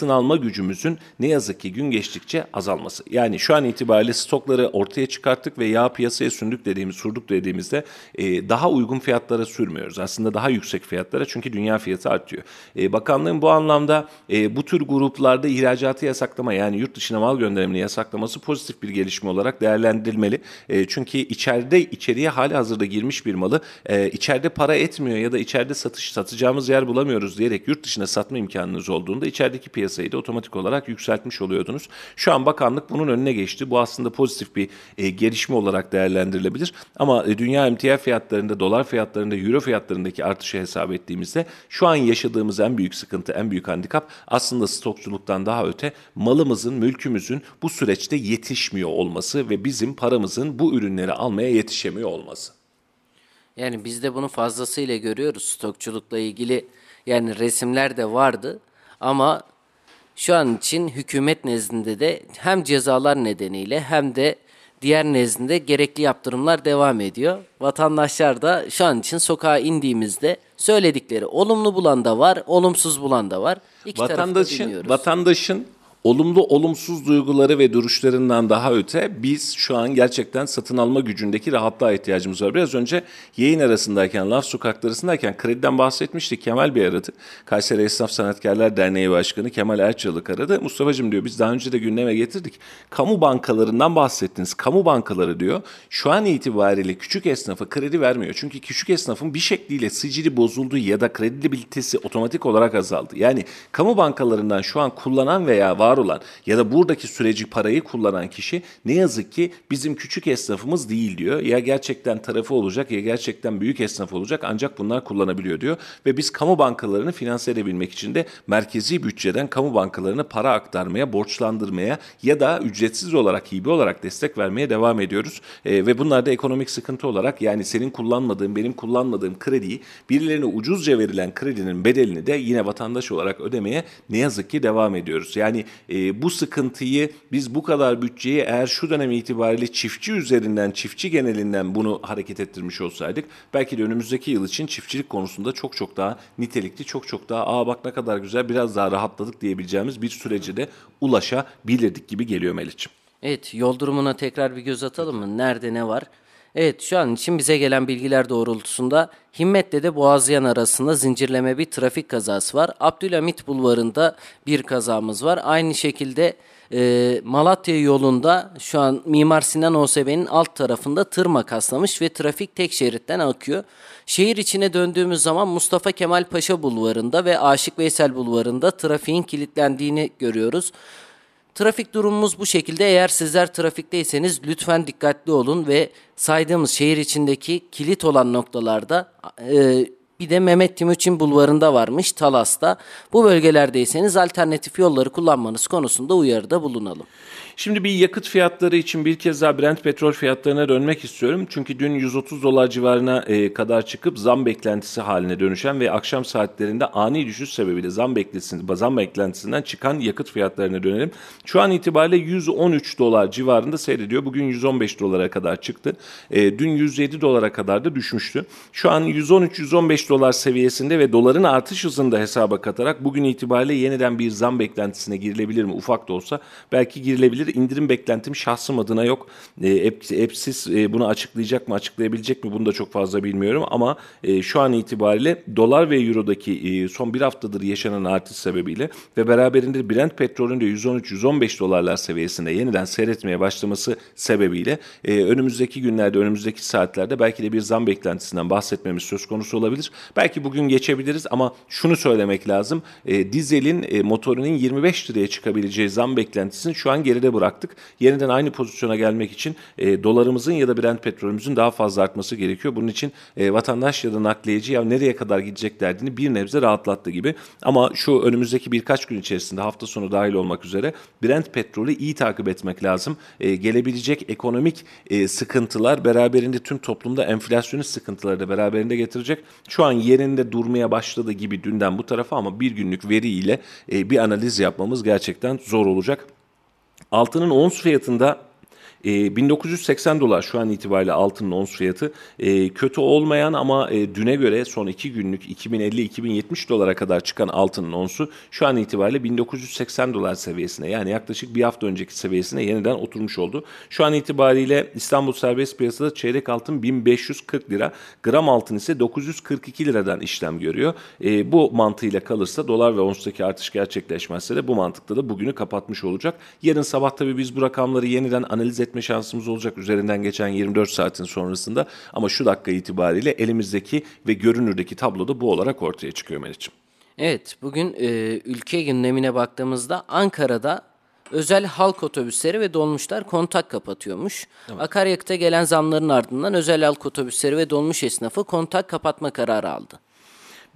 alma gücümüzün ne yazık ki gün geçtikçe azalması. Yani şu an itibariyle stokları ortaya çıkarttık ve yağ piyasaya sündük dediğimiz, surduk dediğimizde e, daha uygun fiyatlara sürmüyoruz. Aslında daha yüksek fiyatlara çünkü dünya fiyatı artıyor. E, bakanlığın bu anlamda e, bu tür gruplarda ihracatı yasaklama yani yurt dışına mal gönderimini yasaklaması pozitif bir gelişme olarak değerlendirilmeli. E, çünkü içeride içeriye hali hazırda girmiş bir malı e, içeride para etmiyor ya da içeride satış satacağımız yer bulamıyoruz diyerek yurt dışına satma imkanınız olduğunda içerideki piyasayı da otomatik olarak yükseltmiş oluyordunuz. Şu an bakanlık bunun önüne geçti. Bu aslında pozitif bir e, gelişme olarak değerlendirilebilir. Ama e, dünya emtia fiyatlarında, dolar fiyatlarında, euro fiyatlarındaki artışı hesap ettiğimizde şu an yaşadığımız en büyük sıkıntı, en büyük handikap aslında stokçuluktan daha öte malımızın, mülkümüzün bu süreçte yetişmiyor olması ve bizim paramızın bu ürünleri almaya yetişemiyor olması. Yani biz de bunu fazlasıyla görüyoruz stokçulukla ilgili yani resimler de vardı ama şu an için hükümet nezdinde de hem cezalar nedeniyle hem de diğer nezdinde gerekli yaptırımlar devam ediyor. Vatandaşlar da şu an için sokağa indiğimizde söyledikleri olumlu bulan da var, olumsuz bulan da var. İki vatandaşın dinliyoruz. vatandaşın olumlu olumsuz duyguları ve duruşlarından daha öte biz şu an gerçekten satın alma gücündeki rahatlığa ihtiyacımız var. Biraz önce yayın arasındayken, laf sokaklarısındayken krediden bahsetmiştik. Kemal Bey aradı. Kayseri Esnaf Sanatkarlar Derneği Başkanı Kemal Erçalık aradı. Mustafa'cığım diyor biz daha önce de gündeme getirdik. Kamu bankalarından bahsettiniz. Kamu bankaları diyor şu an itibariyle küçük esnafa kredi vermiyor. Çünkü küçük esnafın bir şekliyle sicili bozuldu ya da kredibilitesi otomatik olarak azaldı. Yani kamu bankalarından şu an kullanan veya var olan ya da buradaki süreci parayı kullanan kişi ne yazık ki bizim küçük esnafımız değil diyor. Ya gerçekten tarafı olacak ya gerçekten büyük esnaf olacak ancak bunlar kullanabiliyor diyor. Ve biz kamu bankalarını finanse edebilmek için de merkezi bütçeden kamu bankalarına para aktarmaya, borçlandırmaya ya da ücretsiz olarak, hibe olarak destek vermeye devam ediyoruz. E, ve bunlar da ekonomik sıkıntı olarak yani senin kullanmadığın, benim kullanmadığım krediyi birilerine ucuzca verilen kredinin bedelini de yine vatandaş olarak ödemeye ne yazık ki devam ediyoruz. Yani e, bu sıkıntıyı biz bu kadar bütçeyi eğer şu dönem itibariyle çiftçi üzerinden, çiftçi genelinden bunu hareket ettirmiş olsaydık belki de önümüzdeki yıl için çiftçilik konusunda çok çok daha nitelikli, çok çok daha aa bak ne kadar güzel biraz daha rahatladık diyebileceğimiz bir sürece de ulaşabilirdik gibi geliyor Melih'ciğim. Evet yol durumuna tekrar bir göz atalım mı? Nerede ne var? Evet şu an için bize gelen bilgiler doğrultusunda Himmet'le de Boğazlayan arasında zincirleme bir trafik kazası var. Abdülhamit Bulvarı'nda bir kazamız var. Aynı şekilde e, Malatya yolunda şu an Mimar Sinan OSB'nin alt tarafında tır makaslamış ve trafik tek şeritten akıyor. Şehir içine döndüğümüz zaman Mustafa Kemal Paşa Bulvarı'nda ve Aşık Veysel Bulvarı'nda trafiğin kilitlendiğini görüyoruz. Trafik durumumuz bu şekilde. Eğer sizler trafikteyseniz lütfen dikkatli olun ve saydığımız şehir içindeki kilit olan noktalarda e, bir de Mehmet Timuçin Bulvarı'nda varmış Talas'ta. Bu bölgelerdeyseniz alternatif yolları kullanmanız konusunda uyarıda bulunalım. Şimdi bir yakıt fiyatları için bir kez daha Brent petrol fiyatlarına dönmek istiyorum. Çünkü dün 130 dolar civarına e, kadar çıkıp zam beklentisi haline dönüşen ve akşam saatlerinde ani düşüş sebebiyle zam beklentisinden, zam beklentisinden çıkan yakıt fiyatlarına dönelim. Şu an itibariyle 113 dolar civarında seyrediyor. Bugün 115 dolara kadar çıktı. E, dün 107 dolara kadar da düşmüştü. Şu an 113-115 dolar seviyesinde ve doların artış hızını da hesaba katarak bugün itibariyle yeniden bir zam beklentisine girilebilir mi? Ufak da olsa belki girilebilir. İndirim beklentim şahsım adına yok. E, Epsiz e, bunu açıklayacak mı, açıklayabilecek mi bunu da çok fazla bilmiyorum ama e, şu an itibariyle dolar ve eurodaki e, son bir haftadır yaşanan artış sebebiyle ve beraberinde Brent petrolün de 113-115 dolarlar seviyesinde yeniden seyretmeye başlaması sebebiyle önümüzdeki günlerde, önümüzdeki saatlerde belki de bir zam beklentisinden bahsetmemiz söz konusu olabilir. Belki bugün geçebiliriz ama şunu söylemek lazım. Dizelin motorunun 25 liraya çıkabileceği zam beklentisini şu an geride bıraktık. Yeniden aynı pozisyona gelmek için e, dolarımızın ya da Brent petrolümüzün daha fazla artması gerekiyor. Bunun için e, vatandaş ya da nakliyeci ya nereye kadar gidecek derdini bir nebze rahatlattı gibi. Ama şu önümüzdeki birkaç gün içerisinde hafta sonu dahil olmak üzere Brent petrolü iyi takip etmek lazım. E, gelebilecek ekonomik e, sıkıntılar beraberinde tüm toplumda enflasyonist sıkıntıları da beraberinde getirecek. Şu an yerinde durmaya başladı gibi dünden bu tarafa ama bir günlük veri ile e, bir analiz yapmamız gerçekten zor olacak. Altının ons fiyatında e, 1980 dolar şu an itibariyle altının ons fiyatı. E, kötü olmayan ama e, düne göre son 2 günlük 2050-2070 dolara kadar çıkan altının onsu şu an itibariyle 1980 dolar seviyesine yani yaklaşık bir hafta önceki seviyesine yeniden oturmuş oldu. Şu an itibariyle İstanbul serbest piyasada çeyrek altın 1540 lira, gram altın ise 942 liradan işlem görüyor. E, bu mantığıyla kalırsa dolar ve onstaki artış gerçekleşmezse de bu mantıkta da bugünü kapatmış olacak. Yarın sabah tabii biz bu rakamları yeniden analiz etmek etme şansımız olacak üzerinden geçen 24 saatin sonrasında. Ama şu dakika itibariyle elimizdeki ve görünürdeki tabloda bu olarak ortaya çıkıyor Melih'ciğim. Evet bugün e, ülke gündemine baktığımızda Ankara'da özel halk otobüsleri ve dolmuşlar kontak kapatıyormuş. Evet. Akaryakıta gelen zamların ardından özel halk otobüsleri ve dolmuş esnafı kontak kapatma kararı aldı.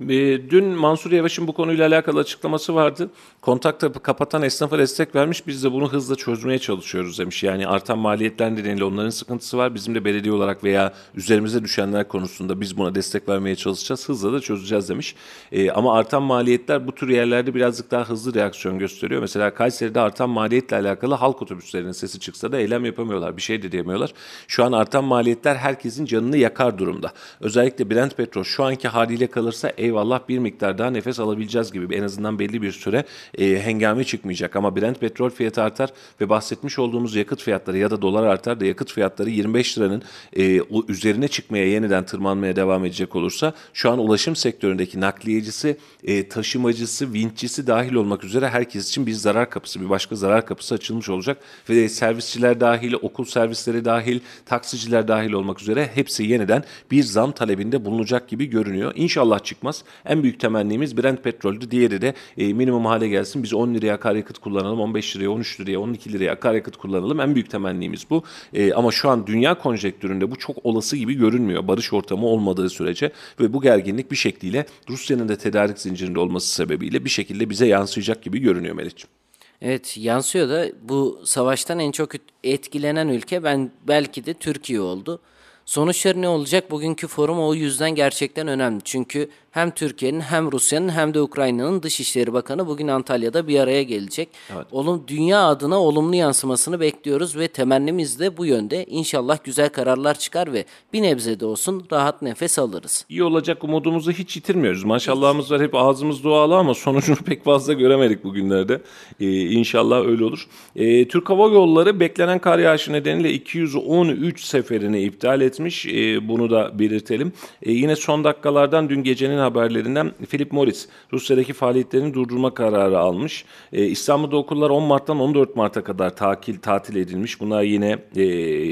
E, dün Mansur Yavaş'ın bu konuyla alakalı açıklaması vardı. Kontakta kapatan esnafa destek vermiş. Biz de bunu hızla çözmeye çalışıyoruz demiş. Yani artan maliyetler nedeniyle onların sıkıntısı var. Bizim de belediye olarak veya üzerimize düşenler konusunda biz buna destek vermeye çalışacağız. Hızla da çözeceğiz demiş. E, ama artan maliyetler bu tür yerlerde birazcık daha hızlı reaksiyon gösteriyor. Mesela Kayseri'de artan maliyetle alakalı halk otobüslerinin sesi çıksa da eylem yapamıyorlar. Bir şey de diyemiyorlar. Şu an artan maliyetler herkesin canını yakar durumda. Özellikle Brent Petrol şu anki haliyle kalırsa eyvallah bir miktar daha nefes alabileceğiz gibi en azından belli bir süre e, hengame çıkmayacak. Ama Brent petrol fiyatı artar ve bahsetmiş olduğumuz yakıt fiyatları ya da dolar artar da yakıt fiyatları 25 liranın e, üzerine çıkmaya yeniden tırmanmaya devam edecek olursa şu an ulaşım sektöründeki nakliyecisi, e, taşımacısı, vinççisi dahil olmak üzere herkes için bir zarar kapısı, bir başka zarar kapısı açılmış olacak ve servisçiler dahil, okul servisleri dahil, taksiciler dahil olmak üzere hepsi yeniden bir zam talebinde bulunacak gibi görünüyor. İnşallah çıkmaz. En büyük temennimiz Brent petroldü. Diğeri de e, minimum hale gelsin. Biz 10 liraya akaryakıt kullanalım, 15 liraya, 13 liraya, 12 liraya akaryakıt kullanalım. En büyük temennimiz bu. E, ama şu an dünya konjektüründe bu çok olası gibi görünmüyor. Barış ortamı olmadığı sürece ve bu gerginlik bir şekliyle Rusya'nın da tedarik zincirinde olması sebebiyle bir şekilde bize yansıyacak gibi görünüyor Melih'ciğim. Evet yansıyor da bu savaştan en çok etkilenen ülke ben belki de Türkiye oldu. Sonuçları ne olacak? Bugünkü forum o yüzden gerçekten önemli. Çünkü hem Türkiye'nin hem Rusya'nın hem de Ukrayna'nın Dışişleri Bakanı bugün Antalya'da bir araya gelecek. Evet. Olum dünya adına olumlu yansımasını bekliyoruz ve temennimiz de bu yönde. İnşallah güzel kararlar çıkar ve bir nebze de olsun rahat nefes alırız. İyi olacak umudumuzu hiç yitirmiyoruz. Maşallahımız var hep ağzımız dualı ama sonucunu pek fazla göremedik bugünlerde. Ee, inşallah öyle olur. Ee, Türk Hava Yolları beklenen kar yağışı nedeniyle 213 seferini iptal etmiş. Ee, bunu da belirtelim. Ee, yine son dakikalardan dün gecenin haberlerinden Philip Morris Rusya'daki faaliyetlerini durdurma kararı almış. E, İstanbul'da okullar 10 Mart'tan 14 Mart'a kadar tatil tatil edilmiş. Bunlar yine e,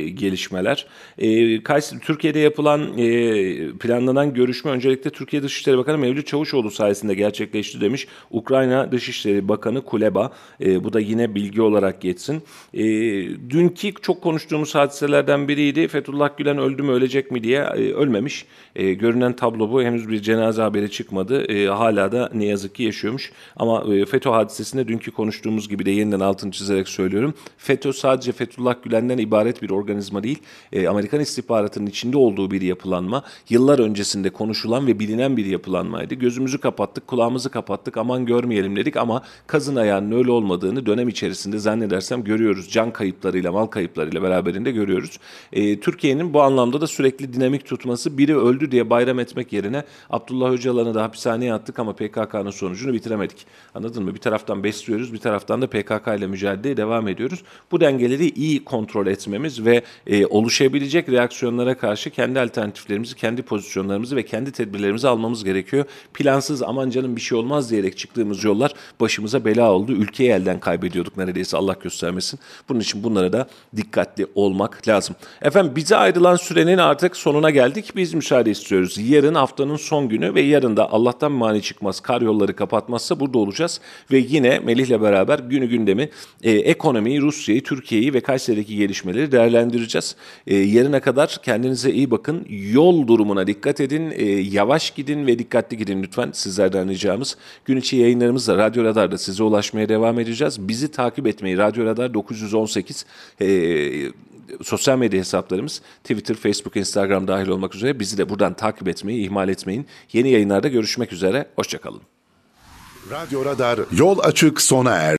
gelişmeler. E, Kayseri Türkiye'de yapılan e, planlanan görüşme öncelikle Türkiye Dışişleri Bakanı Mevlüt Çavuşoğlu sayesinde gerçekleşti demiş. Ukrayna Dışişleri Bakanı Kuleba. E, bu da yine bilgi olarak geçsin. E, dünkü çok konuştuğumuz hadiselerden biriydi. Fethullah Gülen öldü öldü mü ölecek mi diye e, ölmemiş. E, görünen tablo bu. Henüz bir cenaze haberi çıkmadı. E, hala da ne yazık ki yaşıyormuş. Ama e, FETÖ hadisesinde dünkü konuştuğumuz gibi de yeniden altını çizerek söylüyorum. FETÖ sadece Fethullah Gülen'den ibaret bir organizma değil. E, Amerikan istihbaratının içinde olduğu bir yapılanma. Yıllar öncesinde konuşulan ve bilinen bir yapılanmaydı. Gözümüzü kapattık, kulağımızı kapattık. Aman görmeyelim dedik ama kazın ayağının öyle olmadığını dönem içerisinde zannedersem görüyoruz. Can kayıplarıyla, mal kayıplarıyla beraberinde görüyoruz. E, Türkiye'nin bu anlamda da sürekli dinamik tutması biri öldü diye bayram etmek yerine Abdullah Öcalan'ı da hapishaneye attık ama PKK'nın sonucunu bitiremedik. Anladın mı? Bir taraftan besliyoruz, bir taraftan da PKK ile mücadeleye devam ediyoruz. Bu dengeleri iyi kontrol etmemiz ve e, oluşabilecek reaksiyonlara karşı kendi alternatiflerimizi, kendi pozisyonlarımızı ve kendi tedbirlerimizi almamız gerekiyor. Plansız aman canım bir şey olmaz diyerek çıktığımız yollar başımıza bela oldu. Ülkeyi elden kaybediyorduk neredeyse Allah göstermesin. Bunun için bunlara da dikkatli olmak lazım. Efendim bize ayrılan sürenin artık sonuna geldik. Biz müsaade istiyoruz. Yarın haftanın son günü ve yarın da Allah'tan mani çıkmaz kar yolları kapatmazsa burada olacağız. Ve yine Melih'le beraber günü gündemi e, ekonomiyi, Rusya'yı, Türkiye'yi ve Kayseri'deki gelişmeleri değerlendireceğiz. E, yarına kadar kendinize iyi bakın. Yol durumuna dikkat edin. E, yavaş gidin ve dikkatli gidin lütfen sizlerden ricamız. Gün içi yayınlarımızla Radyo Radar'da size ulaşmaya devam edeceğiz. Bizi takip etmeyi Radyo Radar 918 e, sosyal medya hesaplarımız Twitter, Facebook, Instagram dahil olmak üzere bizi de buradan takip etmeyi ihmal etmeyin. Yeni yayınlarda görüşmek üzere. Hoşçakalın. Radyo Radar yol açık sona er.